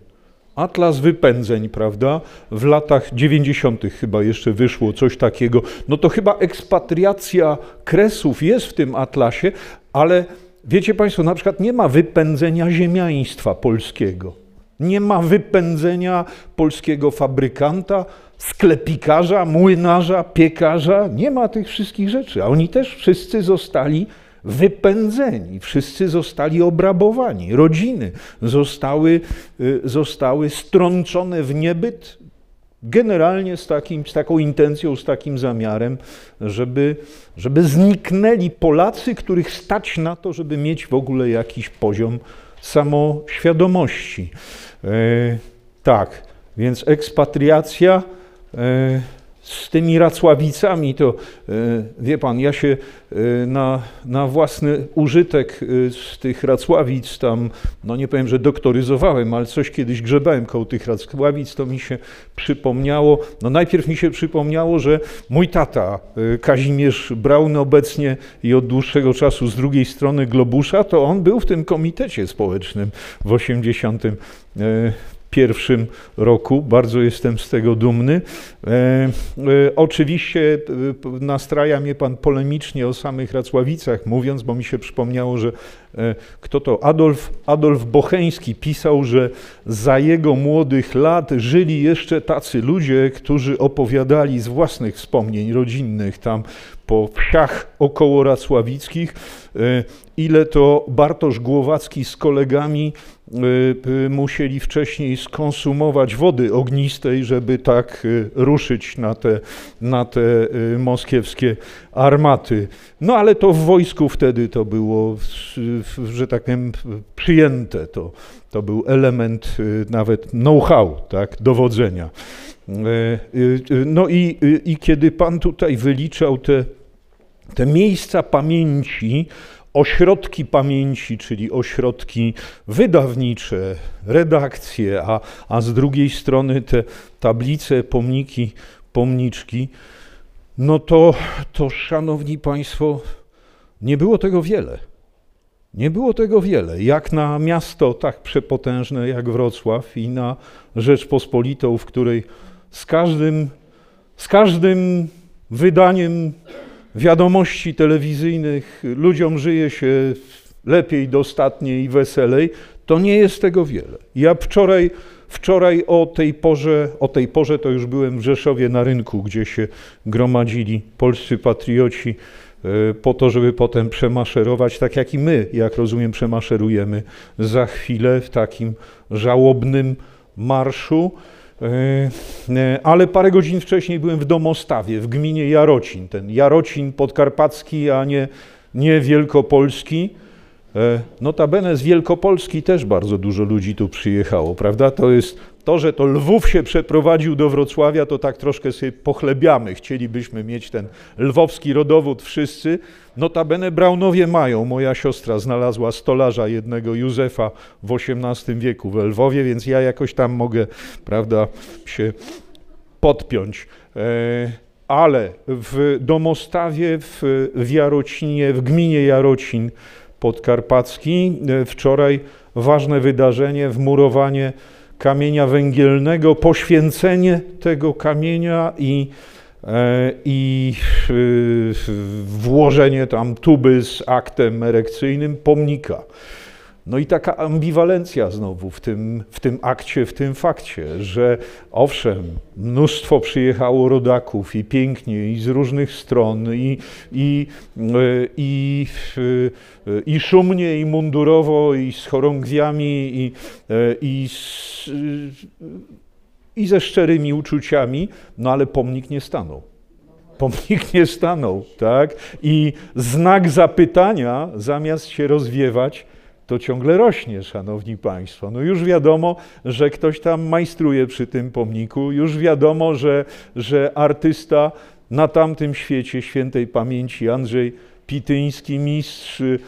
Atlas wypędzeń, prawda? W latach 90. chyba jeszcze wyszło coś takiego. No to chyba ekspatriacja kresów jest w tym atlasie, ale wiecie Państwo, na przykład nie ma wypędzenia ziemiaństwa polskiego. Nie ma wypędzenia polskiego fabrykanta, sklepikarza, młynarza, piekarza. Nie ma tych wszystkich rzeczy. A oni też wszyscy zostali wypędzeni, wszyscy zostali obrabowani, rodziny zostały, y, zostały strącone w niebyt, generalnie z, takim, z taką intencją, z takim zamiarem, żeby, żeby zniknęli Polacy, których stać na to, żeby mieć w ogóle jakiś poziom samoświadomości. E, tak, Więc ekspatriacja z tymi Racławicami, to e, wie pan, ja się e, na, na własny użytek z tych Racławic tam, no nie powiem, że doktoryzowałem, ale coś kiedyś grzebałem koło tych Racławic, to mi się przypomniało, no najpierw mi się przypomniało, że mój tata Kazimierz Braun obecnie i od dłuższego czasu z drugiej strony Globusza, to on był w tym komitecie społecznym w 80 pierwszym roku. Bardzo jestem z tego dumny. E, e, oczywiście e, nastraja mnie pan polemicznie o samych Racławicach mówiąc, bo mi się przypomniało, że e, kto to? Adolf, Adolf Bocheński pisał, że za jego młodych lat żyli jeszcze tacy ludzie, którzy opowiadali z własnych wspomnień rodzinnych tam po wsiach około Racławickich, ile to Bartosz Głowacki z kolegami Y, y, musieli wcześniej skonsumować wody ognistej, żeby tak y, ruszyć na te, na te moskiewskie armaty. No ale to w wojsku wtedy to było, że tak powiem, przyjęte. To, to był element nawet know-how, tak, dowodzenia. No i, i kiedy pan tutaj wyliczał te, te miejsca pamięci, ośrodki pamięci, czyli ośrodki wydawnicze, redakcje, a, a z drugiej strony te tablice, pomniki, pomniczki, no to, to, szanowni Państwo, nie było tego wiele. Nie było tego wiele. Jak na miasto tak przepotężne jak Wrocław i na Rzeczpospolitą, w której z każdym, z każdym wydaniem wiadomości telewizyjnych ludziom żyje się lepiej, dostatniej i weselej, to nie jest tego wiele. Ja wczoraj, wczoraj o tej porze, o tej porze to już byłem w Rzeszowie na rynku, gdzie się gromadzili polscy patrioci e, po to, żeby potem przemaszerować, tak jak i my, jak rozumiem, przemaszerujemy za chwilę w takim żałobnym marszu. E, e, ale parę godzin wcześniej byłem w Domostawie, w gminie Jarocin. Ten Jarocin podkarpacki, a nie, nie wielkopolski. E, notabene z Wielkopolski też bardzo dużo ludzi tu przyjechało, prawda? To jest to, że to Lwów się przeprowadził do Wrocławia, to tak troszkę sobie pochlebiamy. Chcielibyśmy mieć ten lwowski rodowód wszyscy. Notabene Braunowie mają. Moja siostra znalazła stolarza jednego Józefa w XVIII wieku we Lwowie, więc ja jakoś tam mogę, prawda, się podpiąć. E, ale w Domostawie, w, w Jarocinie, w gminie Jarocin podkarpacki e, wczoraj ważne wydarzenie, wmurowanie kamienia węgielnego, poświęcenie tego kamienia i, e, i e, włożenie tam tuby z aktem erekcyjnym pomnika. No i taka ambiwalencja znowu w tym, w tym akcie, w tym fakcie, że owszem, mnóstwo przyjechało rodaków i pięknie, i z różnych stron, i, i, i, i szumnie, i mundurowo, i z chorągwiami, i, i, i ze szczerymi uczuciami, no ale pomnik nie stanął pomnik nie stanął, tak? I znak zapytania, zamiast się rozwiewać, to ciągle rośnie, szanowni państwo. No już wiadomo, że ktoś tam majstruje przy tym pomniku, już wiadomo, że, że artysta na tamtym świecie świętej pamięci Andrzej Pityński, mistrz y,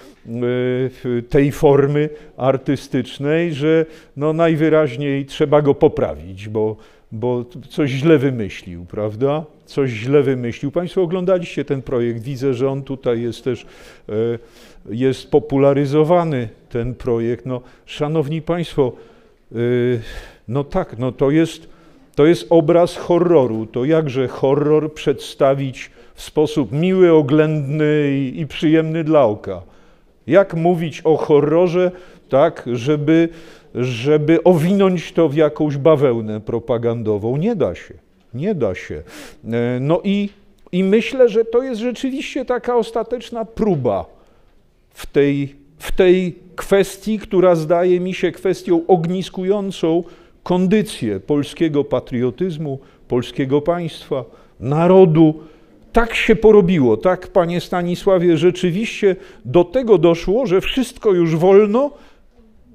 tej formy artystycznej, że no najwyraźniej trzeba go poprawić, bo, bo coś źle wymyślił, prawda? Coś źle wymyślił. Państwo oglądaliście ten projekt, widzę, że on tutaj jest też e, jest popularyzowany ten projekt. No, szanowni Państwo, y, no tak, no to jest, to jest obraz horroru. To jakże horror przedstawić w sposób miły, oględny i, i przyjemny dla oka? Jak mówić o horrorze tak, żeby, żeby owinąć to w jakąś bawełnę propagandową? Nie da się. Nie da się. E, no i, i myślę, że to jest rzeczywiście taka ostateczna próba w tej, w tej kwestii, która zdaje mi się kwestią ogniskującą kondycję polskiego patriotyzmu, polskiego państwa, narodu. Tak się porobiło, tak, panie Stanisławie, rzeczywiście do tego doszło, że wszystko już wolno,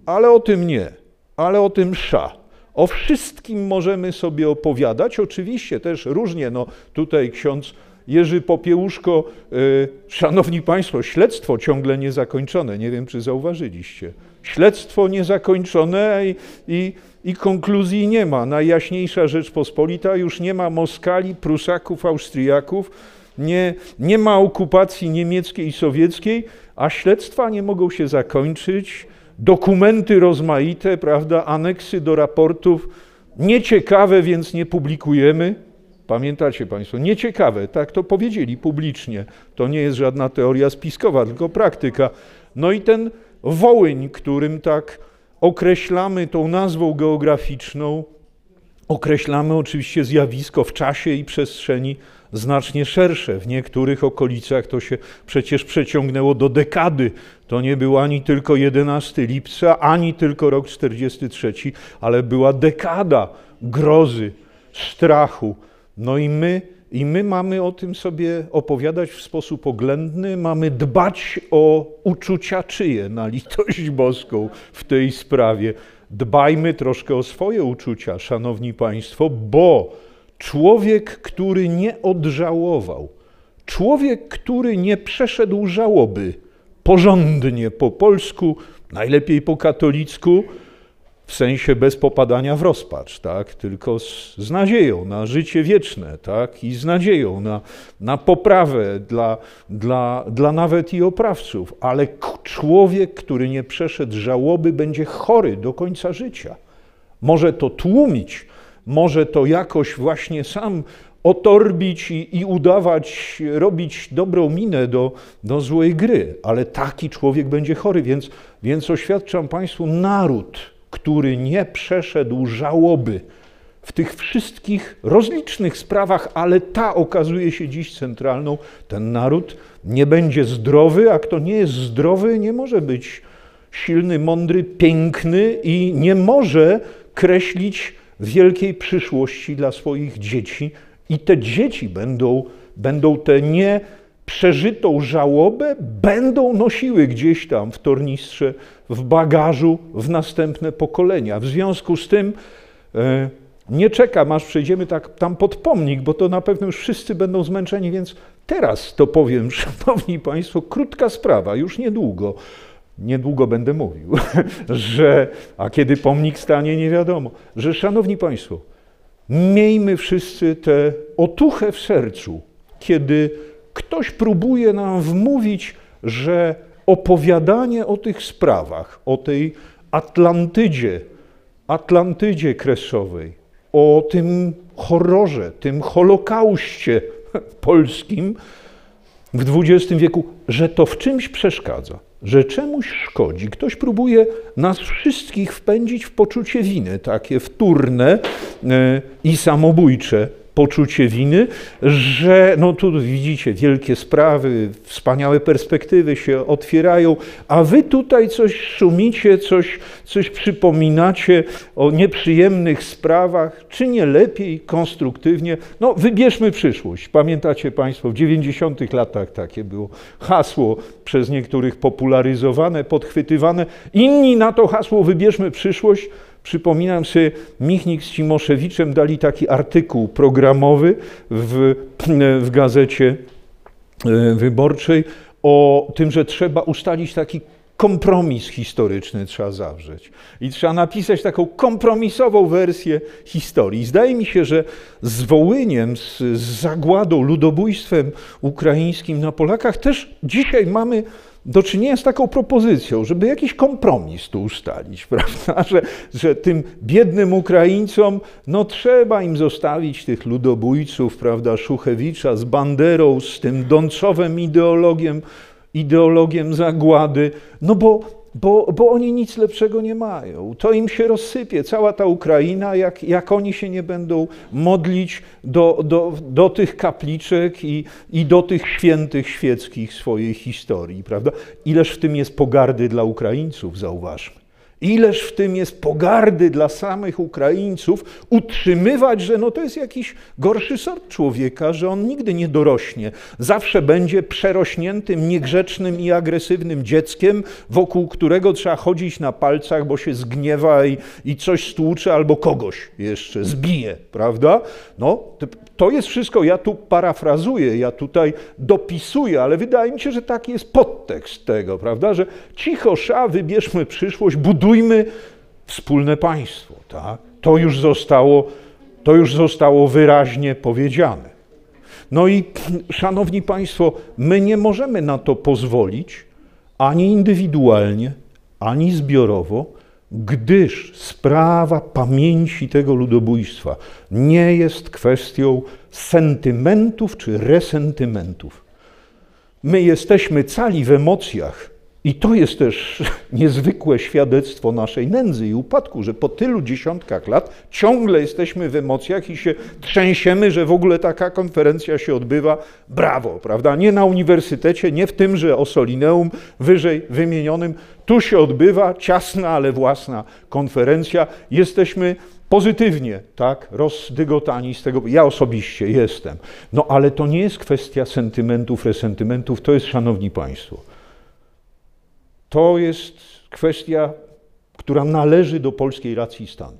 ale o tym nie, ale o tym sza. O wszystkim możemy sobie opowiadać, oczywiście też różnie. No, tutaj ksiądz Jerzy Popiełuszko, y, szanowni państwo, śledztwo ciągle niezakończone, nie wiem czy zauważyliście. Śledztwo niezakończone i, i, i konkluzji nie ma. Najjaśniejsza Rzeczpospolita już nie ma Moskali, Prusaków, Austriaków, nie, nie ma okupacji niemieckiej i sowieckiej, a śledztwa nie mogą się zakończyć. Dokumenty rozmaite, prawda, aneksy do raportów, nieciekawe, więc nie publikujemy. Pamiętacie Państwo, nieciekawe, tak to powiedzieli publicznie. To nie jest żadna teoria spiskowa, tylko praktyka. No i ten Wołyń, którym tak określamy tą nazwą geograficzną, określamy oczywiście zjawisko w czasie i przestrzeni znacznie szersze. W niektórych okolicach to się przecież przeciągnęło do dekady. To nie był ani tylko 11 lipca, ani tylko rok 43, ale była dekada grozy, strachu. No i my, i my mamy o tym sobie opowiadać w sposób oględny, mamy dbać o uczucia czyje na litość boską w tej sprawie. Dbajmy troszkę o swoje uczucia, szanowni państwo, bo człowiek, który nie odżałował, człowiek, który nie przeszedł żałoby porządnie po polsku, najlepiej po katolicku, w sensie bez popadania w rozpacz, tak? tylko z, z nadzieją na życie wieczne tak? i z nadzieją na, na poprawę dla, dla, dla nawet i oprawców. Ale człowiek, który nie przeszedł żałoby, będzie chory do końca życia. Może to tłumić, może to jakoś właśnie sam otorbić i, i udawać, robić dobrą minę do, do złej gry, ale taki człowiek będzie chory, więc, więc oświadczam Państwu, naród, który nie przeszedł żałoby w tych wszystkich rozlicznych sprawach, ale ta okazuje się dziś centralną, ten naród nie będzie zdrowy, a kto nie jest zdrowy, nie może być silny, mądry, piękny i nie może kreślić wielkiej przyszłości dla swoich dzieci. I te dzieci będą, będą tę nieprzeżytą żałobę, będą nosiły gdzieś tam w tornistrze, w bagażu w następne pokolenia. W związku z tym e, nie czekam, aż przejdziemy tak, tam pod pomnik, bo to na pewno już wszyscy będą zmęczeni, więc teraz to powiem, szanowni państwo, krótka sprawa, już niedługo niedługo będę mówił, że, a kiedy pomnik stanie, nie wiadomo, że szanowni Państwo, miejmy wszyscy tę otuchę w sercu, kiedy ktoś próbuje nam wmówić, że opowiadanie o tych sprawach, o tej Atlantydzie, Atlantydzie kresowej, o tym horrorze, tym holokauście polskim w XX wieku, że to w czymś przeszkadza że czemuś szkodzi. Ktoś próbuje nas wszystkich wpędzić w poczucie winy, takie wtórne e, i samobójcze poczucie winy, że no tu widzicie wielkie sprawy, wspaniałe perspektywy się otwierają, a wy tutaj coś szumicie, coś, coś przypominacie o nieprzyjemnych sprawach, czy nie lepiej, konstruktywnie. No wybierzmy przyszłość. Pamiętacie Państwo, w 90 latach takie było hasło przez niektórych popularyzowane, podchwytywane. Inni na to hasło wybierzmy przyszłość Przypominam sobie, Michnik z Cimoszewiczem dali taki artykuł programowy w, w gazecie e, wyborczej o tym, że trzeba ustalić taki kompromis historyczny trzeba zawrzeć. I trzeba napisać taką kompromisową wersję historii. Zdaje mi się, że z Wołyniem, z, z zagładą, ludobójstwem ukraińskim na Polakach też dzisiaj mamy do czynienia z taką propozycją, żeby jakiś kompromis tu ustalić, prawda? Że, że tym biednym Ukraińcom, no trzeba im zostawić tych ludobójców, prawda, Szuchewicza z Banderą, z tym Dącowem ideologiem, ideologiem zagłady, no bo bo, bo oni nic lepszego nie mają. To im się rozsypie, cała ta Ukraina, jak, jak oni się nie będą modlić do, do, do tych kapliczek i, i do tych świętych świeckich swojej historii, prawda? Ileż w tym jest pogardy dla Ukraińców, zauważmy. Ileż w tym jest pogardy dla samych Ukraińców, utrzymywać, że no to jest jakiś gorszy sort człowieka, że on nigdy nie dorośnie. Zawsze będzie przerośniętym, niegrzecznym i agresywnym dzieckiem, wokół którego trzeba chodzić na palcach, bo się zgniewa i, i coś stłucze albo kogoś jeszcze zbije, prawda? No, to jest wszystko, ja tu parafrazuję, ja tutaj dopisuję, ale wydaje mi się, że taki jest podtekst tego, prawda? Że cicho, sza, wybierzmy przyszłość, budujmy wspólne państwo, tak? To już zostało, to już zostało wyraźnie powiedziane. No i szanowni państwo, my nie możemy na to pozwolić ani indywidualnie, ani zbiorowo, gdyż sprawa pamięci tego ludobójstwa nie jest kwestią sentymentów czy resentymentów. My jesteśmy cali w emocjach i to jest też niezwykłe świadectwo naszej nędzy i upadku, że po tylu dziesiątkach lat ciągle jesteśmy w emocjach i się trzęsiemy, że w ogóle taka konferencja się odbywa. Brawo, prawda? Nie na uniwersytecie, nie w tymże Osolineum wyżej wymienionym. Tu się odbywa ciasna, ale własna konferencja. Jesteśmy pozytywnie, tak, rozdygotani z tego. Ja osobiście jestem. No ale to nie jest kwestia sentymentów, resentymentów, to jest, szanowni państwo, to jest kwestia, która należy do polskiej racji stanu.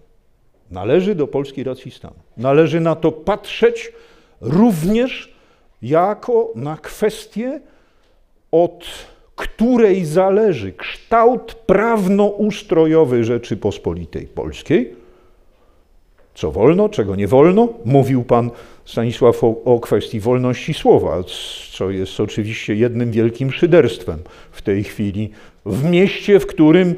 Należy do polskiej racji stanu. Należy na to patrzeć również jako na kwestię, od której zależy kształt prawnoustrojowy Rzeczypospolitej Polskiej. Co wolno, czego nie wolno? Mówił pan Stanisław o, o kwestii wolności słowa, co jest oczywiście jednym wielkim szyderstwem w tej chwili w mieście, w którym,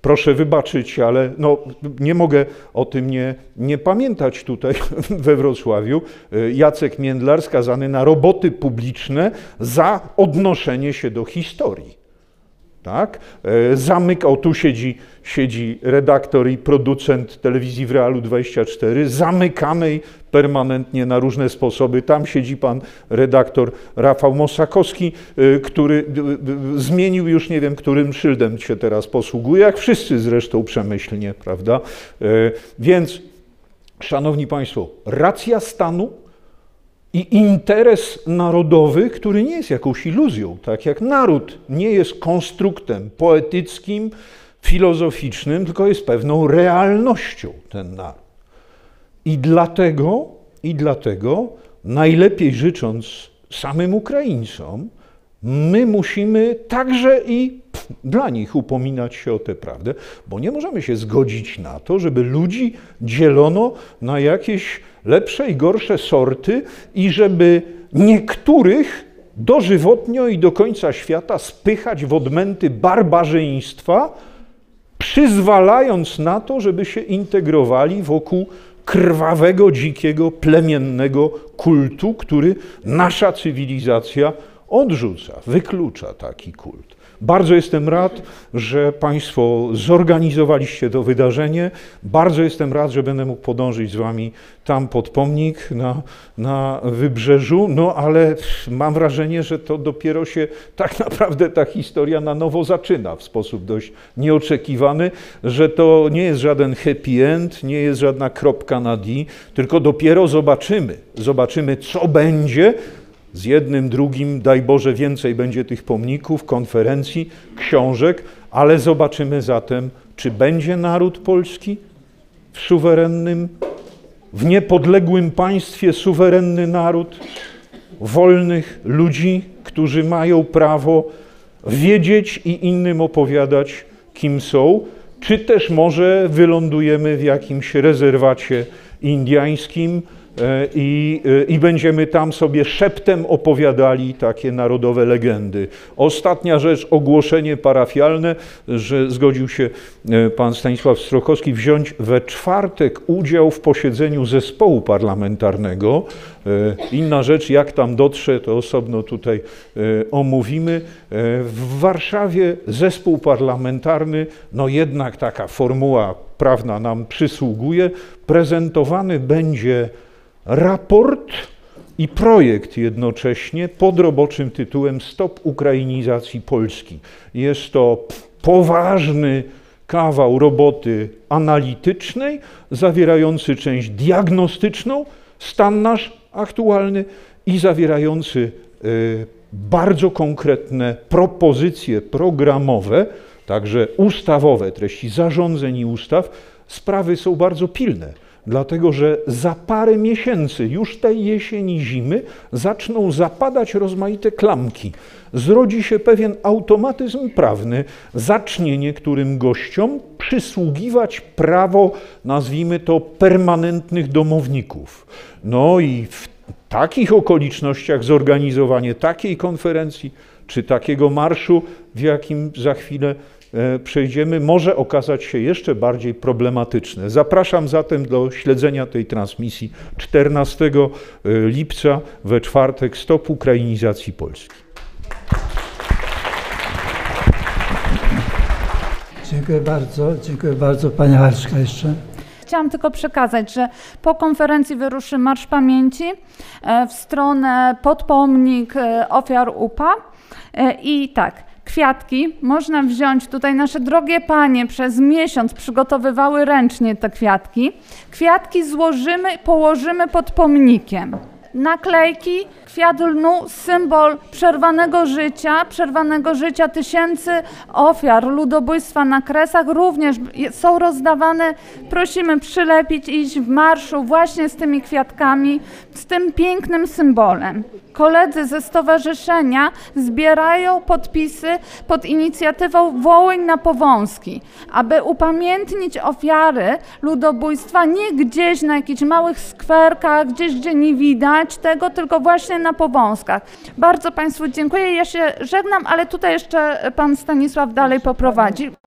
proszę wybaczyć, ale no, nie mogę o tym nie, nie pamiętać tutaj we Wrocławiu, y, Jacek Międlar skazany na roboty publiczne za odnoszenie się do historii. Tak? E, zamykał, tu siedzi, siedzi redaktor i producent telewizji w Realu 24, zamykanej permanentnie na różne sposoby. Tam siedzi pan redaktor Rafał Mosakowski, e, który zmienił już nie wiem, którym szyldem się teraz posługuje, jak wszyscy zresztą przemyślnie, prawda? E, więc, szanowni państwo, racja stanu i interes narodowy, który nie jest jakąś iluzją, tak jak naród nie jest konstruktem poetyckim, filozoficznym, tylko jest pewną realnością ten naród. I dlatego, i dlatego, najlepiej życząc samym Ukraińcom, my musimy także i dla nich upominać się o tę prawdę, bo nie możemy się zgodzić na to, żeby ludzi dzielono na jakieś lepsze i gorsze sorty i żeby niektórych dożywotnio i do końca świata spychać w odmęty barbarzyństwa, przyzwalając na to, żeby się integrowali wokół krwawego, dzikiego, plemiennego kultu, który nasza cywilizacja odrzuca, wyklucza taki kult. Bardzo jestem rad, że Państwo zorganizowaliście to wydarzenie. Bardzo jestem rad, że będę mógł podążyć z Wami tam pod pomnik na, na wybrzeżu. No ale mam wrażenie, że to dopiero się tak naprawdę ta historia na nowo zaczyna w sposób dość nieoczekiwany, że to nie jest żaden happy end, nie jest żadna kropka na D, tylko dopiero zobaczymy. Zobaczymy, co będzie z jednym, drugim, daj Boże, więcej będzie tych pomników, konferencji, książek, ale zobaczymy zatem, czy będzie naród polski w suwerennym, w niepodległym państwie suwerenny naród wolnych ludzi, którzy mają prawo wiedzieć i innym opowiadać, kim są, czy też może wylądujemy w jakimś rezerwacie indyjskim, i, e, i będziemy tam sobie szeptem opowiadali takie narodowe legendy. Ostatnia rzecz, ogłoszenie parafialne, że zgodził się e, pan Stanisław Strochowski wziąć we czwartek udział w posiedzeniu zespołu parlamentarnego. Inna rzecz, jak tam dotrze, to osobno tutaj omówimy. W Warszawie zespół parlamentarny, no jednak taka formuła prawna nam przysługuje, prezentowany będzie raport i projekt jednocześnie pod roboczym tytułem Stop Ukrainizacji Polski. Jest to poważny kawał roboty analitycznej, zawierający część diagnostyczną, stan nasz aktualny i zawierający y, bardzo konkretne propozycje programowe, także ustawowe, treści zarządzeń i ustaw. Sprawy są bardzo pilne, dlatego że za parę miesięcy, już tej jesieni, zimy, zaczną zapadać rozmaite klamki. Zrodzi się pewien automatyzm prawny, zacznie niektórym gościom przysługiwać prawo, nazwijmy to, permanentnych domowników. No i w takich okolicznościach zorganizowanie takiej konferencji czy takiego marszu, w jakim za chwilę przejdziemy, może okazać się jeszcze bardziej problematyczne. Zapraszam zatem do śledzenia tej transmisji 14 lipca we czwartek Stop Ukrainizacji Polski. Dziękuję bardzo, dziękuję bardzo. Pani Halszka jeszcze. Chciałam tylko przekazać, że po konferencji wyruszy Marsz Pamięci e, w stronę podpomnik e, ofiar UPA. E, I tak, kwiatki można wziąć. Tutaj nasze drogie panie przez miesiąc przygotowywały ręcznie te kwiatki. Kwiatki złożymy położymy pod pomnikiem. Naklejki, kwiat lnu, symbol przerwanego życia, przerwanego życia tysięcy ofiar ludobójstwa na Kresach również są rozdawane. Prosimy przylepić, iść w marszu właśnie z tymi kwiatkami, z tym pięknym symbolem. Koledzy ze stowarzyszenia zbierają podpisy pod inicjatywą Wołyń na Powązki, aby upamiętnić ofiary ludobójstwa nie gdzieś na jakichś małych skwerkach, gdzieś gdzie nie widać tego, tylko właśnie na Powązkach. Bardzo Państwu dziękuję. Ja się żegnam, ale tutaj jeszcze Pan Stanisław dalej poprowadzi.